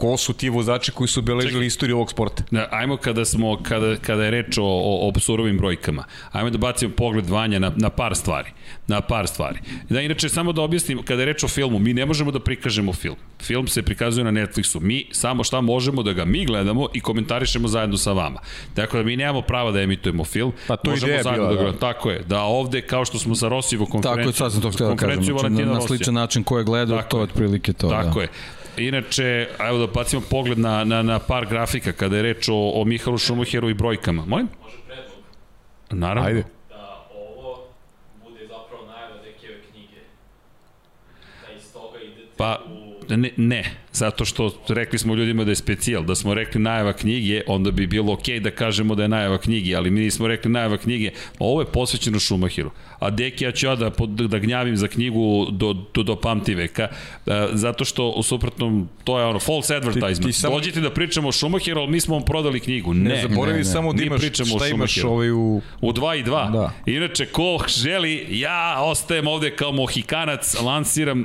ko su ti vozači koji su obeležili istoriju ovog sporta. Da, ajmo kada smo kada kada je reč o o, o surovim brojkama. Ajmo da bacimo pogled vanja na na par stvari. Na par stvari. Da inače samo da objasnim kada je reč o filmu, mi ne možemo da prikažemo film. Film se prikazuje na Netflixu. Mi samo šta možemo da ga mi gledamo i komentarišemo zajedno sa vama. Tako da mi nemamo prava da emitujemo film. Pa to možemo ideja zajedno bila, da, da. Tako je. Da ovde kao što smo sa Rosijevo Tako je, konferencijom. sad sam to htio da kažem. Znači, na, na sličan način ko je gledao, Tako to je je. otprilike to. Tako da. je. Inače, evo da bacimo pogled na, na, na par grafika kada je reč o, o Mihalu Šumacheru i brojkama. Molim? Može predlog Naravno. Ajde. da ovo bude zapravo najava Dekijeve knjige. Da iz toga idete Pa, u... ne, ne, zato što rekli smo ljudima da je specijal, da smo rekli najava knjige, onda bi bilo okej okay da kažemo da je najava knjige, ali mi nismo rekli najava knjige, ovo je posvećeno Šumahiru. A Deki, ja ću ja da, da gnjavim za knjigu do, do, do pamti veka, a, zato što u suprotnom, to je ono false advertisement. Ti- ti samo- Dođite da pričamo o Šumahiru, ali mi smo vam prodali knjigu. Ne, Ne, zaboravi ne, ne. samo da imaš, pričamo šta imaš ovaj u... U 2 i 2. Da. Inače, ko želi, ja ostajem ovde kao mohikanac, lansiram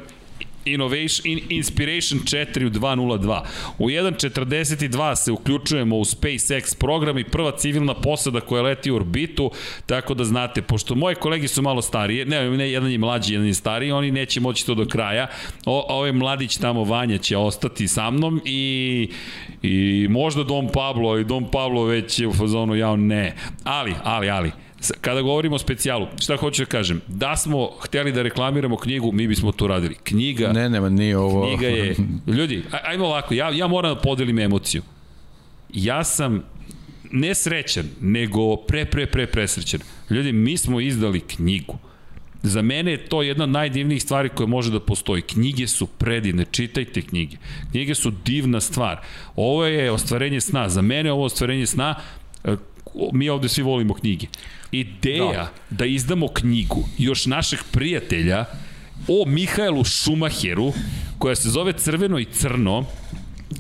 Innovation, in, Inspiration 4 u 2.02. U 1.42 se uključujemo u SpaceX program i prva civilna posada koja leti u orbitu, tako da znate, pošto moje kolegi su malo starije, ne, ne jedan je mlađi, jedan je stariji, oni neće moći to do kraja. O, ovaj mladić tamo Vanja će ostati sa mnom i, i možda Dom Pablo, i Dom Pablo već je u fazonu, ja ne. Ali, ali, ali, Kada govorimo o specijalu, šta hoću da kažem? Da smo hteli da reklamiramo knjigu, mi bismo to radili. Knjiga, Ne, nema, nije ovo... knjiga je... <laughs> Ljudi, aj- ajmo ovako, ja, ja moram da podelim emociju. Ja sam nesrećan, nego pre, pre, pre, presrećan. Ljudi, mi smo izdali knjigu. Za mene je to jedna od najdivnijih stvari koja može da postoji. Knjige su predivne, čitajte knjige. Knjige su divna stvar. Ovo je ostvarenje sna. Za mene je ovo ostvarenje sna. E, Mi ovde svi volimo knjige. Ideja da, da izdamo knjigu još našeg prijatelja o Mihajlu Šumacheru, koja se zove Crveno i Crno,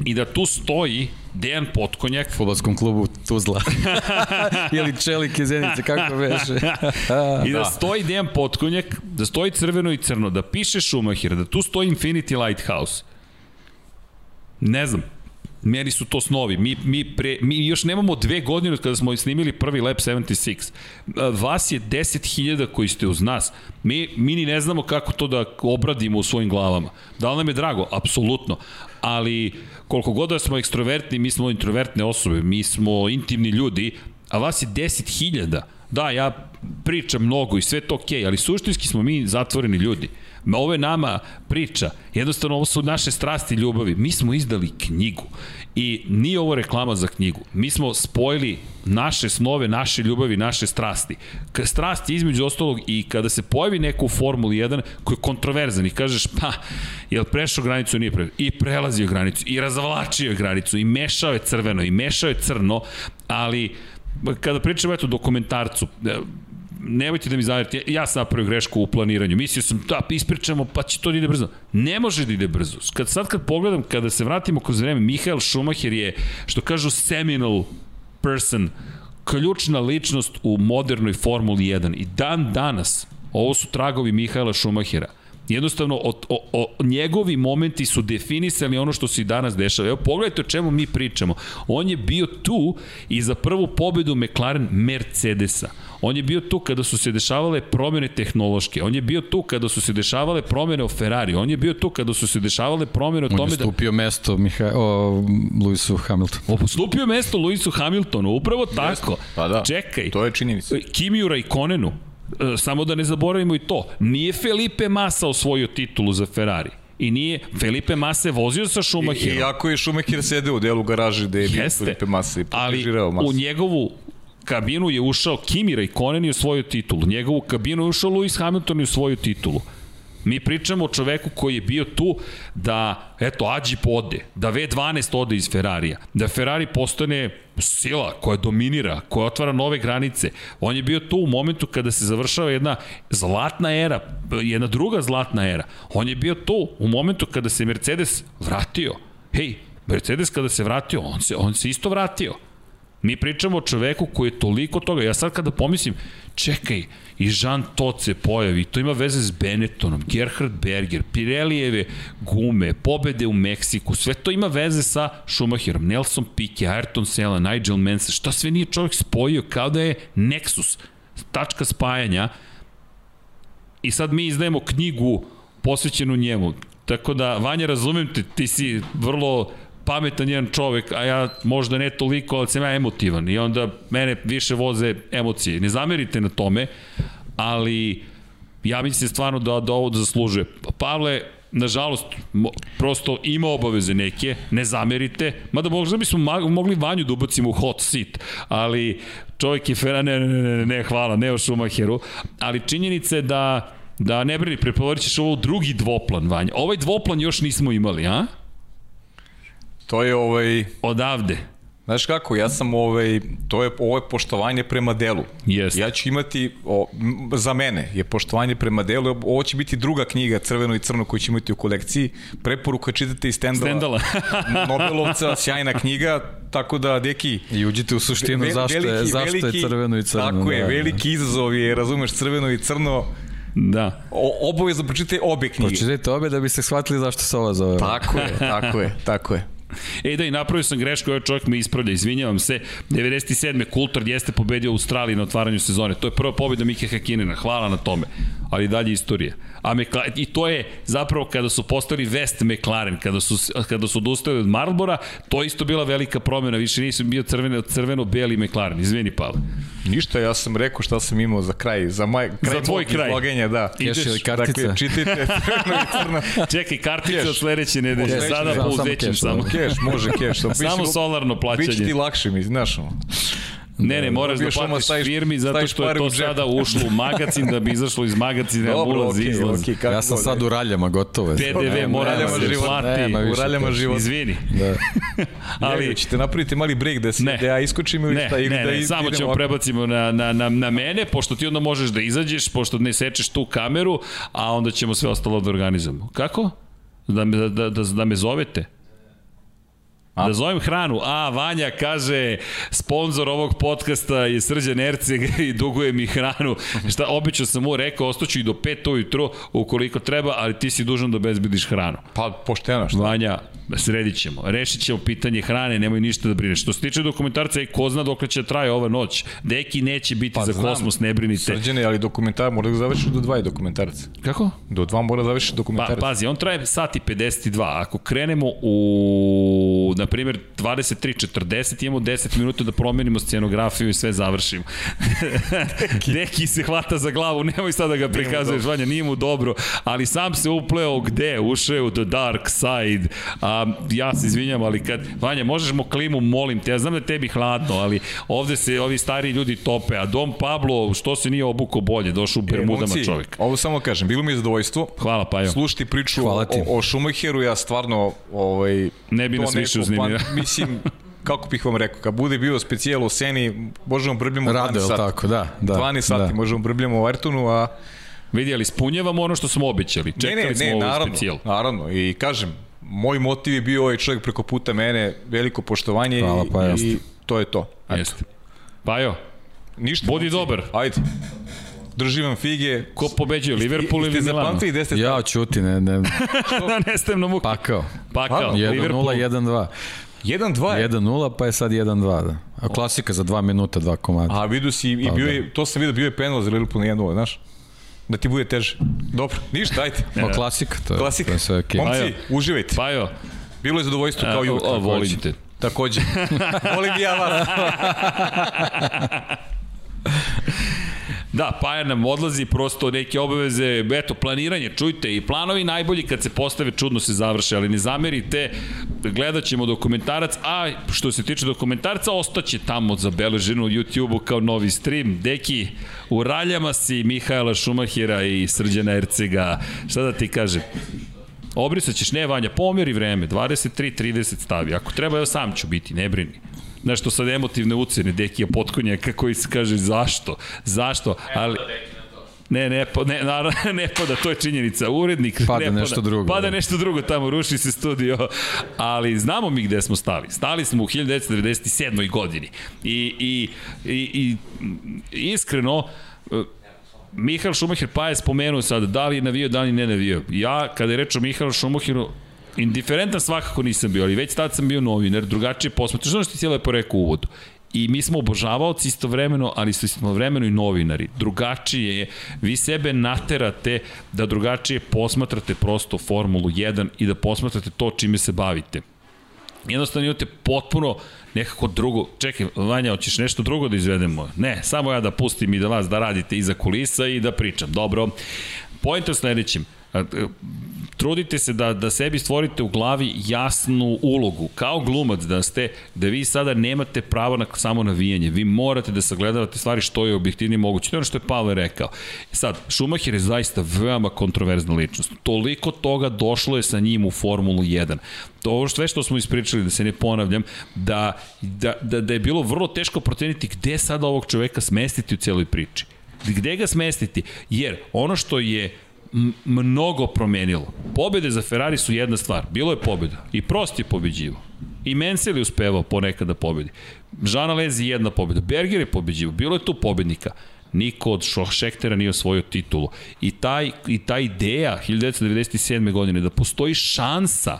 i da tu stoji Dejan Potkonjak, Futbolskom klubu Tuzla. <laughs> Ili Čelik iz Zenice, kako beše. I da, stoji Dejan Potkonjak, da stoji crveno i crno, da piše Schumacher, da tu stoji Infinity Lighthouse. Ne znam, meni su to snovi. Mi, mi, pre, mi još nemamo dve godine od kada smo snimili prvi Lab 76. Vas je 10.000 koji ste uz nas. Mi, mi ni ne znamo kako to da obradimo u svojim glavama. Da li nam je drago? Apsolutno. Ali koliko god da smo ekstrovertni, mi smo introvertne osobe, mi smo intimni ljudi, a vas je 10.000. Da, ja pričam mnogo i sve to okej, okay, ali suštinski smo mi zatvoreni ljudi. Ovo je nama priča, jednostavno ovo su naše strasti ljubavi. Mi smo izdali knjigu i nije ovo reklama za knjigu. Mi smo spojili naše snove, naše ljubavi, naše strasti. Strast je između ostalog i kada se pojavi neko u Formuli 1 koji je kontroverzan i kažeš pa, jel prešao granicu nije prešao? I prelazio granicu, i razvlačio je granicu, i mešao je crveno, i mešao je crno, ali kada pričamo eto dokumentarcu, e, nemojte da mi zaverite, ja sam napravio grešku u planiranju. Mislio sam, da, ispričamo, pa će to da ide brzo. Ne može da ide brzo. Kad, sad kad pogledam, kada se vratimo kroz vreme, Mihael Schumacher je, što kažu, seminal person, ključna ličnost u modernoj Formuli 1. I dan danas, ovo su tragovi Mihaela Schumachera. Jednostavno, o, o, o, njegovi momenti su definisali ono što se i danas dešava. Evo, pogledajte o čemu mi pričamo. On je bio tu i za prvu pobedu McLaren Mercedesa. On je bio tu kada su se dešavale promene tehnološke. On je bio tu kada su se dešavale promene o Ferrari. On je bio tu kada su se dešavale promene o On tome je da... stupio mesto Miha, o, Lewisu Hamiltonu. Ustupio mesto Luisu Hamiltonu, upravo tako. Pa da, Čekaj. to je činjenica. Kimiju Raikonenu, e, samo da ne zaboravimo i to, nije Felipe Massa osvojio titulu za Ferrari. I nije, Felipe Massa je vozio sa I, Schumacherom. iako je Schumacher sedeo u delu garaže gde je bio Jeste, Felipe Massa i ali protežirao Massa. u njegovu kabinu je ušao Kimi Raikkonen i osvojio titulu. Njegovu kabinu je ušao Lewis Hamilton i osvojio titulu. Mi pričamo o čoveku koji je bio tu da, eto, Ađip ode, da V12 ode iz Ferrarija, da Ferrari postane sila koja dominira, koja otvara nove granice. On je bio tu u momentu kada se završava jedna zlatna era, jedna druga zlatna era. On je bio tu u momentu kada se Mercedes vratio. Hej, Mercedes kada se vratio, on se, on se isto vratio. Mi pričamo o čoveku koji je toliko toga. Ja sad kada pomislim, čekaj, i Jean Todt se pojavi, to ima veze s Benettonom, Gerhard Berger, Pirelijeve gume, pobede u Meksiku, sve to ima veze sa Schumacherom, Nelson Piquet, Ayrton Senna, Nigel Mansell, šta sve nije čovjek spojio kao da je Nexus, tačka spajanja. I sad mi izdajemo knjigu posvećenu njemu. Tako da, Vanja, razumem te, ti si vrlo pametan jedan čovek, a ja možda ne toliko, ali sam ja emotivan i onda mene više voze emocije. Ne zamerite na tome, ali ja mislim stvarno da, da ovo da zaslužuje. Pavle, nažalost, prosto ima obaveze neke, ne zamerite, mada možda bismo mogli Vanju da ubacimo u hot seat, ali čovjek je fera, ne, ne, ne, ne, hvala, ne o Schumacheru, ali činjenica je da Da ne brini, prepovorit ćeš ovo drugi dvoplan, Vanja. Ovaj dvoplan još nismo imali, a? To je ovaj... Odavde. Znaš kako, ja sam ovaj, to je, ovo je poštovanje prema delu. Jeste. Ja ću imati, o, za mene je poštovanje prema delu, ovo će biti druga knjiga Crveno i crno koju ću imati u kolekciji. Preporuka čitate i Stendala. Stendala. <laughs> Nobelovca, sjajna knjiga, tako da, deki... I uđite u suštinu ve, zašto, veliki, je, zašto veliki, je crveno i crno. Tako je, da, veliki izazov je, razumeš, crveno i crno, Da. O, obavezno pročitajte obe knjige. Pročitajte obe da biste shvatili zašto se ova zove. Tako je, tako je, tako je. E da i napravio sam grešku, ovaj čovjek me ispravlja, izvinjavam se. 97. Kultor jeste pobedio Australiji na otvaranju sezone. To je prva pobjeda Mike Hakinena, hvala na tome. Ali dalje istorija. A McLaren, I to je zapravo kada su postali West McLaren, kada su, kada su odustali od Marlbora, to je isto bila velika promjena, više nisam bio crveno, crveno-beli McLaren. Izvini, Pavle. Ništa, ja sam rekao šta sam imao za kraj, za, maj, kraj za tvoj kraj. izlaganja, da. Ideš, ili kartica? Dakle, čitajte <laughs> crno i crno. Čekaj, kartica od sledeće nedelje, sada po uzećem samo. Keš, može keš. <laughs> Samo solarno plaćanje. Biće ti lakše mi, znaš. Ne, ne, moraš da platiš staviš, firmi zato što je to sada ušlo u magazin da bi izašlo iz magazina Dobro, ulaz okay, izlaz. Okay, ja sam sad u raljama gotovo je. PDV mora da se plati. U raljama život. Izvini. Da. <laughs> Ali ne, ćete napraviti mali break da se ne, da ja iskočim ili ne, šta ili ne, da ne, samo ćemo ovako. prebacimo na, na, na, na mene, pošto ti onda možeš da izađeš, pošto ne sečeš tu kameru, a onda ćemo sve ostalo da organizujemo. Kako? Da me, da, da, da me zovete? A? Da zovem hranu. A, Vanja kaže, sponsor ovog podcasta je Srđan Erceg i duguje mi hranu. Šta, obično sam mu rekao, ostaću i do 5 ujutro ukoliko treba, ali ti si dužan da bezbediš hranu. Pa, pošteno što. Vanja, sredit ćemo. Rešit ćemo pitanje hrane, nemoj ništa da brineš. Što se tiče dokumentarca, i ko zna dok će traje ova noć. Deki neće biti pa, za znam, kosmos, ne brinite. Srđane, ali dokumentar mora da završi do dva i dokumentarca. Kako? Do dva mora da završi dokumentarca. Pa, pazi, on traje sati 52. Ako krenemo u, na primjer, 23.40, imamo 10 minuta da promenimo scenografiju i sve završimo. <laughs> Deki. Se hvata za glavu, nemoj sad da ga prikazuješ, Vanja, nije mu dobro, ali sam se upleo gde? Ušao je u the dark side, a ja se izvinjam, ali kad, Vanja, možeš mo klimu, molim te, ja znam da tebi hladno, ali ovde se ovi stari ljudi tope, a Dom Pablo, što se nije obuko bolje, došao u Bermudama e, čovjek. Ovo samo kažem, bilo mi je zadovoljstvo. Hvala, Pajo. Slušati priču o, o Schumacheru, ja stvarno, ovaj, ne bi nas više uznemirao. Pa, <laughs> mislim, kako bih vam rekao, kad bude bio specijal u Seni, možemo brbljamo 12 sati. tako, da. da 12 sati da. možemo brbljamo u Ayrtonu, a Vidi, ali ispunjavamo ono što smo obećali. Čekali ne, ne, smo ne, ovaj naravno, specijal. Naravno, i kažem, moj motiv je bio ovaj čovjek preko puta mene, veliko poštovanje Hvala, pa i, i to je to. Jeste. Pajo, Ništa. Budi dobar. Ajde. Drži vam fige. Ko pobeđuje, Liverpool ili Milano? Ste gde ste ja, čuti, ne, ne. <laughs> Nestem na muku. Pakao. Pakao. 1-0, 1-2. 1-2 1-0, pa je sad 1-2, da. A klasika za 2 minuta, 2 komada. A vidu si, i pa bio je, to sam vidio, bio je penal za Liverpool na 1-0, znaš? Da ti bude teže. Dobro, ništa, ajde. Pa klasika, to je, klasika. to je sve okej. Okay. Momci, uživajte. Pajo. Bilo je zadovoljstvo kao i uvijek. Volim te. Takođe. <laughs> Volim ja vas. <laughs> Da, Paja nam odlazi, prosto neke obaveze, eto, planiranje, čujte, i planovi najbolji kad se postave čudno se završe, ali ne zamerite, gledat ćemo dokumentarac, a što se tiče dokumentarca, ostaće tamo zabeleženo u YouTube-u kao novi stream. Deki, u raljama si Mihajla Šumahira i Srđana Ercega, šta da ti kažem? Obrisat ćeš, ne Vanja, pomeri vreme, 23.30 stavi. Ako treba, ja sam ću biti, ne brini nešto sad emotivne ucene Dekija Potkonjaka koji se kaže zašto, zašto, ali... Ne, ne, pa, ne, naravno, <laughs> ne pada, to je činjenica. Urednik Pada ne pada. nešto drugo, Pada da. nešto drugo tamo, ruši se studio. Ali znamo mi gde smo stali. Stali smo u 1997. godini. I, i, i, i iskreno, e, Mihael Schumacher pa je spomenuo sad da li je navio, da li ne navio. Ja, kada je reč o Mihaelu Schumacheru, indiferentan svakako nisam bio, ali već tad sam bio novinar, drugačije posmatraš. Znaš ti cijelo je rekao u uvodu. I mi smo obožavaoci istovremeno, ali su istovremeno i novinari. Drugačije je, vi sebe naterate da drugačije posmatrate prosto Formulu 1 i da posmatrate to čime se bavite jednostavno imate potpuno nekako drugo, čekaj, Vanja, hoćeš nešto drugo da izvedemo? Ne, samo ja da pustim i da vas da radite iza kulisa i da pričam. Dobro, pojent je u sledećem. E, Trudite se da, da sebi stvorite u glavi jasnu ulogu. Kao glumac da ste, da vi sada nemate pravo na samo navijanje. Vi morate da sagledavate stvari što je objektivnije moguće. To je ono što je Pavle rekao. Sad, Schumacher je zaista veoma kontroverzna ličnost. Toliko toga došlo je sa njim u Formulu 1 to ovo sve što smo ispričali, da se ne ponavljam, da, da, da, da je bilo vrlo teško proceniti gde sada ovog čoveka smestiti u celoj priči. Gde ga smestiti? Jer ono što je mnogo promenilo. Pobede za Ferrari su jedna stvar. Bilo je pobeda. I Prost je pobeđivo. I Mansell je uspevao ponekad da pobedi. Žana Lezi jedna pobeda. Berger je pobeđivo. Bilo je tu pobednika. Niko od Šehtera nije osvojio titulu. I, taj, i ta ideja 1997. godine da postoji šansa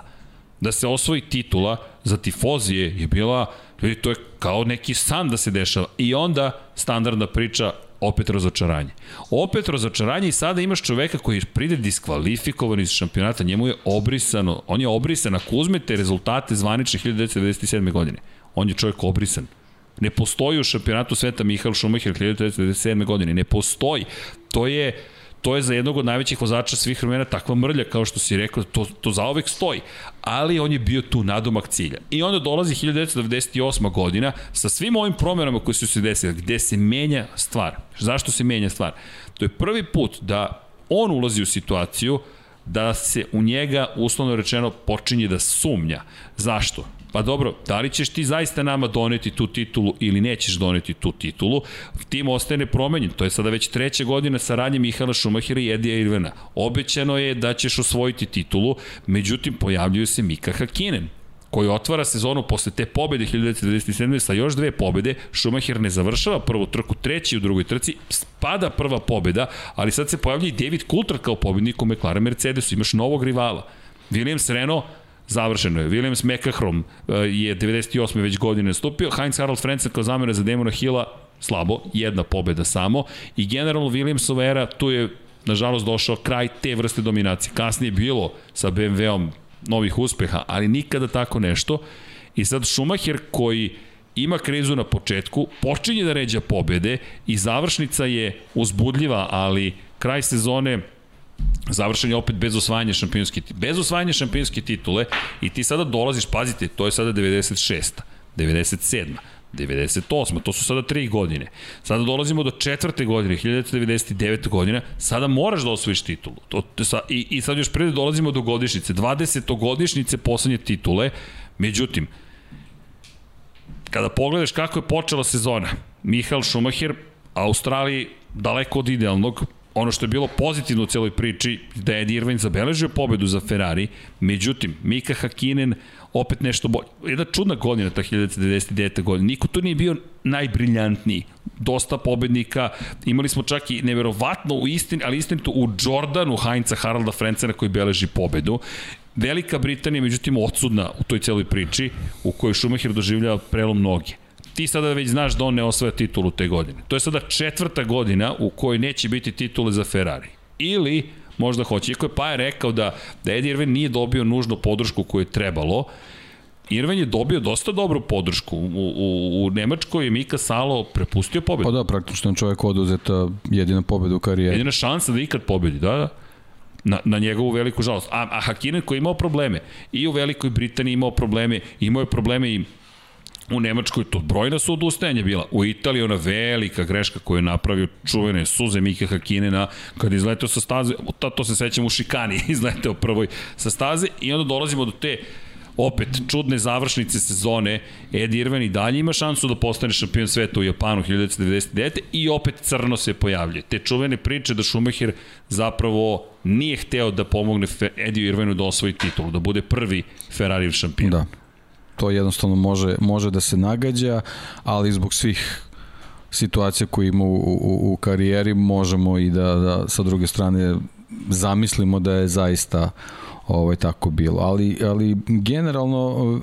da se osvoji titula za tifozije je bila, vidi, to je kao neki san da se dešava. I onda standardna priča opet razočaranje. Opet razočaranje i sada imaš čoveka koji pride diskvalifikovan iz šampionata, njemu je obrisano, on je obrisan, ako uzmete rezultate zvanične 1997. godine, on je čovjek obrisan. Ne postoji u šampionatu sveta Mihael Schumacher 1997. godine, ne postoji. To je to je za jednog od najvećih vozača svih vremena takva mrlja, kao što si rekao, to, to zaovek stoji. Ali on je bio tu nadomak cilja. I onda dolazi 1998. godina sa svim ovim promenama koje su se desile, gde se menja stvar. Zašto se menja stvar? To je prvi put da on ulazi u situaciju da se u njega, uslovno rečeno, počinje da sumnja. Zašto? Pa dobro, da li ćeš ti zaista nama doneti tu titulu ili nećeš doneti tu titulu, tim ostaje nepromenjen. To je sada već treća godina saradnje Mihala Šumahira i Edija Irvena. Obećano je da ćeš osvojiti titulu, međutim pojavljuje se Mika Hakinen koji otvara sezonu posle te pobede 1997. sa još dve pobede, Schumacher ne završava prvu trku, treći u drugoj trci, spada prva pobeda, ali sad se pojavlja i David Coulthard kao pobednik u McLaren Mercedesu, imaš novog rivala. Williams Renault završeno je. Williams Mekahrom je 98. već godine nastupio, Heinz Harald Frenzen kao zamena za Demona Hilla slabo, jedna pobeda samo i generalno Williamsova era tu je nažalost došao kraj te vrste dominacije. Kasnije je bilo sa BMW-om novih uspeha, ali nikada tako nešto. I sad Schumacher koji ima krizu na početku, počinje da ređa pobede i završnica je uzbudljiva, ali kraj sezone završen je opet bez osvajanja šampionske titule. Bez osvajanja šampionske titule i ti sada dolaziš, pazite, to je sada 96. 97. 98. To su sada tri godine. Sada dolazimo do četvrte godine, 1999. godina. Sada moraš da osvojiš titulu. To, sa, i, I sad još prede dolazimo do godišnice. 20. godišnice poslednje titule. Međutim, kada pogledaš kako je počela sezona, Michael Schumacher, Australiji daleko od idealnog, ono što je bilo pozitivno u celoj priči, da je Eddie Irvine zabeležio pobedu za Ferrari, međutim, Mika Hakinen opet nešto bolje. Jedna čudna godina, ta 1999. godina. Niko tu nije bio najbriljantniji. Dosta pobednika. Imali smo čak i neverovatno u istini, ali istinito u Jordanu Heinza Haralda Frencena koji beleži pobedu. Velika Britanija, međutim, odsudna u toj celoj priči u kojoj Schumacher doživljava prelom noge ti sada već znaš da on ne osvaja titulu te godine. To je sada četvrta godina u kojoj neće biti titule za Ferrari. Ili možda hoće. Iako je Paja rekao da, da Eddie Irvine nije dobio nužno podršku koju je trebalo, Irvine je dobio dosta dobru podršku. U, u, u Nemačkoj je Mika Salo prepustio pobedu. Pa da, praktično čovjek oduzeta jedina pobeda u karijeri. Jedina šansa da ikad pobedi, da, da na, na njegovu veliku žalost. A, a Hakinen koji je imao probleme i u Velikoj Britaniji imao probleme, imao je probleme i U Nemačkoj to brojna su odustajanja bila. U Italiji ona velika greška koju je napravio čuvene suze Mike Hakinena kad je izletao sa staze, to, to se sećam u Šikani, <laughs> izletao prvoj sa staze i onda dolazimo do te opet, čudne završnice sezone, Ed Irvine i dalje ima šansu da postane šampion sveta u Japanu 1999. i opet crno se pojavljuje. Te čuvene priče da Schumacher zapravo nije hteo da pomogne Eddie Irvineu da osvoji titulu, da bude prvi Ferrari šampion. Da. To jednostavno može, može da se nagađa, ali zbog svih situacija koje ima u, u, u karijeri možemo i da, da sa druge strane zamislimo da je zaista ovaj tako bilo. Ali, ali generalno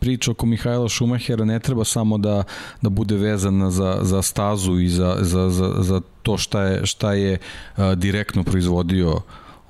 priča oko Mihajla Šumahera ne treba samo da, da bude vezana za, za stazu i za, za, za, za to šta je, šta je direktno proizvodio uh,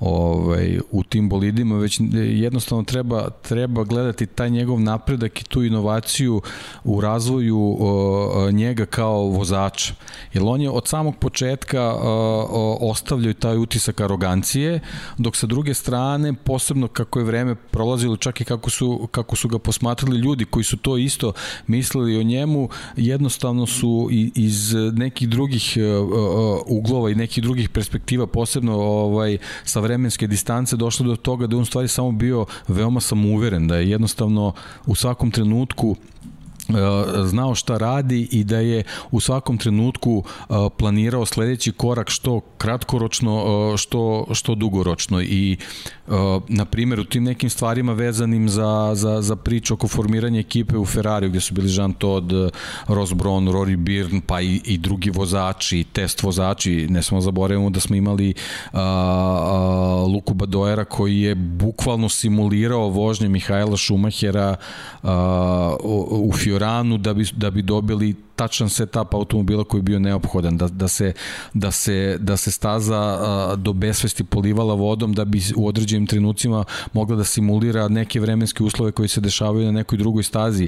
ovaj, u tim bolidima, već jednostavno treba, treba gledati taj njegov napredak i tu inovaciju u razvoju o, njega kao vozača. Jer on je od samog početka o, ostavljaju taj utisak arogancije, dok sa druge strane, posebno kako je vreme prolazilo, čak i kako su, kako su ga posmatrali ljudi koji su to isto mislili o njemu, jednostavno su iz nekih drugih uglova i nekih drugih perspektiva, posebno ovaj, sa vremenske distance došlo do toga da je on stvari samo bio veoma samouveren, da je jednostavno u svakom trenutku znao šta radi i da je u svakom trenutku e, planirao sledeći korak što kratkoročno, e, što, što dugoročno. I na primjer u tim nekim stvarima vezanim za, za, za priču oko formiranja ekipe u Ferrariju gde su bili Jean Todt, Ross Brown, Rory Byrne pa i, i drugi vozači, test vozači. Ne smo zaboravimo da smo imali a, a, Luku Badoera koji je bukvalno simulirao vožnje Mihajla Šumahera a, u, u Fioranu da bi, da bi dobili tačan setup automobila koji je bio neophodan, da, da, se, da, se, da se staza do besvesti polivala vodom da bi u određenim trenucima mogla da simulira neke vremenske uslove koji se dešavaju na nekoj drugoj stazi.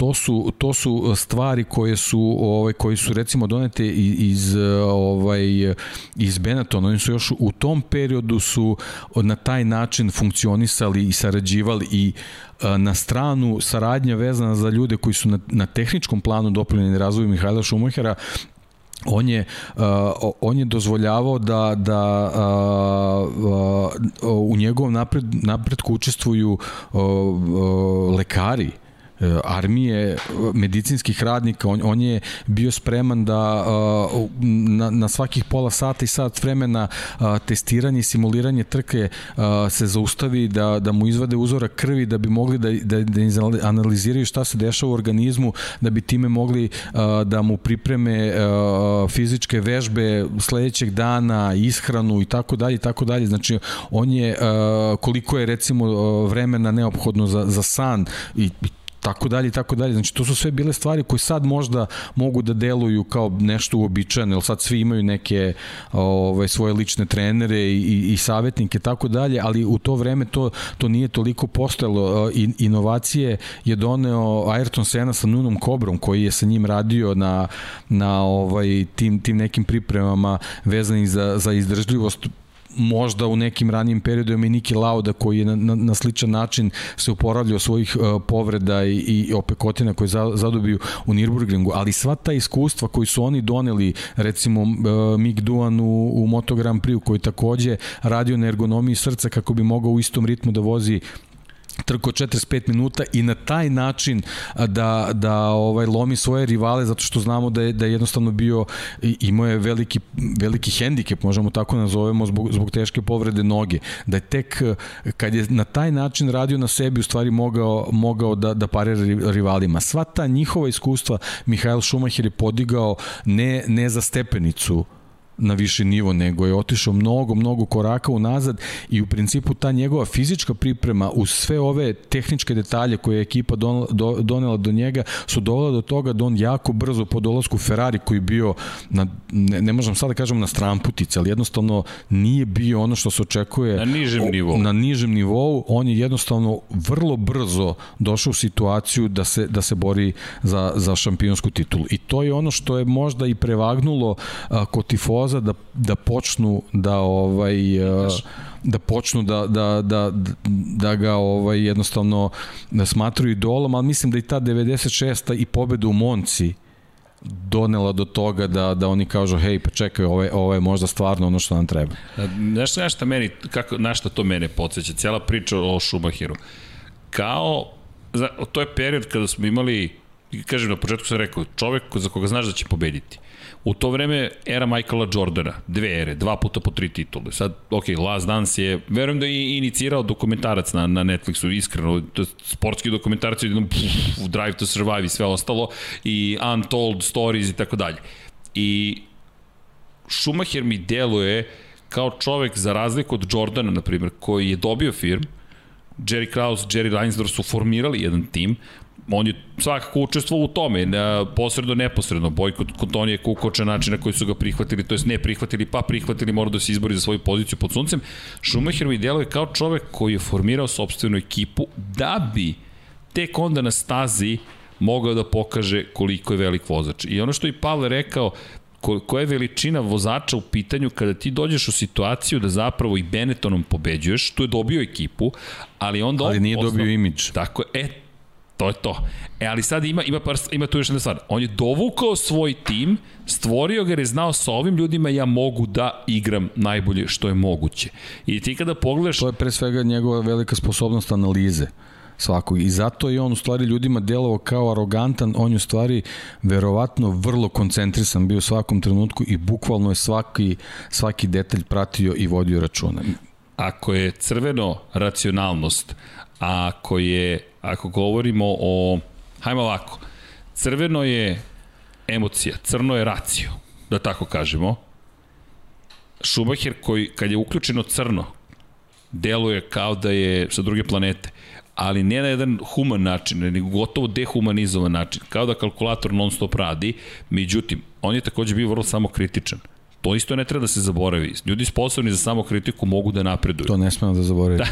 To su to su stvari koje su ovaj koji su recimo donete iz ovaj iz Benetona oni su još u tom periodu su na taj način funkcionisali i sarađivali i na stranu saradnja vezana za ljude koji su na, na tehničkom planu doprinjeni razvoju Mihajla Šumahera on je uh, on je dozvoljavao da da uh, uh, u njegovom napred napretku učestvuju uh, uh, lekari E, armije medicinskih radnika, on, on je bio spreman da na, na svakih pola sata i sat vremena testiranje i simuliranje trke se zaustavi, da, da mu izvade uzora krvi, da bi mogli da, da, da analiziraju šta se dešava u organizmu, da bi time mogli da mu pripreme fizičke vežbe sledećeg dana, ishranu i tako dalje i tako dalje. Znači, on je koliko je recimo vremena neophodno za, za san i, i tako dalje i tako dalje. Znači, to su sve bile stvari koje sad možda mogu da deluju kao nešto uobičajeno, jer sad svi imaju neke ove, svoje lične trenere i, i, i savjetnike, tako dalje, ali u to vreme to, to nije toliko postojalo. I, inovacije je doneo Ayrton Senna sa Nunom Kobrom, koji je sa njim radio na, na ovaj, tim, tim nekim pripremama vezanim za, za izdržljivost možda u nekim ranijim periodima i Niki Lauda koji je na, na, na sličan način se uporavljao svojih uh, povreda i, i opekotina koje za, zadobiju u Nürburgringu, ali sva ta iskustva koji su oni doneli, recimo uh, Mick Duan u, u Moto Grand Prix koji takođe radio na ergonomiji srca kako bi mogao u istom ritmu da vozi trko 45 minuta i na taj način da, da ovaj lomi svoje rivale zato što znamo da je, da je jednostavno bio imao je veliki, veliki hendikep možemo tako nazovemo zbog, zbog teške povrede noge. Da je tek kad je na taj način radio na sebi u stvari mogao, mogao da, da parira rivalima. Sva ta njihova iskustva Mihajl Šumacher je podigao ne, ne za stepenicu na viši nivo, nego je otišao mnogo, mnogo koraka unazad i u principu ta njegova fizička priprema uz sve ove tehničke detalje koje je ekipa donela do njega su dovela do toga da on jako brzo po dolasku Ferrari koji bio na, ne, ne možem sad da kažem na stramputice, ali jednostavno nije bio ono što se očekuje na nižem nivou. Na nižem nivou, on je jednostavno vrlo brzo došao u situaciju da se, da se bori za, za šampionsku titulu. I to je ono što je možda i prevagnulo a, kod tifoza voza da, da počnu da ovaj da počnu da, da, da, da ga ovaj jednostavno da smatruju idolom, ali mislim da i ta 96. i pobeda u Monci donela do toga da, da oni kažu hej pa čekaj ovo je, ovo je možda stvarno ono što nam treba. Nešto, nešto meni, kako, na što to mene podsjeća, cijela priča o Šumahiru. kao, to je period kada smo imali, kažem na početku sam rekao, čovek za koga znaš da će pobediti. U to vreme era Michaela Jordana, dve ere, dva puta po tri titule. Sad, ok, Last Dance je, verujem da je inicirao dokumentarac na, na Netflixu, iskreno, to je sportski dokumentarac, jednom, pff, Drive to Survive i sve ostalo, i Untold Stories i tako dalje. I Schumacher mi deluje kao čovek, za razliku od Jordana, na primjer, koji je dobio firm, Jerry Krause, Jerry Reinsdorf su formirali jedan tim, on je svakako učestvovao u tome, posredno, neposredno, bojkot Kontonije Kukoča, način na koji su ga prihvatili, to jest ne prihvatili, pa prihvatili, mora da se izbori za svoju poziciju pod suncem. Schumacher mi deluje kao čovek koji je formirao sobstvenu ekipu da bi tek onda na stazi mogao da pokaže koliko je velik vozač. I ono što je Pavle rekao, ko, koja je veličina vozača u pitanju kada ti dođeš u situaciju da zapravo i Benettonom pobeđuješ, tu je dobio ekipu, ali onda ali nije postao, dobio imidž. Tako je, e, to je to. E, ali sad ima, ima, par, ima tu još jedna stvar. On je dovukao svoj tim, stvorio ga jer je znao sa ovim ljudima ja mogu da igram najbolje što je moguće. I ti kada pogledaš... To je pre svega njegova velika sposobnost analize svakog. I zato je on u stvari ljudima delovao kao arogantan, on je u stvari verovatno vrlo koncentrisan bio u svakom trenutku i bukvalno je svaki, svaki detalj pratio i vodio računa. Ako je crveno racionalnost, a ako je, ako govorimo o, hajmo ovako, crveno je emocija, crno je racio, da tako kažemo. Schumacher koji, kad je uključeno crno, deluje kao da je sa druge planete ali ne na jedan human način, nego gotovo dehumanizovan način, kao da kalkulator non stop radi, međutim, on je takođe bio vrlo samokritičan. To isto ne treba da se zaboravi. Ljudi sposobni za samokritiku mogu da napreduju. To ne smemo da zaboravim.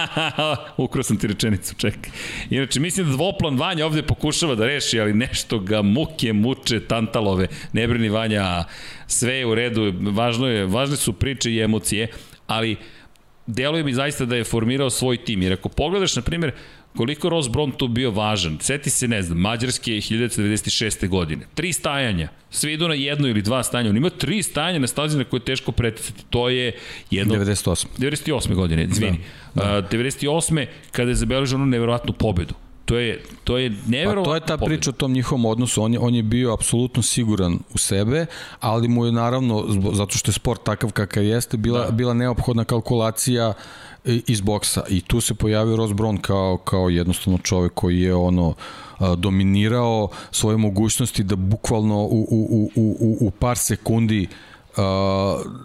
<laughs> Ukro sam ti rečenicu, čekaj. Inače, mislim da dvoplan Vanja ovde pokušava da reši, ali nešto ga muke muče tantalove. Ne brini Vanja, sve je u redu, važno je, važne su priče i emocije, ali deluje mi zaista da je formirao svoj tim. Jer ako pogledaš, na primjer, koliko Ross Brown tu bio važan, seti se, ne znam, Mađarske 1996. godine. Tri stajanja, sve idu na jedno ili dva stajanja. On ima tri stajanja na stazi na koje je teško preticati. To je jedno... 98. 98. godine, izvini. Da, da. Uh, 98. kada je zabeležio onu neverovatnu pobedu. To je, to je neverovatno. Pa to je ta pobjeda. priča o tom njihovom odnosu. On je, on je bio apsolutno siguran u sebe, ali mu je naravno, zato što je sport takav kakav jeste, bila, da. bila neophodna kalkulacija iz boksa. I tu se pojavio Ross Brown kao, kao jednostavno čovek koji je ono dominirao svoje mogućnosti da bukvalno u, u, u, u, u par sekundi uh,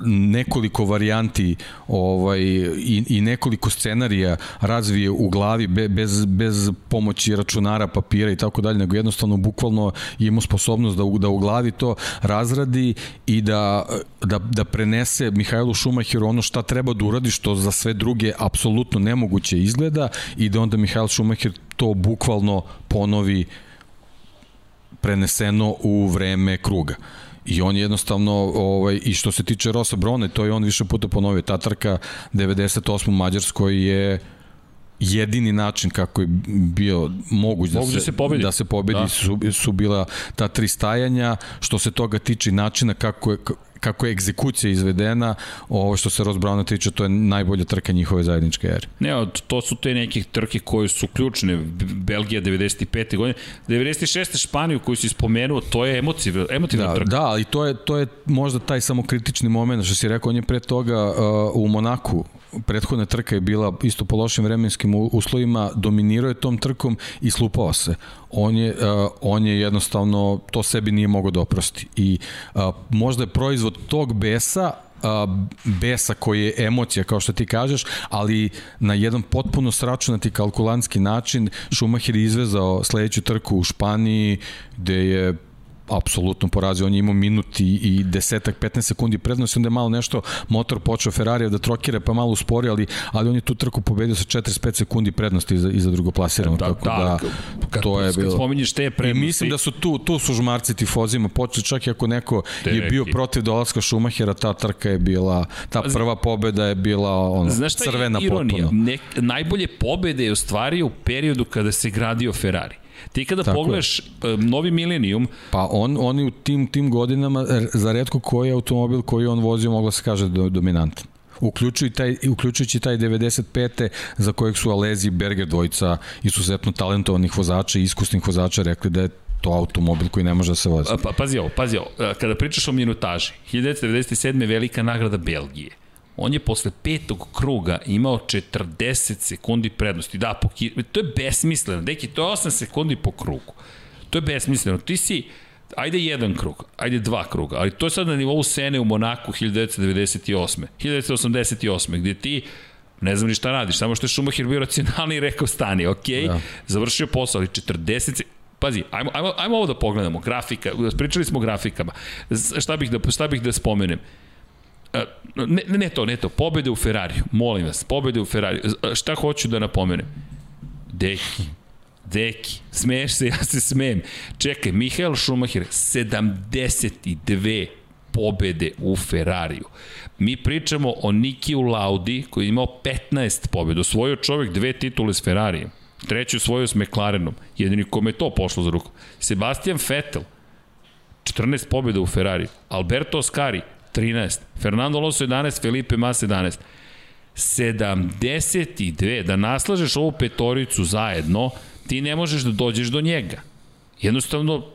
nekoliko varijanti ovaj, i, i nekoliko scenarija razvije u glavi be, bez, bez pomoći računara, papira i tako dalje, nego jednostavno bukvalno ima sposobnost da, da u glavi to razradi i da, da, da prenese Mihajlu Šumacheru ono šta treba da uradi, što za sve druge apsolutno nemoguće izgleda i da onda Mihajl Šumacher to bukvalno ponovi preneseno u vreme kruga. I on jednostavno, ovaj, i što se tiče Rosa Brone, to je on više puta ponovio. Ta trka 98. u Mađarskoj je jedini način kako je bio moguć da, Mogu se, da se pobedi, da se pobedi da. Su, su bila ta tri stajanja što se toga tiče načina kako je kako je egzekucija izvedena, ovo što se Ross Browna tiče, to je najbolja trka njihove zajedničke ere. Ne, to su te neke trke koje su ključne. Belgija 95. godine, 96. Španiju koju si spomenuo, to je emotiv, emotivna da, trka. Da, ali to je, to je možda taj samokritični moment, što si rekao, on je pre toga uh, u Monaku prethodna trka je bila isto po lošim vremenskim uslovima, dominirao je tom trkom i slupao se. On je, uh, on je jednostavno, to sebi nije mogao da oprosti. I uh, možda je proizvod tog besa uh, besa koji je emocija, kao što ti kažeš, ali na jedan potpuno sračunati kalkulantski način Schumacher je izvezao sledeću trku u Španiji, gde je apsolutno porazio, on je imao minut i, i desetak, 15 sekundi prednosti, onda je malo nešto motor počeo Ferrari da trokira pa malo uspori, ali, ali on je tu trku pobedio sa 45 sekundi prednosti iza, iza drugoplasiranog, da, tako da, da to je bilo. Spominješ te prednosti. I mislim da su tu, tu su žmarci tifozima počeli, čak i ako neko te je bio protiv dolaska Šumahera, ta trka je bila, ta prva pobeda je bila ono, Znaš crvena potpuno. Nek, najbolje pobede je ostvario u periodu kada se gradio Ferrari. Ti kada Tako pogledaš je. novi Millennium... Pa on, oni u tim, tim godinama, za redko koji automobil koji on vozio mogla se kaže do, dominantan. Uključujući taj, uključujući taj 95. za kojeg su Alezi i Berger dvojica izuzetno talentovanih vozača i iskusnih vozača rekli da je to automobil koji ne može da se vozi. Pa, pazi ovo, pazi ovo. Kada pričaš o minutaži, 1997. velika nagrada Belgije. On je posle petog kruga imao 40 sekundi prednosti. Da, po, to je besmisleno. Deki, to je 8 sekundi po krugu. To je besmisleno. Ti si, ajde jedan krug, ajde dva kruga, ali to je sad na nivou Sene u Monaku 1998. 1988. gde ti ne znam ni šta radiš, samo što je Schumacher bio racionalni i <laughs> rekao stani, ok, da. završio posao, ali 40 Pazi, ajmo, ajmo, ajmo ovo da pogledamo, grafika, pričali smo o grafikama. Šta bih da, šta bih da spomenem? Ne, ne to, ne to, pobede u Ferrariju, molim vas, pobede u Ferrariju. Šta hoću da napomenem? Deki, Deki, smeješ se, <laughs> ja se smejem. Čekaj, Mihael Schumacher, 72 pobede u Ferrariju. Mi pričamo o Nikiju Laudi koji je imao 15 pobeda. Osvojio čovjek dve titule s Ferrarijem. Treću osvojio s McLarenom. Jedini kome je to pošlo za ruku. Sebastian Vettel, 14 pobjeda u Ferrari. Alberto Oscari, 13. Fernando Alonso 11, Felipe Massa 11. 72. Da naslažeš ovu petoricu zajedno, ti ne možeš da dođeš do njega. Jednostavno,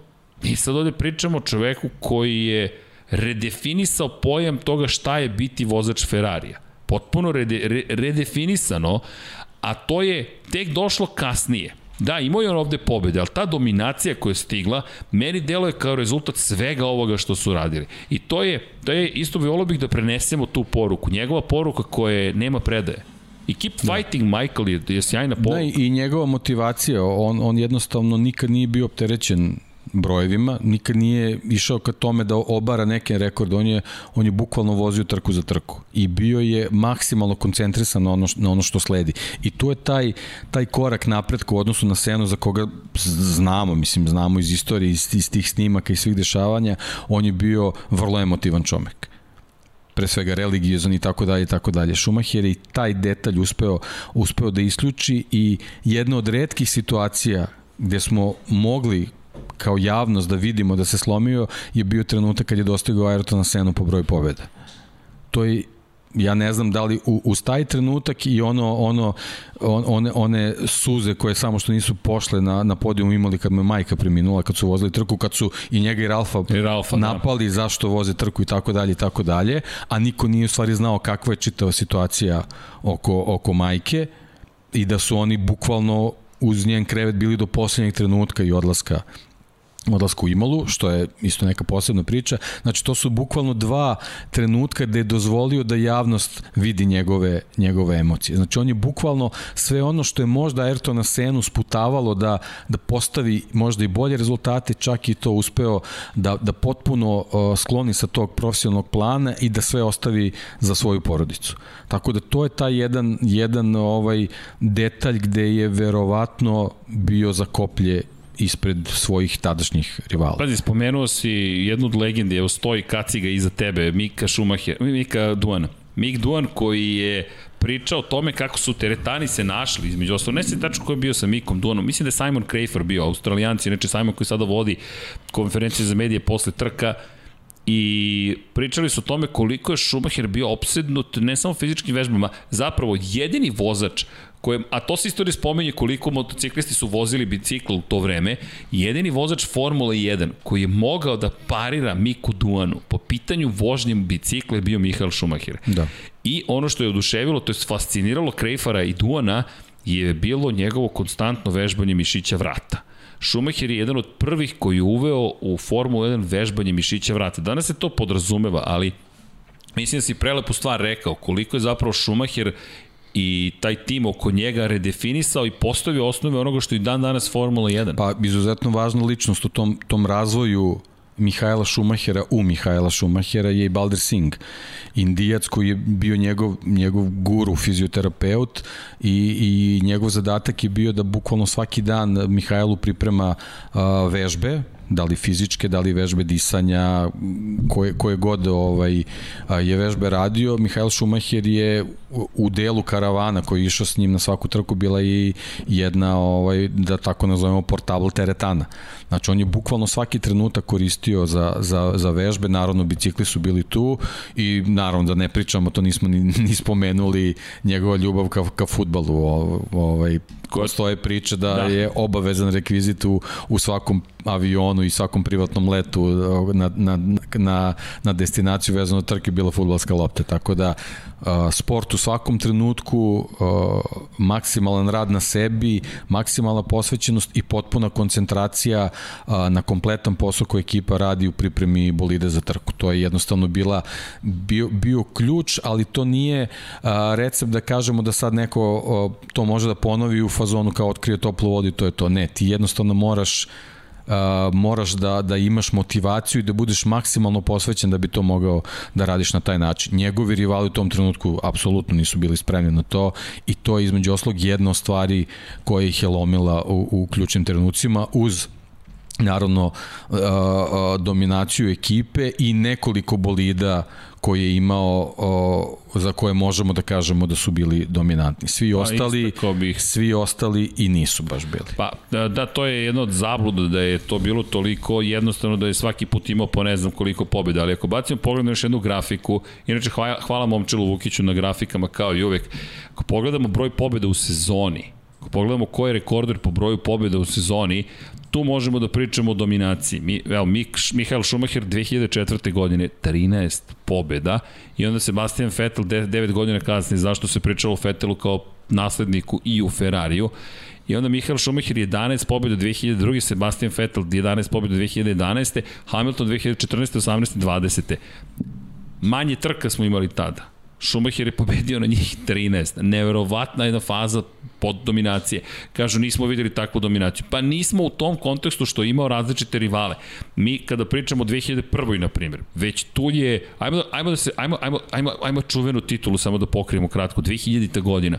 mi sad ovde pričamo o čoveku koji je redefinisao pojam toga šta je biti vozač Ferrarija. Potpuno rede, re, redefinisano, a to je tek došlo kasnije. Da, imao je on ovde pobede, ali ta dominacija koja je stigla, meni deluje kao rezultat svega ovoga što su radili. I to je, to je isto volio bih da prenesemo tu poruku. Njegova poruka koja nema predaje. I keep da. fighting da. Michael je, je sjajna poruka. Da, i njegova motivacija, on, on jednostavno nikad nije bio opterećen brojevima, nikad nije išao ka tome da obara neke rekorde, on je, on je bukvalno vozio trku za trku i bio je maksimalno koncentrisan na ono, na ono što sledi. I tu je taj, taj korak napretka u odnosu na Senu za koga znamo, mislim, znamo iz istorije, iz, iz tih snimaka i svih dešavanja, on je bio vrlo emotivan čomek pre svega religiozan i tako dalje i tako dalje. Schumacher je i taj detalj uspeo, uspeo da isključi i jedna od redkih situacija gde smo mogli kao javnost da vidimo da se slomio je bio trenutak kad je dostigao Ayrton na senu po broju pobjeda. To je ja ne znam da li u, uz taj trenutak i ono, ono, on, one, one suze koje samo što nisu pošle na, na podijum imali kad me majka preminula, kad su vozili trku, kad su i njega i Ralfa, I Ralfa da. napali da. zašto voze trku i tako dalje i tako dalje, a niko nije u stvari znao kakva je čitava situacija oko, oko majke i da su oni bukvalno uz njen krevet bili do poslednjeg trenutka i odlaska odlasku u Imolu, što je isto neka posebna priča. Znači, to su bukvalno dva trenutka gde je dozvolio da javnost vidi njegove, njegove emocije. Znači, on je bukvalno sve ono što je možda Ayrton na senu sputavalo da, da postavi možda i bolje rezultate, čak i to uspeo da, da potpuno uh, skloni sa tog profesionalnog plana i da sve ostavi za svoju porodicu. Tako da to je taj jedan, jedan ovaj detalj gde je verovatno bio za koplje ispred svojih tadašnjih rivala. Pazi, spomenuo si jednu od legendi, evo stoji kaciga iza tebe, Mika Schumacher, Mika Duana. Mik Duan koji je pričao o tome kako su teretani se našli, između ostalo, ne se tačno ko je bio sa Mikom Duanom, mislim da je Simon Krafer bio, australijanci, znači Simon koji sada vodi konferencije za medije posle trka, i pričali su o tome koliko je Schumacher bio opsednut ne samo fizičkim vežbama, zapravo jedini vozač koje, a to se istorije spomenje koliko motociklisti su vozili bicikl u to vreme, jedini vozač Formula 1 koji je mogao da parira Miku Duanu po pitanju vožnje bicikla je bio Mihael Schumacher. Da. I ono što je oduševilo, to je fasciniralo Krejfara i Duana, je bilo njegovo konstantno vežbanje mišića vrata. Schumacher je jedan od prvih koji je uveo u Formulu 1 vežbanje mišića vrata. Danas se to podrazumeva, ali mislim da si prelepu stvar rekao, koliko je zapravo Schumacher i taj tim oko njega redefinisao i postavio osnove onoga što i dan danas Formula 1. Pa izuzetno važna ličnost u tom, tom razvoju Mihajla Šumahera u Mihajla Šumahera je i Balder Singh, indijac koji je bio njegov, njegov guru, fizioterapeut i, i njegov zadatak je bio da bukvalno svaki dan Mihajlu priprema a, vežbe, da li fizičke, da li vežbe disanja, koje, koje god ovaj, je vežbe radio. Mihael Schumacher je u delu karavana koji je išao s njim na svaku trku bila i jedna, ovaj, da tako nazovemo, portable teretana. Znači, on je bukvalno svaki trenutak koristio za, za, za vežbe, naravno bicikli su bili tu i naravno da ne pričamo, to nismo ni, <laughs> ni spomenuli, njegova ljubav ka, ka futbalu, ovaj, stoje priče da, da, je obavezan rekvizit u, u svakom avionu i svakom privatnom letu na, na, na, na destinaciju vezano trke bila futbalska lopta, tako da sport u svakom trenutku, maksimalan rad na sebi, maksimalna posvećenost i potpuna koncentracija na kompletan posao koji ekipa radi u pripremi bolide za trku. To je jednostavno bila bio, bio ključ, ali to nije recept da kažemo da sad neko to može da ponovi u fazonu kao otkrije toplu vodu i to je to. Ne, ti jednostavno moraš uh, moraš da, da imaš motivaciju i da budeš maksimalno posvećen da bi to mogao da radiš na taj način. Njegovi rivali u tom trenutku apsolutno nisu bili spremni na to i to je između oslog jedna od stvari koja ih je lomila u, u ključnim trenucima uz naravno dominaciju ekipe i nekoliko bolida koji je imao o, za koje možemo da kažemo da su bili dominantni. Svi pa, ostali bih. svi ostali i nisu baš bili. Pa da, da to je jedno od zabluda da je to bilo toliko jednostavno da je svaki put imao po ne znam koliko pobjeda, ali ako bacimo pogled na još jednu grafiku, inače hvala, hvala Momčilu Vukiću na grafikama kao i uvek, ako pogledamo broj pobjeda u sezoni, Ako pogledamo ko je rekorder po broju pobjeda u sezoni, tu možemo da pričamo o dominaciji. Mi, evo, Mihael Schumacher 2004. godine 13 pobjeda i onda Sebastian Vettel 9 godina kasnije, zašto se pričalo o Vettelu kao nasledniku i u Ferrariju. I onda Michael Schumacher 11 pobjeda 2002. Sebastian Vettel 11 pobjeda 2011. Hamilton 2014. 18. 20. Manje trka smo imali tada. Schumacher je pobedio na njih 13. Neverovatna jedna faza pod dominacije. Kažu, nismo videli takvu dominaciju. Pa nismo u tom kontekstu što je imao različite rivale. Mi, kada pričamo o 2001. na primjer, već tu je, ajmo, ajmo da se, ajmo, ajmo, ajmo, ajmo čuvenu titulu samo da pokrijemo kratko, 2000. godina.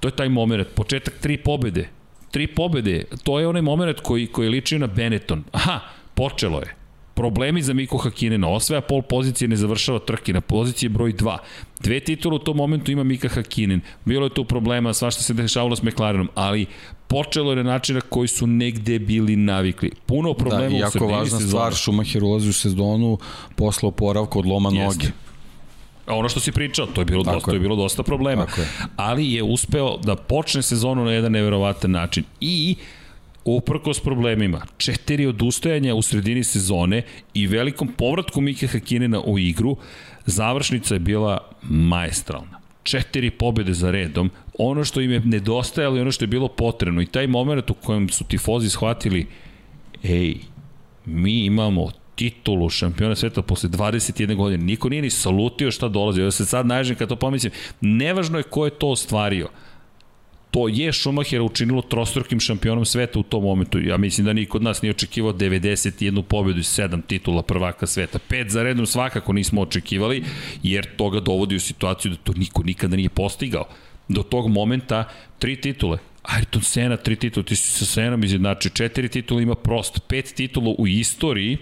To je taj moment, početak tri pobede. Tri pobede, to je onaj moment koji, koji liči na Benetton. Aha, počelo je problemi za Miko Hakinena, osvaja pol pozicije, ne završava trke, na poziciji broj 2. Dve titule u tom momentu ima Mika Hakinen. Bilo je tu problema, svašta se dešavalo s McLarenom, ali počelo je na načina koji su negde bili navikli. Puno problema da, u sredini važna sezona. stvar, Schumacher ulazi u sezonu posle oporavka od loma Jeste. noge. Ono što si pričao, to je bilo Tako dosta, je. to je bilo dosta problema. Tako je. Ali je uspeo da počne sezonu na jedan neverovatan način. I uprkos problemima, četiri odustajanja u sredini sezone i velikom povratku Mike Hakinena u igru, završnica je bila maestralna. Četiri pobjede za redom, ono što im je nedostajalo i ono što je bilo potrebno i taj moment u kojem su tifozi shvatili ej, mi imamo titulu šampiona sveta posle 21 godine. Niko nije ni salutio šta dolazi. Ja se sad naježem kad to pomislim. Nevažno je ko je to ostvario to je Schumacher učinilo trostrukim šampionom sveta u tom momentu. Ja mislim da niko od nas nije očekivao 91 pobedu i 7 titula prvaka sveta. Pet za redom svakako nismo očekivali, jer to ga dovodi u situaciju da to niko nikada nije postigao. Do tog momenta tri titule. Ayrton Senna tri titula, ti si sa Senom izjednačio, četiri titula ima prost, pet titula u istoriji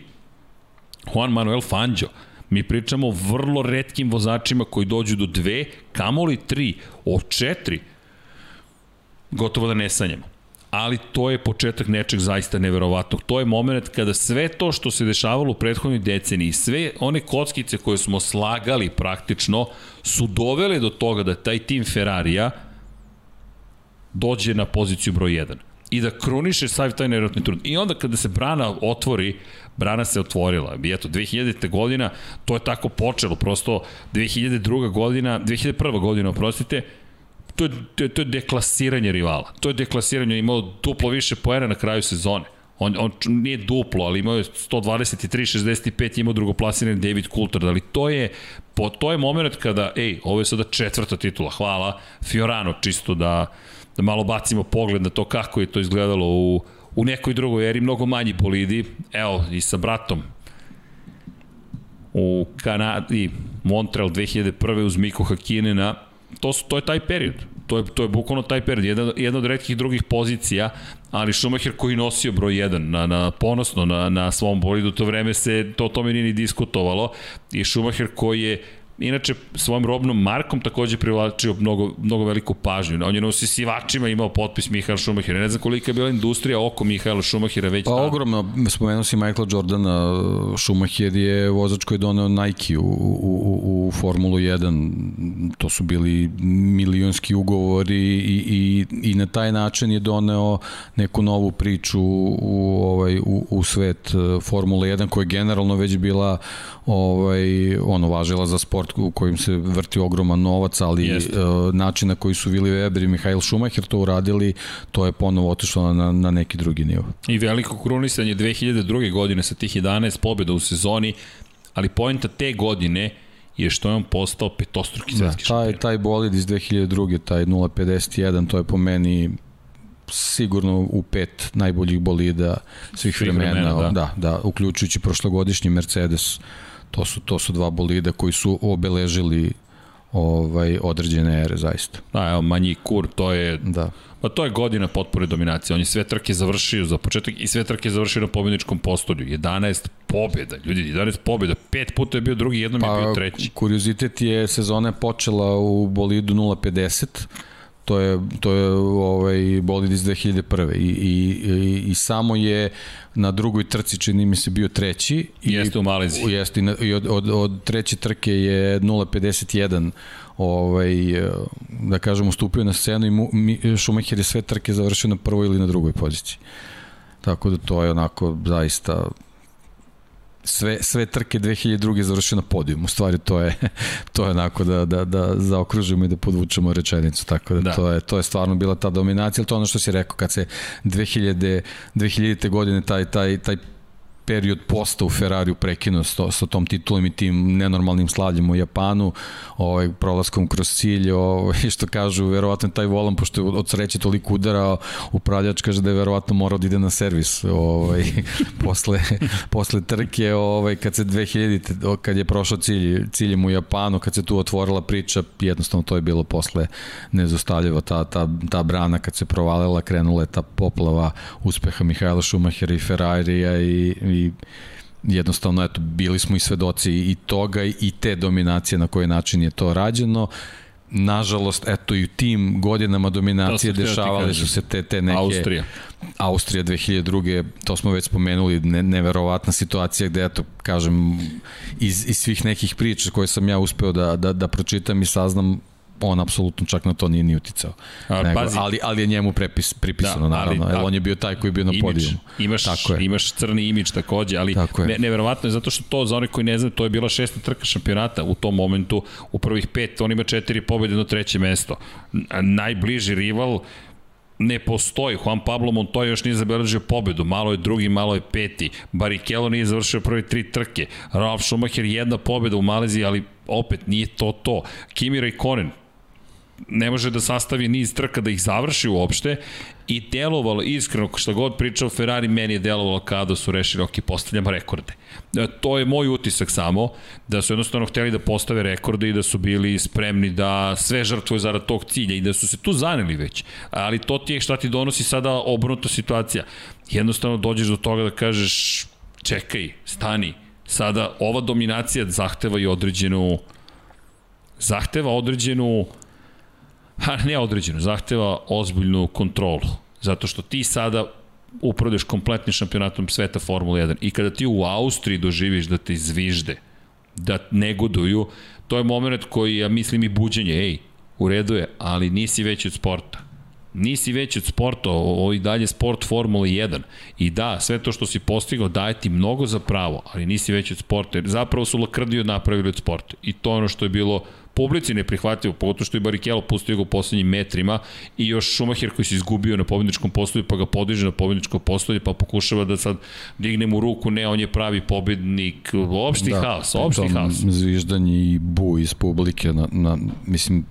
Juan Manuel Fangio. Mi pričamo o vrlo redkim vozačima koji dođu do dve, kamoli tri, o četiri gotovo da ne sanjamo. Ali to je početak nečeg zaista neverovatnog. To je moment kada sve to što se dešavalo u prethodnoj deceniji, sve one kockice koje smo slagali praktično, su dovele do toga da taj tim Ferrarija dođe na poziciju broj 1 i da kruniše sav taj nevjerojatni trud. I onda kada se brana otvori, brana se otvorila. I eto, 2000. godina, to je tako počelo, prosto 2002. godina, 2001. godina, oprostite, to je, to je, to je deklasiranje rivala. To je deklasiranje, imao duplo više poena na kraju sezone. On, on nije duplo, ali imao je 123-65, imao drugoplasirani David Coulter, ali to je, po, to je moment kada, ej, ovo je sada četvrta titula, hvala, Fiorano, čisto da, da malo bacimo pogled na to kako je to izgledalo u, u nekoj drugoj eri, mnogo manji bolidi, evo, i sa bratom, u Kanadi, Montreal 2001. uz Miko Hakinena, to, su, to je taj period. To je, to je bukvalno taj period. Jedna, jedna od redkih drugih pozicija ali Schumacher koji nosio broj 1 na, na ponosno na, na svom bolidu, to vreme se to tome nije ni diskutovalo i Schumacher koji je inače svojom robnom markom takođe privlačio mnogo, mnogo veliku pažnju. On je nosi sivačima imao potpis Mihael Schumacher. Ne znam kolika je bila industrija oko Mihaela Schumachera već Pa tada. ogromno, spomenuo si Michael Jordana, Schumacher je vozač koji je doneo Nike u, u, u, u Formulu 1. To su bili milionski ugovori i, i, i na taj način je doneo neku novu priču u, ovaj, u, u svet eh, Formule 1 koja je generalno već bila ovaj, ono, važila za sport u kojim se vrti ogroman novac, ali uh, način na koji su Willi Weber i Mihail Schumacher to uradili, to je ponovo otišlo na, na neki drugi nivo. I veliko krunisanje 2002. godine sa tih 11 pobjeda u sezoni, ali poenta te godine je što je on postao petostruki da, svetski taj, šampion. Taj bolid iz 2002. taj 051, to je po meni sigurno u pet najboljih bolida svih, svih vremena, vremena da. da, da, uključujući prošlogodišnji Mercedes To su, to su dva bolida koji su obeležili ovaj određene ere zaista. Da, evo manji kur, to je da. Pa to je godina potpore dominacije. On je sve trke završio za početak i sve trke završio na pobedničkom postolju. 11 pobjeda, ljudi, 11 pobjeda. Pet puta je bio drugi, jednom pa, je bio treći. Kuriozitet je sezona počela u bolidu 050 to je, to je ovaj, bolid iz 2001. I, i, i, i samo je na drugoj trci čini mi se bio treći. I, jeste u Maleziji. Jeste, i od, od, od treće trke je 0.51 ovaj, da kažem, ustupio na scenu i mu, mi, Schumacher je sve trke završio na prvoj ili na drugoj poziciji. Tako da to je onako zaista sve, sve trke 2002. završio na podijum. U stvari to je, <laughs> to je onako da, da, da zaokružimo i da podvučemo rečenicu. Tako da, da. To, je, to je stvarno bila ta dominacija, ali to je ono što si rekao, kad se 2000, 2000. godine taj, taj, taj period posta u Ferrariju prekinuo sa, sa tom titulom i tim nenormalnim slavljem u Japanu, ovaj, prolaskom kroz cilj, ovaj, <laughs> što kažu, verovatno taj volan, pošto je od sreće toliko udarao, upravljač kaže da je verovatno morao da ide na servis ovaj, <laughs> posle, posle trke, ovaj, kad se 2000, kad je prošao cilj, ciljem u Japanu, kad se tu otvorila priča, jednostavno to je bilo posle nezostavljivo, ta, ta, ta brana kad se provalila, krenula je ta poplava uspeha Mihajla Šumahera i Ferrarija i, i i jednostavno eto bili smo i svedoci i toga i te dominacije na koji način je to rađeno nažalost eto i u tim godinama dominacije dešavale su se te te neke Austrija Austrija 2002. to smo već spomenuli ne, neverovatna situacija gde eto kažem iz, iz svih nekih priča koje sam ja uspeo da, da, da pročitam i saznam on apsolutno čak na to nije ni uticao. A, Nego, pazi, ali, ali je njemu prepis, pripisano, da, naravno, ali, jer on je bio taj koji je bio na podijemu. Imaš, Tako je. imaš crni imidž takođe, ali Tako ne, neverovatno je zato što to, za one koji ne znaju, to je bila šesta trka šampionata u tom momentu, u prvih pet, on ima četiri pobjede na treće mesto. Najbliži rival ne postoji. Juan Pablo Montoya još nije zabeležio pobedu. Malo je drugi, malo je peti. Barrichello nije završio prve tri trke. Ralf Schumacher jedna pobeda u Maleziji, ali opet nije to to. Kimi Raikkonen, ne može da sastavi niz trka da ih završi uopšte i delovalo iskreno, što god pričao Ferrari, meni je delovalo kada su rešili, ok, postavljamo rekorde. E, to je moj utisak samo, da su jednostavno hteli da postave rekorde i da su bili spremni da sve žrtvuju zarad tog cilja i da su se tu zaneli već. Ali to ti je šta ti donosi sada obrnuta situacija. Jednostavno dođeš do toga da kažeš čekaj, stani, sada ova dominacija zahteva i određenu zahteva određenu Ha, ne određeno, zahteva ozbiljnu kontrolu. Zato što ti sada upravljaš kompletnim šampionatom sveta Formula 1 i kada ti u Austriji doživiš da te izvižde, da negoduju, to je moment koji, ja mislim, i buđenje, ej, u redu je, ali nisi veći od sporta. Nisi veći od sporta, ovo i dalje sport Formula 1. I da, sve to što si postigao daje ti mnogo za pravo, ali nisi veći od sporta, jer zapravo su Lakrdio napravili od sporta. I to je ono što je bilo publici neprihvatljivo, pogotovo što je Barikelo pustio ga u poslednjim metrima i još Schumacher koji se izgubio na pobedničkom postolju pa ga podiže na pobedničko postolje pa pokušava da sad digne mu ruku, ne, on je pravi pobednik, opšti da, haos, opšti haos. Zviždanje i bu iz publike, na, na, mislim,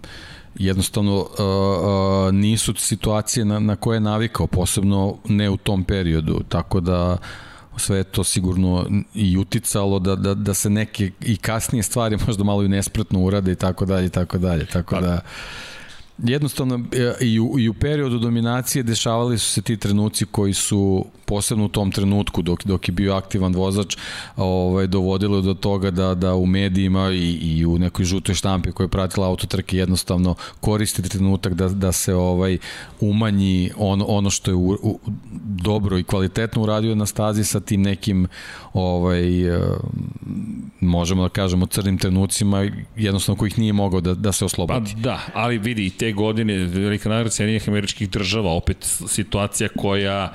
jednostavno uh, uh, nisu situacije na, na koje je navikao, posebno ne u tom periodu, tako da uh, sve to sigurno i uticalo da, da, da se neke i kasnije stvari <laughs> možda malo i nespretno urade i tako dalje i tako dalje. Tako pa, da jednostavno e, i u, i u periodu dominacije dešavali su se ti trenuci koji su posebno u tom trenutku dok, dok je bio aktivan vozač ovaj, dovodilo do toga da, da u medijima i, i u nekoj žutoj štampi koja je pratila autotrke jednostavno koristi trenutak da, da se ovaj umanji ono, ono što je u, u, dobro i kvalitetno uradio na stazi sa tim nekim ovaj, e, možemo da kažemo crnim trenucima jednostavno kojih nije mogao da, da se oslobodi. Pa da, ali vidi i te godine velika nagrada Sjedinjenih američkih država, opet situacija koja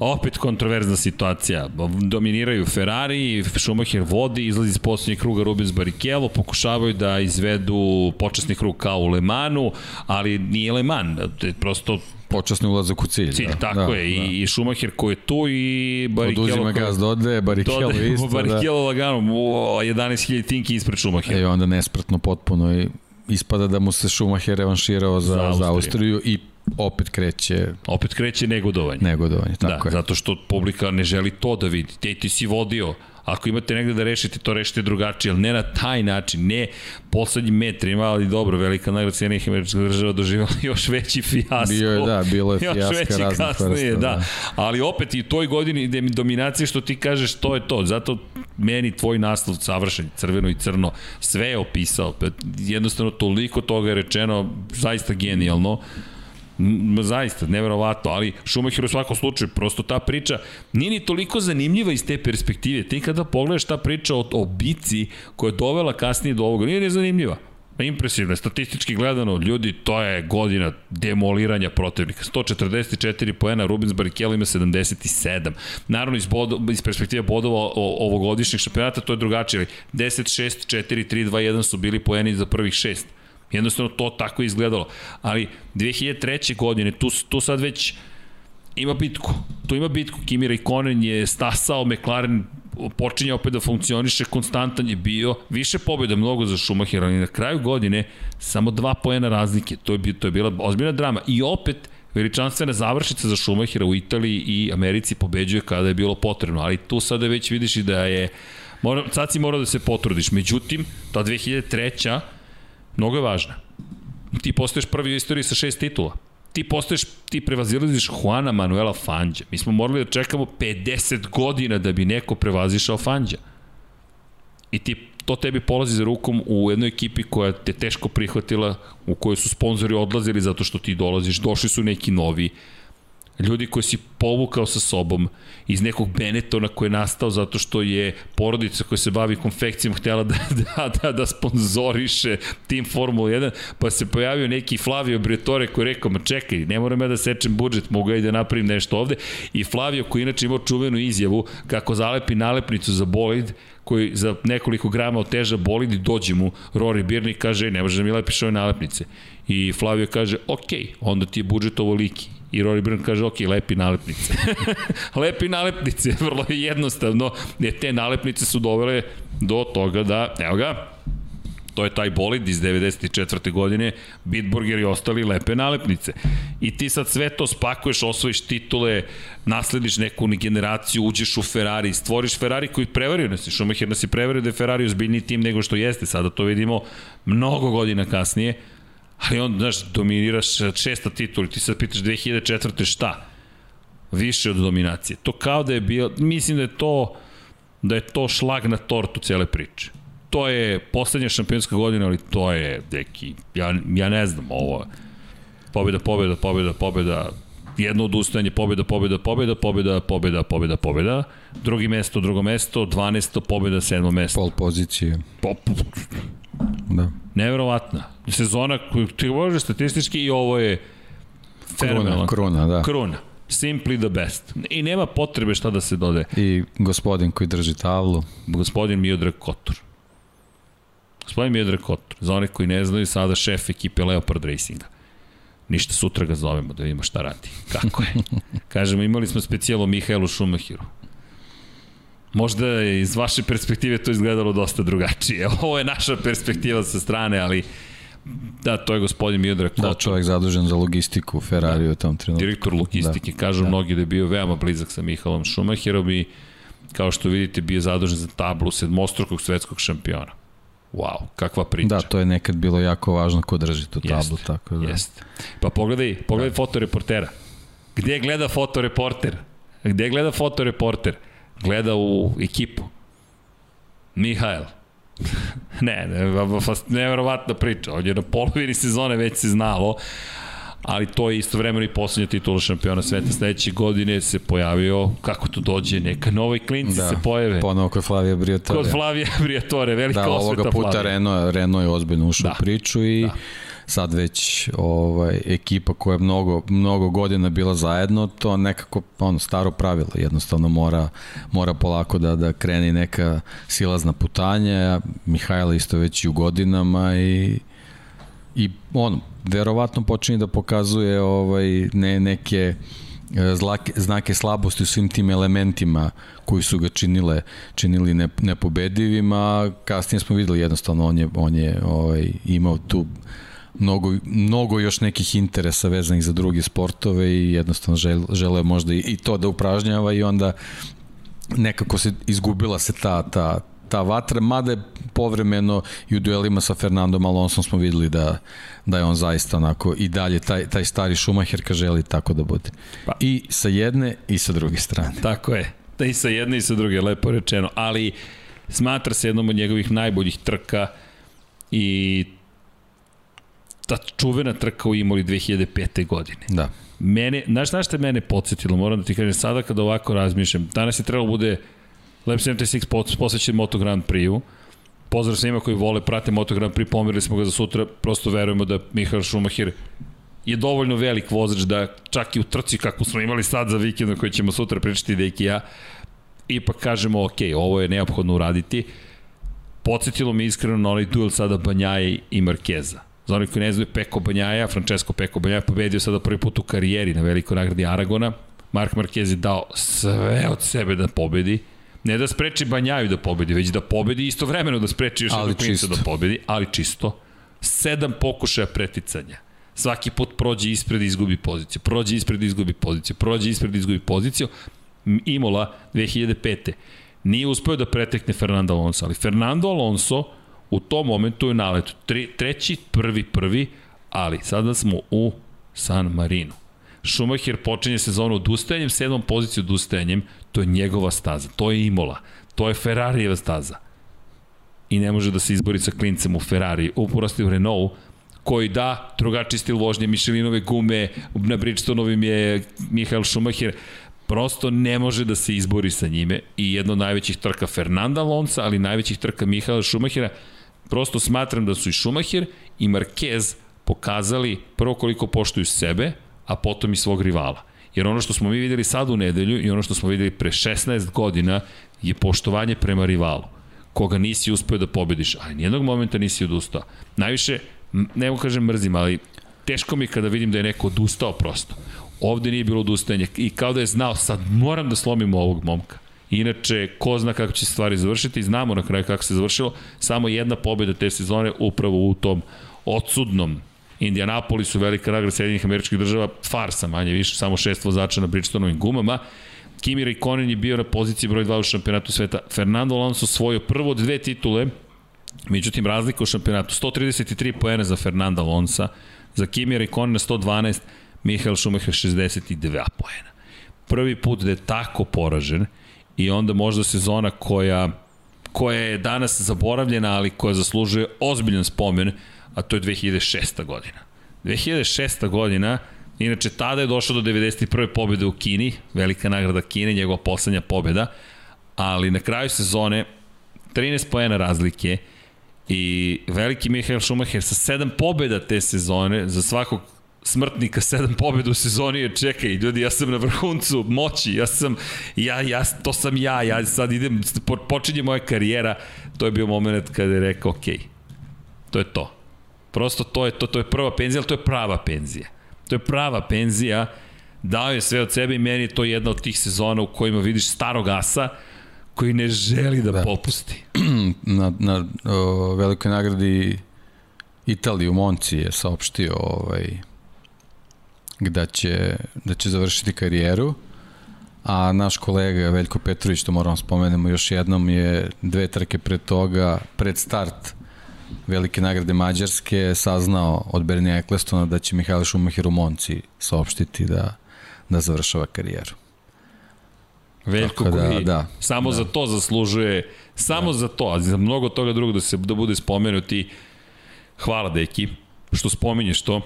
opet kontroverzna situacija. Dominiraju Ferrari, Schumacher vodi, izlazi iz poslednjeg kruga Rubens Barrichello, pokušavaju da izvedu počasni krug kao u Le Manu, ali nije Le Mans, prosto počasni ulazak u cilj. Cilj, da, tako da, je. Da. I, I Schumacher koji je tu i Barrichello. Oduzima gaz dode, Barrichello dode, isto. Barrichello da. lagano, 11.000 tinki ispred Schumachera. I onda nespretno potpuno i ispada da mu se Schumacher revanširao za, za, Austriju. za Austriju i opet kreće opet kreće negodovanje. Negodovanje, tako da, je. zato što publika ne želi to da vidi. Te ti si vodio Ako imate negde da rešite, to rešite drugačije, ali ne na taj način, ne poslednji metrima, ali dobro, velika nagrada Sjednih američkih država doživjela <laughs> još veći fijasko. Bio je, da, bilo je <laughs> fijaska još veći kasnije, vrsta, da. da. Ali opet i toj godini gde mi dominacije što ti kažeš, to je to. Zato meni tvoj naslov savršen, crveno i crno, sve je opisao. Jednostavno toliko toga je rečeno, zaista genijalno. Zaista, neverovatno, ali Schumacher u svakom slučaju, prosto ta priča nije ni toliko zanimljiva iz te perspektive. Ti kada pogledaš ta priča o, o bici koja je dovela kasnije do ovoga, nije nezanimljiva. Impresivno statistički gledano, ljudi, to je godina demoliranja protivnika. 144 poena, Rubens Barrichello ima 77. Naravno, iz, bod, iz perspektive bodova ovogodišnjeg šampionata to je drugačije. 10, 6, 4, 3, 2, 1 su bili poeni za prvih šest. Jednostavno to tako izgledalo. Ali 2003. godine, tu, tu sad već ima bitku. Tu ima bitku. Kimi Raikkonen je stasao, McLaren počinje opet da funkcioniše, konstantan je bio, više pobjeda mnogo za Schumacher, ali na kraju godine samo dva poena razlike. To je, to je bila ozbiljna drama. I opet veličanstvena završica za Schumachera u Italiji i Americi pobeđuje kada je bilo potrebno, ali tu sada već vidiš i da je mora, sad si morao da se potrudiš. Međutim, ta 2003 mnogo je važna. Ti postaješ prvi u istoriji sa šest titula. Ti postaješ, ti prevazilaziš Juana Manuela Fanđa. Mi smo morali da čekamo 50 godina da bi neko prevazišao Fanđa. I ti to tebi polazi za rukom u jednoj ekipi koja te teško prihvatila, u kojoj su sponzori odlazili zato što ti dolaziš, došli su neki novi, ljudi koji si povukao sa sobom iz nekog Benetona koji je nastao zato što je porodica koja se bavi konfekcijom htjela da, <laughs> da, da, da sponzoriše tim Formula 1, pa se pojavio neki Flavio Briatore koji je rekao, ma čekaj, ne moram ja da sečem budžet, mogu ja i da napravim nešto ovde. I Flavio koji inače imao čuvenu izjavu kako zalepi nalepnicu za bolid, koji za nekoliko grama oteža bolid i dođe mu Rory Birni i kaže, ne može da mi lepiš ove nalepnice. I Flavio kaže, ok, onda ti je budžet ovoliki I Rory Byrne kaže, ok, lepi nalepnice. <laughs> lepi nalepnice, <laughs> vrlo jednostavno, jer te nalepnice su dovele do toga da, evo ga, to je taj bolid iz 94. godine, Bitburger i ostali lepe nalepnice. I ti sad sve to spakuješ, osvojiš titule, naslediš neku generaciju, uđeš u Ferrari, stvoriš Ferrari koji prevario nas Schumacher nas je prevario da je Ferrari ozbiljniji tim nego što jeste, sada to vidimo mnogo godina kasnije, Ali on, znaš, dominiraš šesta titul ti sad pitaš 2004. šta? Više od dominacije. To kao da je bilo, mislim da je to, da je to šlag na tortu cele priče. To je poslednja šampionska godina, ali to je, deki, ja, ja ne znam, ovo pobjeda, pobjeda, pobjeda, pobjeda, jedno odustajanje, pobjeda, pobjeda, pobjeda, pobjeda, pobjeda, pobjeda, pobjeda, drugi mesto, drugo mesto, 12. pobjeda, sedmo mesto. Pol pozicije. Po, da. Neverovatna. Sezona koju ti može statistički i ovo je Kruna, kruna, da. Kruna. Simply the best. I nema potrebe šta da se dode. I gospodin koji drži tavlu. Gospodin Miodrag Kotor. Gospodin Miodrag Kotor. Za one koji ne znaju, sada šef ekipe Leopard Racinga. Ništa, sutra ga zovemo da vidimo šta radi. Kako je? Kažemo, imali smo specijalo Mihajlu Šumahiru. Možda je iz vaše perspektive to izgledalo dosta drugačije. <laughs> Ovo je naša perspektiva sa strane, ali Da, to je gospodin Miodrag Kočar. Da, čovjek zadužen za logistiku Ferrari da. u tom trenutku. Direktor logistike. Da. Kažu da. mnogi da je bio veoma blizak sa Mihalom Schumacherom i kao što vidite bio zadužen za tablu sedmostrukog svetskog šampiona. Wow, kakva priča. Da, to je nekad bilo jako važno ko drži tu tablu, Jeste, tako da. Jeste. Pa pogledaj, pogledaj da. fotoreportera. Gde gleda fotoreporter? Gde gleda fotoreporter? Gleda u ekipu. Mihajl. <laughs> ne, ne, nevjerovatna priča. On je na polovini sezone već se znalo, ali to je istovremeno i poslednja titula šampiona sveta. Sledeće godine se pojavio, kako to dođe, neka novi klinci da, se pojave. Ponovo kod Flavija Briatore. Kod Flavija <laughs> Briatore, velika da, osveta Flavija. Da, ovoga puta Renault, Renault je ozbiljno ušao da. u priču i da sad već ovaj ekipa koja je mnogo mnogo godina bila zajedno, to nekako ono staro pravilo, jednostavno mora mora polako da da krene neka silazna putanja. Mihajlo isto već i u godinama i i on verovatno počinje da pokazuje ovaj ne neke e, zlake, znake slabosti u svim tim elementima koji su ga činile činili ne, nepobedivima kasnije smo videli jednostavno on je on je ovaj imao tu mnogo, mnogo još nekih interesa vezanih za druge sportove i jednostavno žel, želeo možda i, i to da upražnjava i onda nekako se izgubila se ta, ta, ta vatra, mada je povremeno i u duelima sa Fernandom Alonsom smo videli da, da je on zaista onako i dalje taj, taj stari Schumacher ka želi tako da bude. Pa. I sa jedne i sa druge strane. Tako je. Da i sa jedne i sa druge, lepo rečeno. Ali smatra se jednom od njegovih najboljih trka i ta čuvena trka u Imoli 2005. godine. Da. Mene, znaš, znaš što mene podsjetilo, moram da ti kažem, sada kada ovako razmišljam, danas je trebalo bude Lab 76 posvećen Moto Grand Prix-u, pozdrav svima koji vole, prate Moto Grand Prix, pomerili smo ga za sutra, prosto verujemo da Mihael Schumacher je dovoljno velik vozač da čak i u trci kako smo imali sad za vikend koji ćemo sutra pričati Deki ja, ipak kažemo ok, ovo je neophodno uraditi. Podsjetilo me iskreno na onaj duel sada Banjaje i Markeza. Za onih koji ne znaju, Peko Banjaja, Francesco Peko Banjaja pobedio sada prvi put u karijeri na velikoj nagradi Aragona. Mark Marquez je dao sve od sebe da pobedi. Ne da spreči Banjaju da pobedi, već da pobedi istovremeno da spreči još jednog klinca da pobedi, ali čisto. Sedam pokušaja preticanja. Svaki put prođe ispred i izgubi poziciju. Prođe ispred i izgubi poziciju. Prođe ispred i izgubi poziciju. Imola 2005. Nije uspeo da pretekne Fernando Alonso, ali Fernando Alonso u tom momentu je naletu. Tre, treći, prvi, prvi, ali sada smo u San Marino. Schumacher počinje sezonu odustajanjem, sedmom poziciju odustajanjem, to je njegova staza, to je Imola, to je Ferrarijeva staza. I ne može da se izbori sa klincem u Ferrari, uporasti u Renault, koji da, drugačiji stil vožnje, Michelinove gume, na Bridgestonovim je Michael Schumacher, prosto ne može da se izbori sa njime i jedno od najvećih trka Fernanda Alonso, ali najvećih trka Michaela Schumachera, Prosto smatram da su i Schumacher i Marquez pokazali prvo koliko poštuju sebe, a potom i svog rivala. Jer ono što smo mi videli sad u nedelju i ono što smo videli pre 16 godina je poštovanje prema rivalu koga nisi uspeo da pobediš, a nijednog momenta nisi odustao. Najviše, ne mogu kažem mrzim, ali teško mi kada vidim da je neko odustao prosto. Ovde nije bilo odustajanja i kao da je znao sad moram da slomim ovog momka. Inače, ko zna kako će se stvari završiti, znamo na kraju kako se završilo, samo jedna pobjeda te sezone upravo u tom odsudnom Indianapolisu, velika nagrada Sjedinjih američkih država, farsa manje više, samo šest vozača na Bridgestonovim gumama. Kimi Raikkonen je bio na poziciji broj 2 u šampionatu sveta. Fernando Alonso svojo prvo dve titule, međutim razlika u šampionatu, 133 poena za Fernando Alonso, za Kimi Raikkonen 112, Michael Schumacher 62 poena. Prvi put da je tako poražen i onda možda sezona koja koja je danas zaboravljena, ali koja zaslužuje ozbiljan spomen, a to je 2006. godina. 2006. godina, inače tada je došlo do 91. pobjede u Kini, velika nagrada Kine, njegova poslednja pobjeda, ali na kraju sezone 13 pojena razlike i veliki Mihael Schumacher sa 7 pobjeda te sezone, za svakog smrtnika, sedam pobjeda u sezoni, je čekaj, ljudi, ja sam na vrhuncu moći, ja sam, ja, ja, to sam ja, ja sad idem, počinje moja karijera, to je bio moment kada je rekao, ok, to je to. Prosto to je to, to je prva penzija, ali to je prava penzija. To je prava penzija, dao je sve od sebe i meni je to jedna od tih sezona u kojima vidiš starog asa, koji ne želi da, da. popusti. <clears throat> Na, na o, velikoj nagradi Italiji u Monci je saopštio ovaj, da će, da će završiti karijeru, a naš kolega Veljko Petrović, to moramo spomenemo još jednom, je dve trke pred toga, pred start velike nagrade Mađarske saznao od Bernija Eklestona da će Mihajlo Šumacher u Monci saopštiti da, da završava karijeru. Veljko Tako da, koji da, samo da. za to zaslužuje, samo za to, a za mnogo toga drugog da se da bude spomenuti. Hvala deki što spominješ to.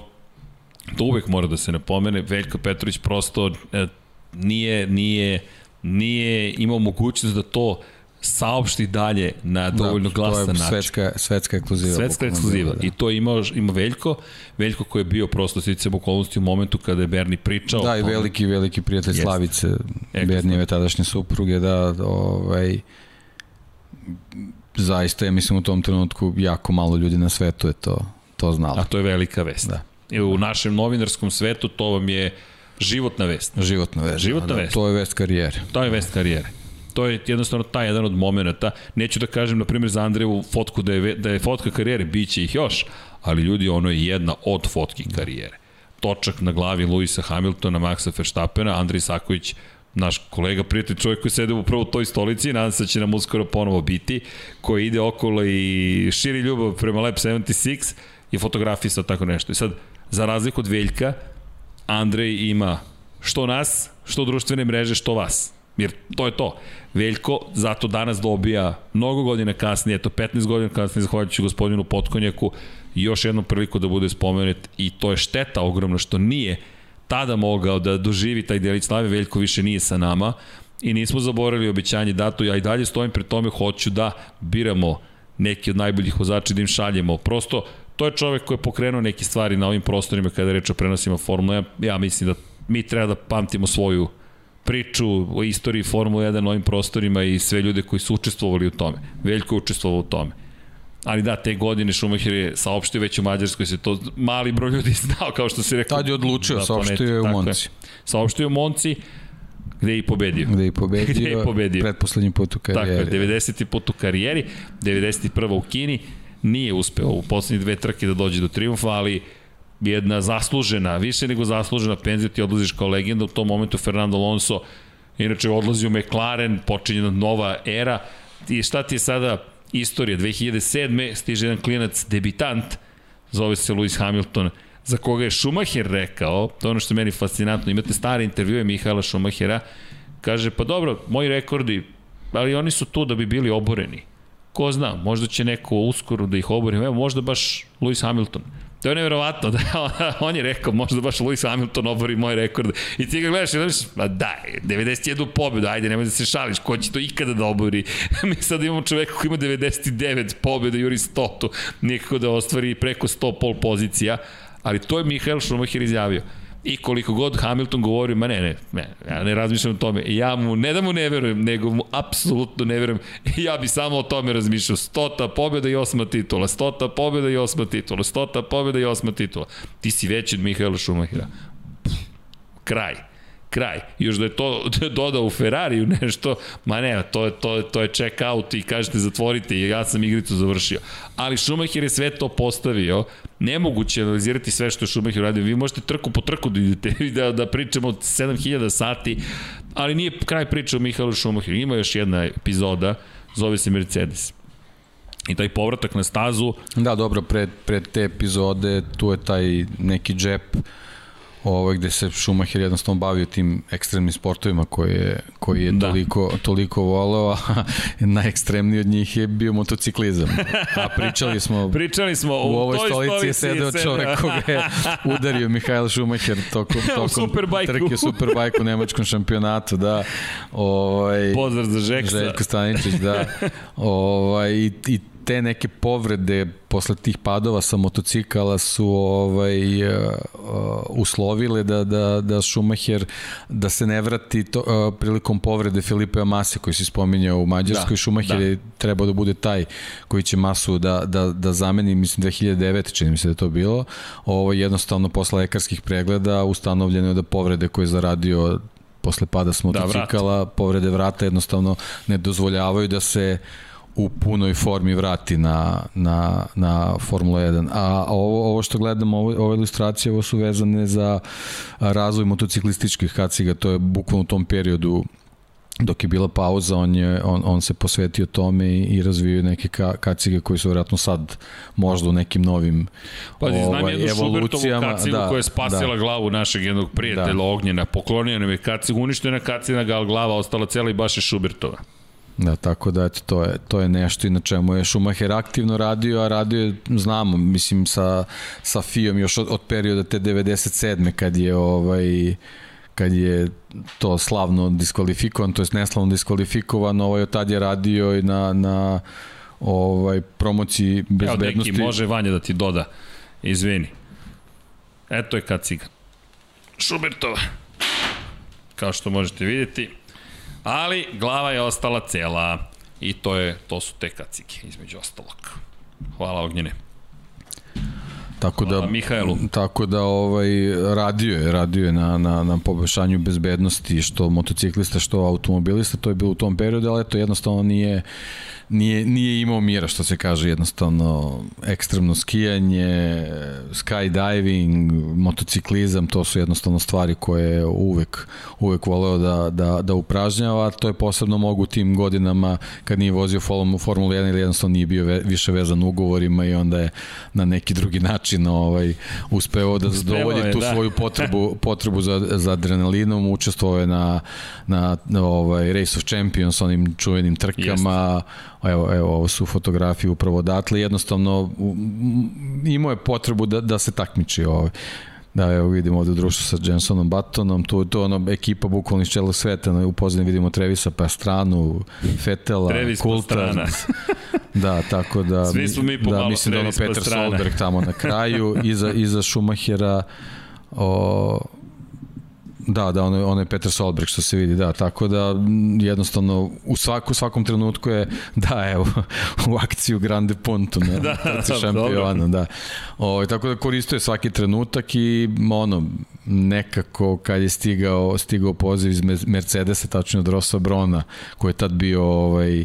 To uvek mora da se napomene. Veljko Petrović prosto e, nije, nije, nije imao mogućnost da to saopšti dalje na dovoljno da, glasan to je način. Svetska, svetska ekskluziva. Svetska ekskluziva. bila, I to ima, ima Veljko. Veljko koji je bio prosto sticam okolnosti u momentu kada je Berni pričao. Da, i veliki, veliki prijatelj Jeste. Slavice, Ekstra. Bernijeve tadašnje supruge, da, ovaj, zaista je, mislim, u tom trenutku jako malo ljudi na svetu je to, to znalo. A to je velika vest. Da. I u našem novinarskom svetu to vam je životna vest. Životna vest. Životna da, vest. To je vest karijere. To je vest karijere. To je jednostavno taj jedan od momenta. Neću da kažem, na primjer, za Andreju fotku da je, da je fotka karijere, bit će ih još, ali ljudi, ono je jedna od fotki karijere. Točak na glavi Luisa Hamiltona, Maxa Verstappena, Andrej Saković, naš kolega, prijatelj, čovjek koji sede upravo u toj stolici, nadam se da će nam uskoro ponovo biti, koji ide okolo i širi ljubav prema Lab 76 i fotografisao tako nešto. I sad, za razliku od Veljka, Andrej ima što nas, što društvene mreže, što vas. Jer to je to. Veljko zato danas dobija mnogo godina kasnije, eto 15 godina kasnije, zahvaljujući gospodinu Potkonjaku, još jednu priliku da bude spomenut i to je šteta ogromno što nije tada mogao da doživi taj delić slave, Veljko više nije sa nama i nismo zaboravili obećanje dato, ja i dalje stojim pred tome, hoću da biramo neki od najboljih vozača da im šaljemo. Prosto, to je čovek koji je pokrenuo neke stvari na ovim prostorima kada reč o prenosima Formule 1. Ja mislim da mi treba da pamtimo svoju priču o istoriji Formule 1 na ovim prostorima i sve ljude koji su učestvovali u tome. Veljko je učestvovao u tome. Ali da, te godine Schumacher je saopštio već u Mađarskoj se to mali broj ljudi <laughs> znao, kao što si rekao. Tad je odlučio, na saopštio je u Monci. Saopštio je u Monci, gde je i pobedio. Gde je i pobedio, <laughs> Gde je pobedio. pretposlednji put u karijeri. Tako je, 90. put u karijeri, 91. u Kini, nije uspeo u poslednje dve trke da dođe do triumfa, ali jedna zaslužena, više nego zaslužena penzija, ti odlaziš kao legenda, u tom momentu Fernando Alonso, inače odlazi u McLaren, počinje nova era, i šta ti je sada istorija, 2007. stiže jedan klinac, debitant, zove se Lewis Hamilton, za koga je Schumacher rekao, to je ono što je meni fascinantno, imate stare intervjue Mihaela Schumachera, kaže, pa dobro, moji rekordi, ali oni su tu da bi bili oboreni. Ko zna, možda će neko uskoro da ih obori, evo možda baš Lewis Hamilton. To je neverovatno, <laughs> da on je rekao, možda baš Lewis Hamilton obori moj rekord. I ti ga gledaš i gledaš, ma daj, 91 pobedu, ajde, nemoj da se šališ, ko će to ikada da obori? <laughs> Mi sad imamo čoveka koji ima 99 pobeda, juri 100, nikako da ostvari preko 100 pol pozicija, ali to je Mihael Schumacher izjavio. I koliko god Hamilton govori, ma ne, ne, ne, ja ne razmišljam o tome. Ja mu, ne da mu ne verujem, nego mu apsolutno ne verujem. <laughs> Ja bi samo o tome razmišljao. Stota pobjeda i osma titula, stota pobjeda i osma titula, stota pobjeda i osma titula. Ti si veći od Mihaela Schumachera. Kraj kraj. Još da je to <laughs> dodao u Ferrariju nešto, ma ne, to je, to, to je check out i kažete zatvorite i ja sam igricu završio. Ali Schumacher je sve to postavio. Nemoguće analizirati sve što je Schumacher radio. Vi možete trku po trku da idete <laughs> da, da pričamo od 7000 sati, ali nije kraj priče o Mihaelu Schumacheru. Ima još jedna epizoda, zove se Mercedes. I taj povratak na stazu, Da, dobro, pred, pred te epizode tu je taj neki džep ovaj, gde se Schumacher jednostavno bavio tim ekstremnim sportovima koje, je, koji je Da. toliko, toliko voleo, a <laughs> najekstremniji od njih je bio motociklizam. A pričali smo <laughs> pričali smo u ovoj toj stolici je sedeo sede- čovek <laughs> koga je udario Mihael Schumacher tokom, tokom trke Superbajku u nemačkom šampionatu, da. Ovaj, Pozdrav za Žeksa. Željko Staničić, da. ovaj, i, I te neke povrede posle tih padova sa motocikala su ovaj uh, uslovile da da da Schumacher da se ne vrati to, uh, prilikom povrede Filipe Mase koji se spominjao u Mađarskoj Da, Schumacher da. je trebao da bude taj koji će Masu da da da zameni mislim 2009 čini mi se da je to bilo ovo jednostavno posle lekarskih pregleda ustanovljeno je da povrede koje je zaradio posle pada s Da, vrat. motocikala, povrede vrata jednostavno ne dozvoljavaju da se u punoj formi vrati na, na, na Formula 1. A ovo, ovo što gledamo, ovo, ove ilustracije, ovo su vezane za razvoj motociklističkih kaciga, to je bukvalno u tom periodu dok je bila pauza, on, je, on, on se posvetio tome i, i razvio neke ka, kacige koji su vjerojatno sad možda u nekim novim Pa ovaj, znam jednu evolucijama. kacigu da, koja je spasila da. glavu našeg jednog prijatelja da. Ognjena, poklonio nam je kacigu, uništena kacina gal glava, ostala cela i baš je Šubertova. Da, tako da eto, to je, to je nešto i na čemu je Schumacher aktivno radio, a radio je, znamo, mislim, sa, sa FIOM još od, od perioda te 97. kad je ovaj, kad je to slavno diskvalifikovan, to jest neslavno diskvalifikovan, ovaj od tad je radio i na, na ovaj promociji bezbednosti. Evo, neki, može Vanja da ti doda. Izvini. Eto je kaciga. Šubertova. Kao što možete vidjeti. Ali glava je ostala cela. I to je to su te kacige između ostalog. Hvala Ognjene. Tako da, Mihajlu. Tako da ovaj, radio je, radio je na, na, na poboljšanju bezbednosti što motociklista, što automobilista, to je bilo u tom periodu, ali to jednostavno nije, nije, nije imao mira, što se kaže, jednostavno ekstremno skijanje, skydiving, motociklizam, to su jednostavno stvari koje uvek, uvek voleo da, da, da upražnjava, to je posebno mogu tim godinama kad nije vozio Formulu 1 ili jednostavno nije bio ve, više vezan ugovorima i onda je na neki drugi način ovaj, uspeo da zadovolji tu da. svoju potrebu, <laughs> potrebu za, za adrenalinom, učestvovao je na, na, na ovaj, Race of Champions, onim čuvenim trkama, Jeste evo, evo, ovo su fotografije upravo odatle, jednostavno imao je potrebu da, da se takmiči ovaj. Da, evo vidimo ovde društvo sa Jensonom Buttonom, tu to ono ekipa bukvalno iz čela sveta, u pozadini vidimo Trevisa Pastranu, Fetela, Trevis Kulta. <laughs> da, tako da Svi smo mi da, mislim da ono Peter Solberg tamo na kraju, <laughs> iza, iza Schumachera o, Da, da, ono, ono je Peter Solberg što se vidi, da, tako da jednostavno u svaku, svakom trenutku je, da, evo, <laughs> u akciju Grande Pontu na <laughs> da, da, šampiona, da. O, tako da koristuje svaki trenutak i ono, nekako kad je stigao, stigao poziv iz Mercedesa, tačno od Rosa Brona, koji je tad bio ovaj,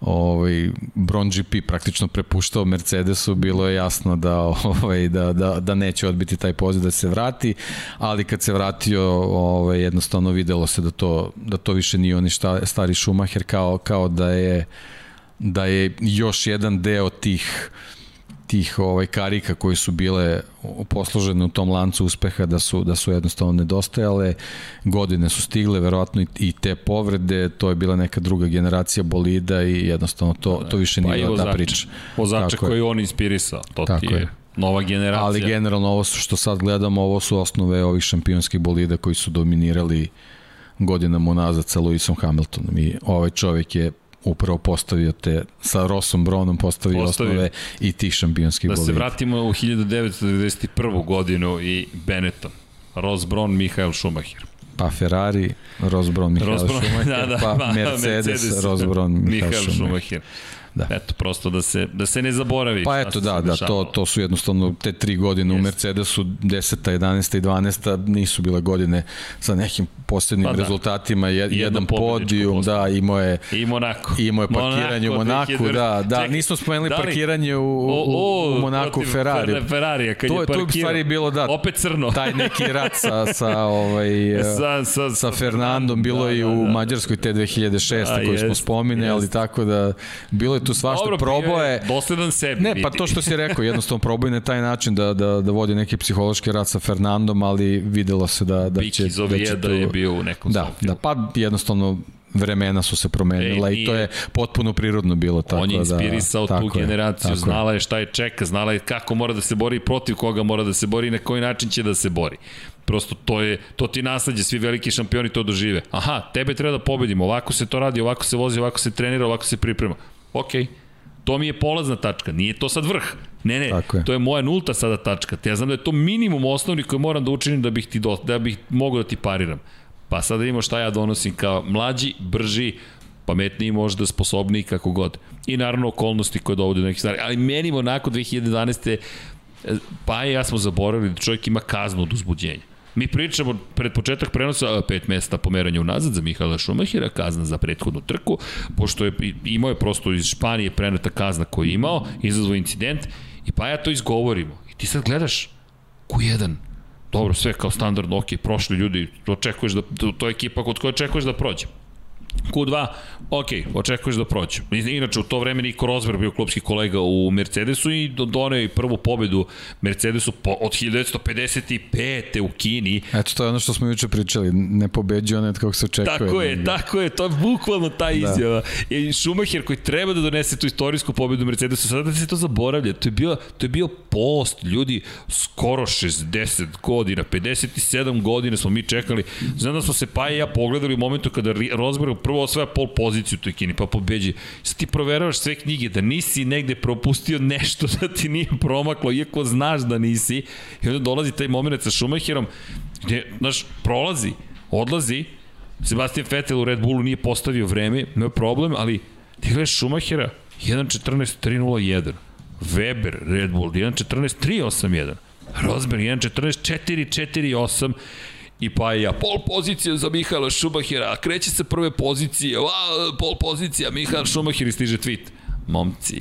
ovaj Bron GP praktično prepuštao Mercedesu, bilo je jasno da ovaj da da da neće odbiti taj poziv da se vrati, ali kad se vratio, ovaj jednostavno videlo se da to da to više nije oni šta, stari Schumacher kao kao da je da je još jedan deo tih tih ovaj karika koji su bile posložene u tom lancu uspeha da su da su jednostavno nedostajale. Godine su stigle verovatno i, te povrede to je bila neka druga generacija bolida i jednostavno to to više nije pa ta priča. Vozača koji on inspirisao to Tako ti je, je. nova generacija. Ali generalno ovo su, što sad gledamo ovo su osnove ovih šampionskih bolida koji su dominirali godinama unazad sa Lewisom Hamiltonom i ovaj čovjek je upravo postavio te, sa Rossom Bronom postavio, postavio. osnove i tih šampionskih bolida. Da se vratimo u 1991. godinu i Benetton. Ross Brown, Michael Schumacher. Pa Ferrari, Ross Brown, Michael Schumacher, <laughs> da, da, pa, pa Mercedes, Mercedes Ross Brown, Michael, Michael Schumacher. Schumacher. Da. Eto, prosto da se, da se ne zaboravi. Pa eto, da, da, to, to su jednostavno te tri godine Jest. u Mercedesu, 10. 11. i 12. nisu bile godine sa nekim posebnim pa da. rezultatima, jed, jedan podijum, da, imao je i Monako. Imao je parkiranje Monako, u Monaku, da, da, Čekaj, nismo spomenuli da parkiranje u, u, u, u Monaku Ferrari. Ferrari, kad to, je parkirao. To je stvari bilo, da, opet crno. taj neki rat sa, sa, ovaj, <laughs> sa, sa, sa Fernandom, bilo da, i u da, da. Mađarskoj te 2006. Da, koju smo spominjali, ali tako da bilo je tu svašta Dobro, proboje. Dosledan sebi. Ne, pa to što si rekao, jednostavno proboj na taj način da, da, da vodi neki psihološki rat sa Fernandom, ali videlo se da, da će... Biki da, će da je bio u nekom Da, da, pa jednostavno vremena su se promenila e, i to je potpuno prirodno bilo tako on je da- inspirisao da, tu generaciju je, znala je šta je čeka znala je kako mora da se bori protiv koga mora da se bori i na koji način će da se bori. Prosto to je to ti nasleđe svi veliki šampioni to dožive. Aha tebe treba da pobedimo ovako se to radi ovako se vozi ovako se trenira ovako se priprema okay To mi je polazna tačka, nije to sad vrh. Ne, ne, je. to je moja nulta sada tačka. Ja znam da je to minimum osnovni koji moram da učinim da bih ti do, da bih mogao da ti pariram. Pa sada vidimo šta ja donosim kao mlađi, brži, pametniji možda, sposobniji, kako god. I naravno okolnosti koje dovode do nekih stvari. Ali meni onako 2011. Pa ja smo zaboravili da čovjek ima kaznu od uzbuđenja. Mi pričamo pred početak prenosa pet mesta pomeranja unazad za Mihaela Šumahira, kazna za prethodnu trku, pošto je imao je prosto iz Španije preneta kazna koju je imao, izazvao incident i pa ja to izgovorimo. I ti sad gledaš Q1, dobro, sve kao standardno, ok, prošli ljudi, očekuješ da, to je ekipa kod koja očekuješ da prođe. Q2, ok, očekuješ da prođe. Inače, u to vreme Niko Rosberg bio klubski kolega u Mercedesu i doneo i prvu pobedu Mercedesu po, od 1955. u Kini. Eto, to je ono što smo juče pričali, ne pobeđuje onaj kako se očekuje. Tako je, tako je, to je bukvalno ta da. izjava. Da. I Schumacher koji treba da donese tu istorijsku pobedu Mercedesu, sada se to zaboravlja. To je bio, to je bio post, ljudi, skoro 60 godina, 57 godina smo mi čekali. Znam da smo se pa i ja pogledali u momentu kada Rosberg prvo osvaja pol poziciju u toj kini, pa pobeđi. Sad ti proveravaš sve knjige, da nisi negde propustio nešto <laughs> da ti nije promaklo, iako znaš da nisi. I onda dolazi taj moment sa Schumacherom, gde, znaš, prolazi, odlazi, Sebastian Vettel u Red Bullu nije postavio vreme, nema problem, ali ti gledaš Schumachera, 1.14.301, Weber, Red Bull, 1.14.381, Rosberg 1.14.448 i pa ja pol pozicija za Mihaela Šumahira, kreće se prve pozicije, a, pol pozicija, Mihael Šumahir i stiže tweet. Momci,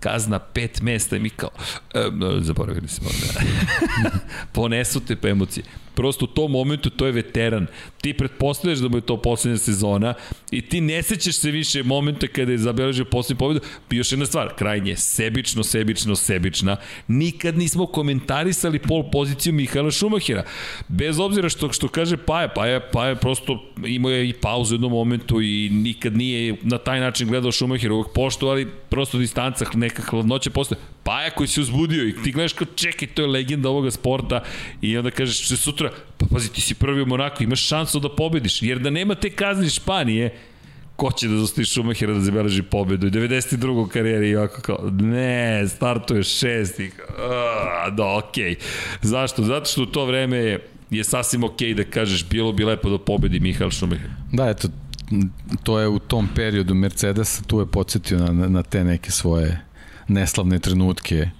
kazna pet mesta i mi kao, e, zaboravili smo da <laughs> ponesu te po emocije prosto u tom momentu to je veteran. Ti pretpostavljaš da mu je to poslednja sezona i ti ne sećaš se više momenta kada je zabeležio poslednju pobedu. I još jedna stvar, krajnje, sebično, sebično, sebična. Nikad nismo komentarisali pol poziciju Mihaela Šumahira. Bez obzira što, što kaže Paja, Paja, Paja prosto imao je i pauzu u jednom momentu i nikad nije na taj način gledao Šumahira uvek pošto, ali prosto distanca, neka hladnoća postoje. Paja koji se uzbudio i ti gledaš kao čekaj, to je legenda ovoga sporta i onda kažeš se sutra, pa pazi ti si prvi u Monaku, imaš šansu da pobediš, jer da nema te kazni Španije, ko će da zostavi Schumachera da zabeleži pobedu i 92. karijeri i ovako kao, ne, startuje šesti, a, da, okej. Okay. Zašto? Zato što u to vreme je, je sasvim okej okay da kažeš bilo bi lepo da pobedi Mihael Schumacher. Da, eto, to je u tom periodu Mercedes tu je podsjetio na, na te neke svoje neslavne trenutke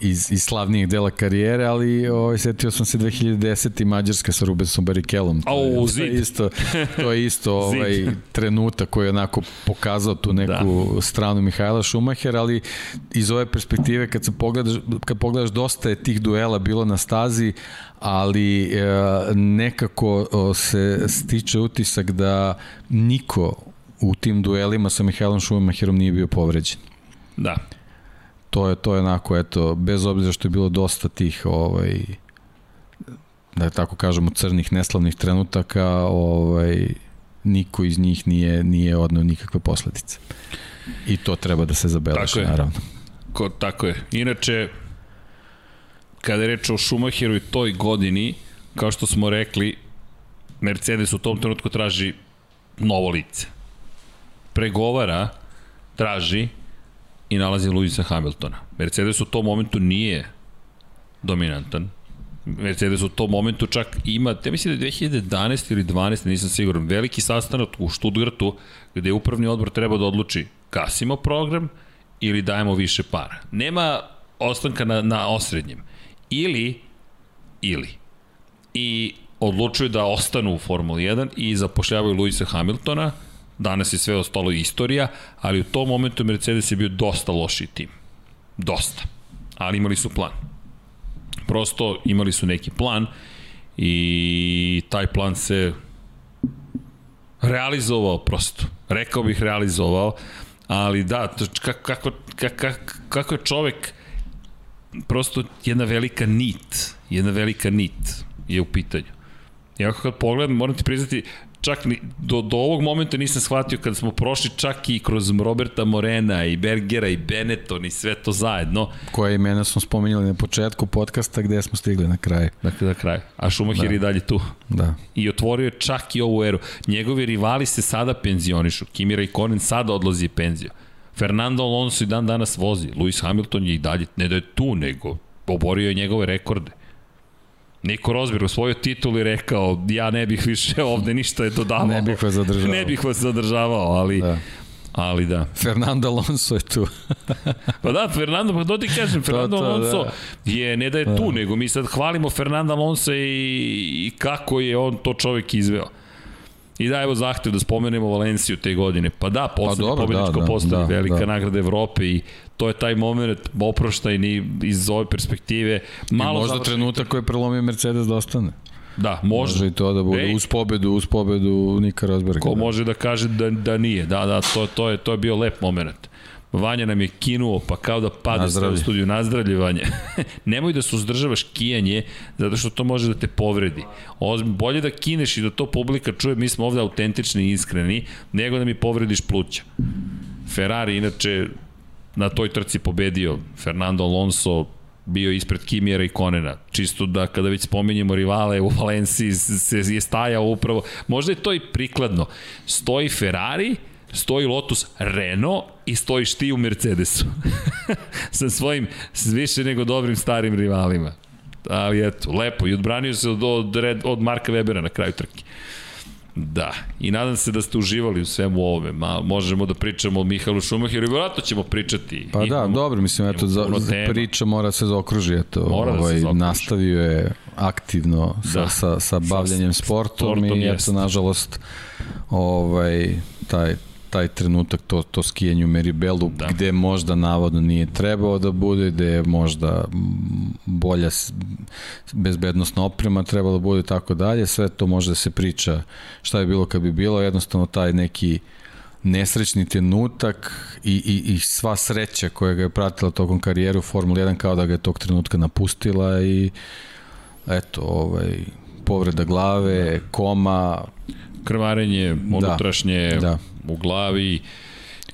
iz, iz slavnijih dela karijere, ali ovaj, setio sam se 2010. Mađarska sa Rubensom Barikelom. To, je, to je isto, to je isto <laughs> ovaj, trenutak koji je onako pokazao tu neku da. stranu Mihajla Šumacher, ali iz ove perspektive kad se pogledaš, kad pogledaš dosta je tih duela bilo na stazi, ali e, nekako o, se stiče utisak da niko u tim duelima sa Mihajlom Šumacherom nije bio povređen. Da to je to je onako eto bez obzira što je bilo dosta tih ovaj da tako kažemo crnih neslavnih trenutaka ovaj niko iz njih nije nije odneo nikakve posledice. I to treba da se zabeleži naravno. Ko, tako je. Inače kada je reč o Schumacheru i toj godini, kao što smo rekli, Mercedes u tom trenutku traži novo lice. Pregovara, traži i nalazi Luisa Hamiltona. Mercedes u tom momentu nije dominantan. Mercedes u tom momentu čak ima, te mislim da je 2011 ili 12, nisam siguran, veliki sastanak u Stuttgartu gde je upravni odbor treba da odluči kasimo program ili dajemo više para. Nema ostanka na, na osrednjem. Ili, ili. I odlučuju da ostanu u Formuli 1 i zapošljavaju Luisa Hamiltona, Danas je sve ostalo istorija, ali u tom momentu Mercedes je bio dosta loši tim. Dosta. Ali imali su plan. Prosto imali su neki plan i taj plan se realizovao prosto. Rekao bih realizovao, ali da, kako, kako, kako, je čovek prosto jedna velika nit, jedna velika nit je u pitanju. Ja kad pogledam, moram ti priznati, čak ni, do, do ovog momenta nisam shvatio kada smo prošli čak i kroz Roberta Morena i Bergera i Benetton i sve to zajedno. Koje imena smo spomenuli na početku podcasta gde smo stigli na kraj. Dakle, na kraj. A Schumacher da. i dalje tu. Da. I otvorio je čak i ovu eru. Njegovi rivali se sada penzionišu. Kimi Raikkonen sada odlazi penziju. Fernando Alonso i dan danas vozi. Lewis Hamilton je i dalje, ne da je tu, nego oborio je njegove rekorde. Niko Rosberg osvojio titul i rekao ja ne bih više <laughs> ovde ništa je dodavao. ne bih vas zadržavao. Ne bih vas zadržavao, ali... Da. Ali da. Fernando Alonso je tu. <laughs> pa da, Fernando, pa to ti kažem, Fernando to, to, Alonso da. je, ne da je da. tu, nego mi sad hvalimo Fernando Alonso i, i kako je on to čovjek izveo. I da, evo zahtev da spomenemo Valenciju te godine. Pa da, poslednje pa pobedničko da, postavi, da, velika da. nagrada Evrope i to je taj moment oproštajni iz ove perspektive. Malo I možda trenutak koji je prelomio Mercedes da ostane. Da, može. Može i to da bude Ej. uz pobedu, uz pobedu Nika Rosberga. Ko da. može da kaže da, da nije. Da, da, to, to, je, to je bio lep moment. Vanja nam je kinuo, pa kao da pade sve u Nazdravlje. studiju. Nazdravlje, Vanja. <laughs> Nemoj da se uzdržavaš kijanje, zato što to može da te povredi. Ozbiljno, bolje da kineš i da to publika čuje, mi smo ovde autentični i iskreni, nego da mi povrediš pluća. Ferrari, inače, na toj trci pobedio. Fernando Alonso bio ispred Kimijera i Konena. Čisto da kada već spominjemo rivale u Valenciji se je stajao upravo, možda je to i prikladno. Stoji Ferrari, stoji Lotus Renault i stojiš ti u Mercedesu. <laughs> Sa svojim više nego dobrim starim rivalima. Ali eto, lepo. I odbranio se od, od, red, od Marka Webera na kraju trke. Da, i nadam se da ste uživali u svemu ovome. Ma, možemo da pričamo o Mihalu Šumacheru i vjerojatno ćemo pričati. Pa da, Imamo- dobro, mislim, eto, za, za priča mora se zaokruži, eto, Mora da se ovaj, zaokruži. nastavio je aktivno sa, Da. sa, sa bavljanjem sportom, sportom, i eto, jeste. nažalost, ovaj, taj, taj trenutak, to, to skijanje u Meribelu, Da. da. gde možda navodno nije trebao da bude, gde je možda bolja bezbednostna oprema trebala da bude i tako dalje, sve to može da se priča šta je bilo kad bi bilo, jednostavno taj neki nesrećni trenutak i, i, i sva sreća koja ga je pratila tokom karijere u Formula 1 kao da ga je tog trenutka napustila i eto, ovaj, povreda glave, koma krvarenje unutrašnje da. U glavi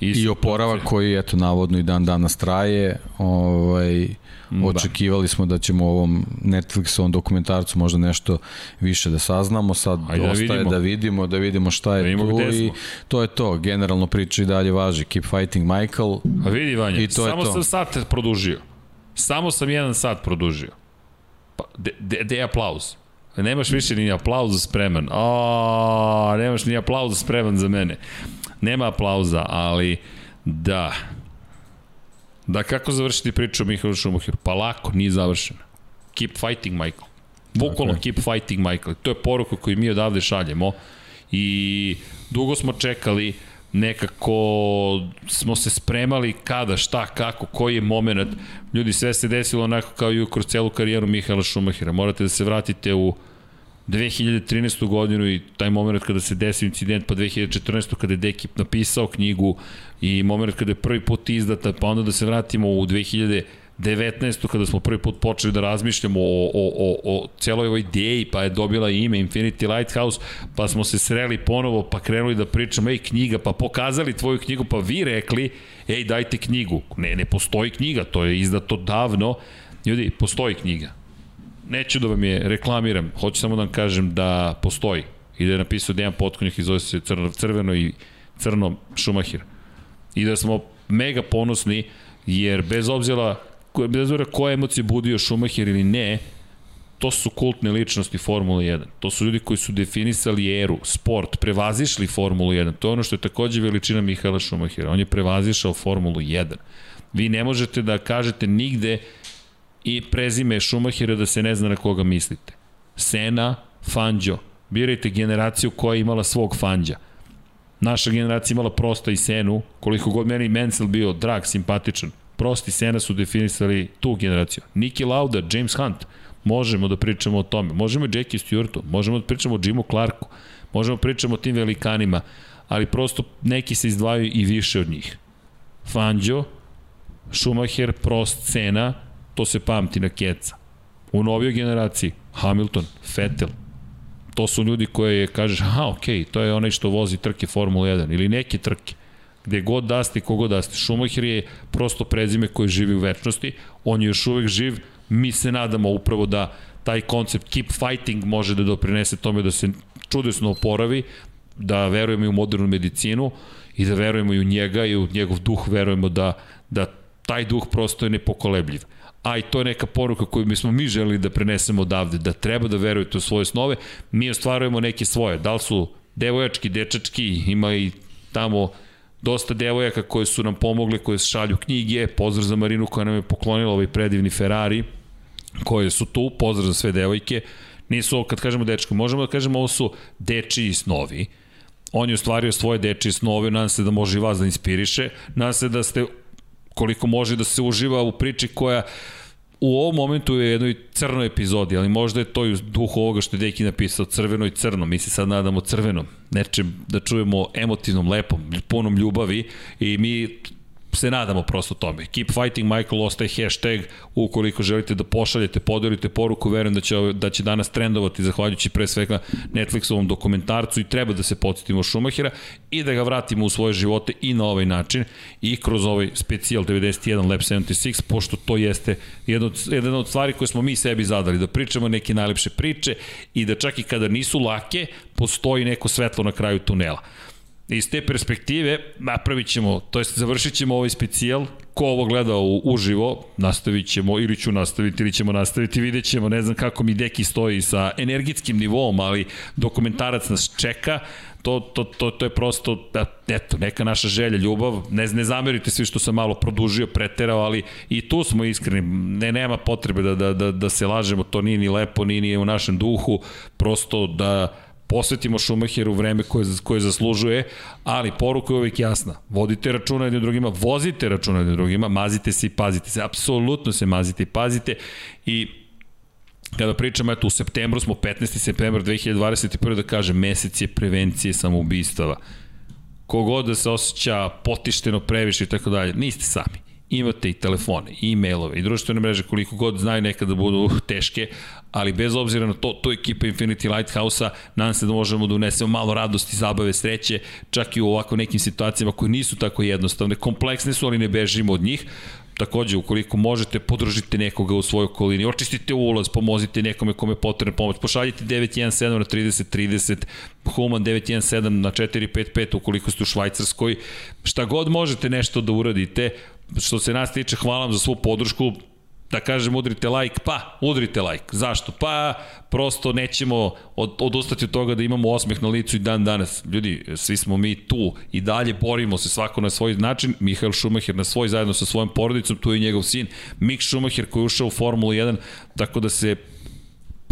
i, i oporavak koji eto navodno i dan danas traje ovaj Da. očekivali smo da ćemo u ovom Netflixovom dokumentarcu možda nešto više da saznamo sad Ajde da ostaje vidimo. da vidimo da vidimo šta Da je vidimo tu i to je to generalno priča i dalje važi keep fighting Michael A vidi Vanja, I to je samo to. sam sat produžio. Samo sam jedan sat produžio. Pa, de, de, de aplauz? Nemaš više ni aplauza spreman. O, nemaš ni aplauza spreman za mene. Nema aplauza, ali da. Da, kako završiti priču o Mihaelu Šumacheru? Pa lako, nije završena. Keep fighting, Michael. Bukvalno Tako keep fighting, Michael. To je poruka koju mi odavde šaljemo i dugo smo čekali nekako smo se spremali kada, šta, kako, koji je moment. Ljudi, sve se desilo onako kao i kroz celu karijeru Mihaela Šumahira. Morate da se vratite u 2013. godinu i taj moment kada se desio incident, pa 2014. kada je Dekip napisao knjigu i moment kada je prvi put izdata, pa onda da se vratimo u 2019. kada smo prvi put počeli da razmišljamo o, o, o, o celoj ovoj ideji, pa je dobila ime Infinity Lighthouse, pa smo se sreli ponovo, pa krenuli da pričamo, ej knjiga, pa pokazali tvoju knjigu, pa vi rekli, ej dajte knjigu. Ne, ne postoji knjiga, to je izdato davno. Ljudi, postoji knjiga neću da vam je reklamiram, hoću samo da vam kažem da postoji i da je napisao Dejan Potkonjak i zove se crno, crveno i crno Šumahir. I da smo mega ponosni jer bez obzira bez obzira koje emocije budio Šumahir ili ne, to su kultne ličnosti Formule 1. To su ljudi koji su definisali eru, sport, prevazišli Formulu 1. To je ono što je takođe veličina Mihaela Šumahira. On je prevazišao Formulu 1. Vi ne možete da kažete nigde i prezime Šumahira da se ne zna na koga mislite. Sena, Fangio. Birajte generaciju koja je imala svog Fanđa. Naša generacija imala Prosta i Senu, koliko god meni Mansell bio drag, simpatičan. Prosti Sena su definisali tu generaciju. Niki Lauda, James Hunt, možemo da pričamo o tome. Možemo i Jackie Stewartu, možemo da pričamo o Jimu Clarku, možemo da pričamo o tim velikanima, ali prosto neki se izdvajaju i više od njih. Fangio, Schumacher, Prost, Sena, to se pamti na keca. U novijoj generaciji, Hamilton, Vettel, to su ljudi koje je, kažeš, aha, okej, to je onaj što vozi trke Formula 1 ili neke trke gde god daste, kogod daste. Schumacher je prosto prezime koje živi u večnosti, on je još uvek živ, mi se nadamo upravo da taj koncept keep fighting može da doprinese tome da se čudesno oporavi, da verujemo i u modernu medicinu i da verujemo i u njega i u njegov duh, verujemo da, da taj duh prosto je nepokolebljiv. A i to je neka poruka koju bismo mi želeli da prenesemo odavde, da treba da verujete u svoje snove, mi ostvarujemo neke svoje, da li su devojački, dečački, ima i tamo dosta devojaka koje su nam pomogle, koje šalju knjige, pozdrav za Marinu koja nam je poklonila ovaj predivni Ferrari, koje su tu, pozdrav za sve devojke, nisu, kad kažemo dečko, možemo da kažemo ovo su dečiji snovi, on je ostvario svoje dečije snove, nadam se da može i vas da inspiriše, nadam se da ste koliko može da se uživa u priči koja u ovom momentu je jednoj crnoj epizodi, ali možda je to i u duhu ovoga što je Deki napisao, crveno i crno. Mi se sad nadamo crvenom, nečem da čujemo emotivnom, lepom, punom ljubavi i mi se nadamo prosto tome. Keep fighting Michael ostaje hashtag ukoliko želite da pošaljete, podelite poruku, verujem da će, da će danas trendovati zahvaljujući pre svega Netflixovom dokumentarcu i treba da se podsjetimo Schumachera i da ga vratimo u svoje živote i na ovaj način i kroz ovaj specijal 91 Lab 76, pošto to jeste jedna od, jedna od stvari koje smo mi sebi zadali, da pričamo neke najlepše priče i da čak i kada nisu lake, postoji neko svetlo na kraju tunela. Iz te perspektive napravit ćemo, to jest završit ćemo ovaj specijal, ko ovo gleda u, uživo, nastavit ćemo ili ću nastaviti ili ćemo nastaviti, vidjet ćemo, ne znam kako mi deki stoji sa energetskim nivom, ali dokumentarac nas čeka, to, to, to, to je prosto, eto, neka naša želja, ljubav, ne, ne zamerite svi što sam malo produžio, preterao, ali i tu smo iskreni, ne, nema potrebe da, da, da, da se lažemo, to nije ni lepo, nije ni u našem duhu, prosto da posvetimo Šumacheru vreme koje, koje zaslužuje, ali poruka je uvijek jasna. Vodite računa jednim drugima, vozite računa jednim drugima, mazite se i pazite se, apsolutno se mazite i pazite i kada pričamo, eto, u septembru smo, 15. septembar 2021. da kažem, mesec je prevencije samoubistava. Kogod da se osjeća potišteno previše i tako dalje, niste sami imate i telefone, i e-mailove, i društvene mreže, koliko god znaju nekada budu teške, ali bez obzira na to, to ekipa Infinity Lighthouse-a, nadam se da možemo da unesemo malo radosti, zabave, sreće, čak i u ovako nekim situacijama koje nisu tako jednostavne, kompleksne su, ali ne bežimo od njih. Takođe, ukoliko možete, podržite nekoga u svojoj okolini, očistite ulaz, pomozite nekome kome je potrebna pomoć, pošaljite 917 na 3030, Human 917 na 455 ukoliko ste u Švajcarskoj, šta god možete nešto da uradite, što se nas tiče, hvala vam za svu podršku, da kažem udrite like, pa udrite like. Zašto? Pa prosto nećemo od, odustati od toga da imamo osmeh na licu i dan danas. Ljudi, svi smo mi tu i dalje borimo se svako na svoj način. Mihael Schumacher na svoj zajedno sa svojom porodicom, tu je njegov sin Mick Schumacher koji je ušao u Formulu 1, tako da se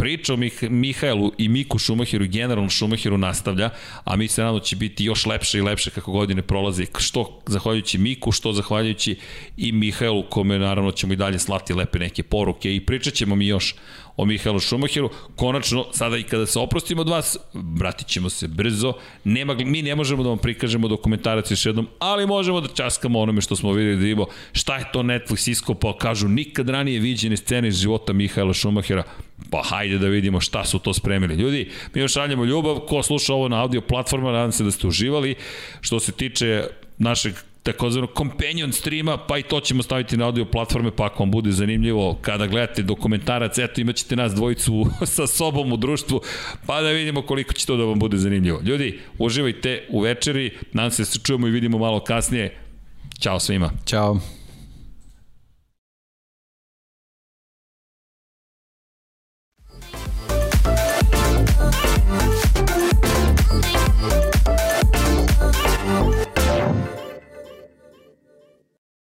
priča o Mih Mihajlu i Miku Šumahiru i generalno Šumahiru nastavlja, a mi se nadamo da će biti još lepše i lepše kako godine prolaze, što zahvaljujući Miku, što zahvaljujući i Mihajlu, kome naravno ćemo i dalje slati lepe neke poruke i pričat ćemo mi još o Mihajlu Šumahiru. Konačno, sada i kada se oprostimo od vas, vratit ćemo se brzo. Nema, mi ne možemo da vam prikažemo dokumentarac još jednom, ali možemo da časkamo onome što smo videli da vidimo šta je to Netflix iskopao. Kažu, nikad ranije viđene scene iz života Mihajla Šumahira. Pa hajde da vidimo šta su to spremili. Ljudi, mi još šaljemo ljubav. Ko sluša ovo na audio platforma, nadam se da ste uživali. Što se tiče našeg takozvano companion streama, pa i to ćemo staviti na audio platforme, pa ako vam bude zanimljivo kada gledate dokumentarac, eto imat ćete nas dvojicu <laughs> sa sobom u društvu, pa da vidimo koliko će to da vam bude zanimljivo. Ljudi, uživajte u večeri, nadam se da se čujemo i vidimo malo kasnije. Ćao svima. Ćao.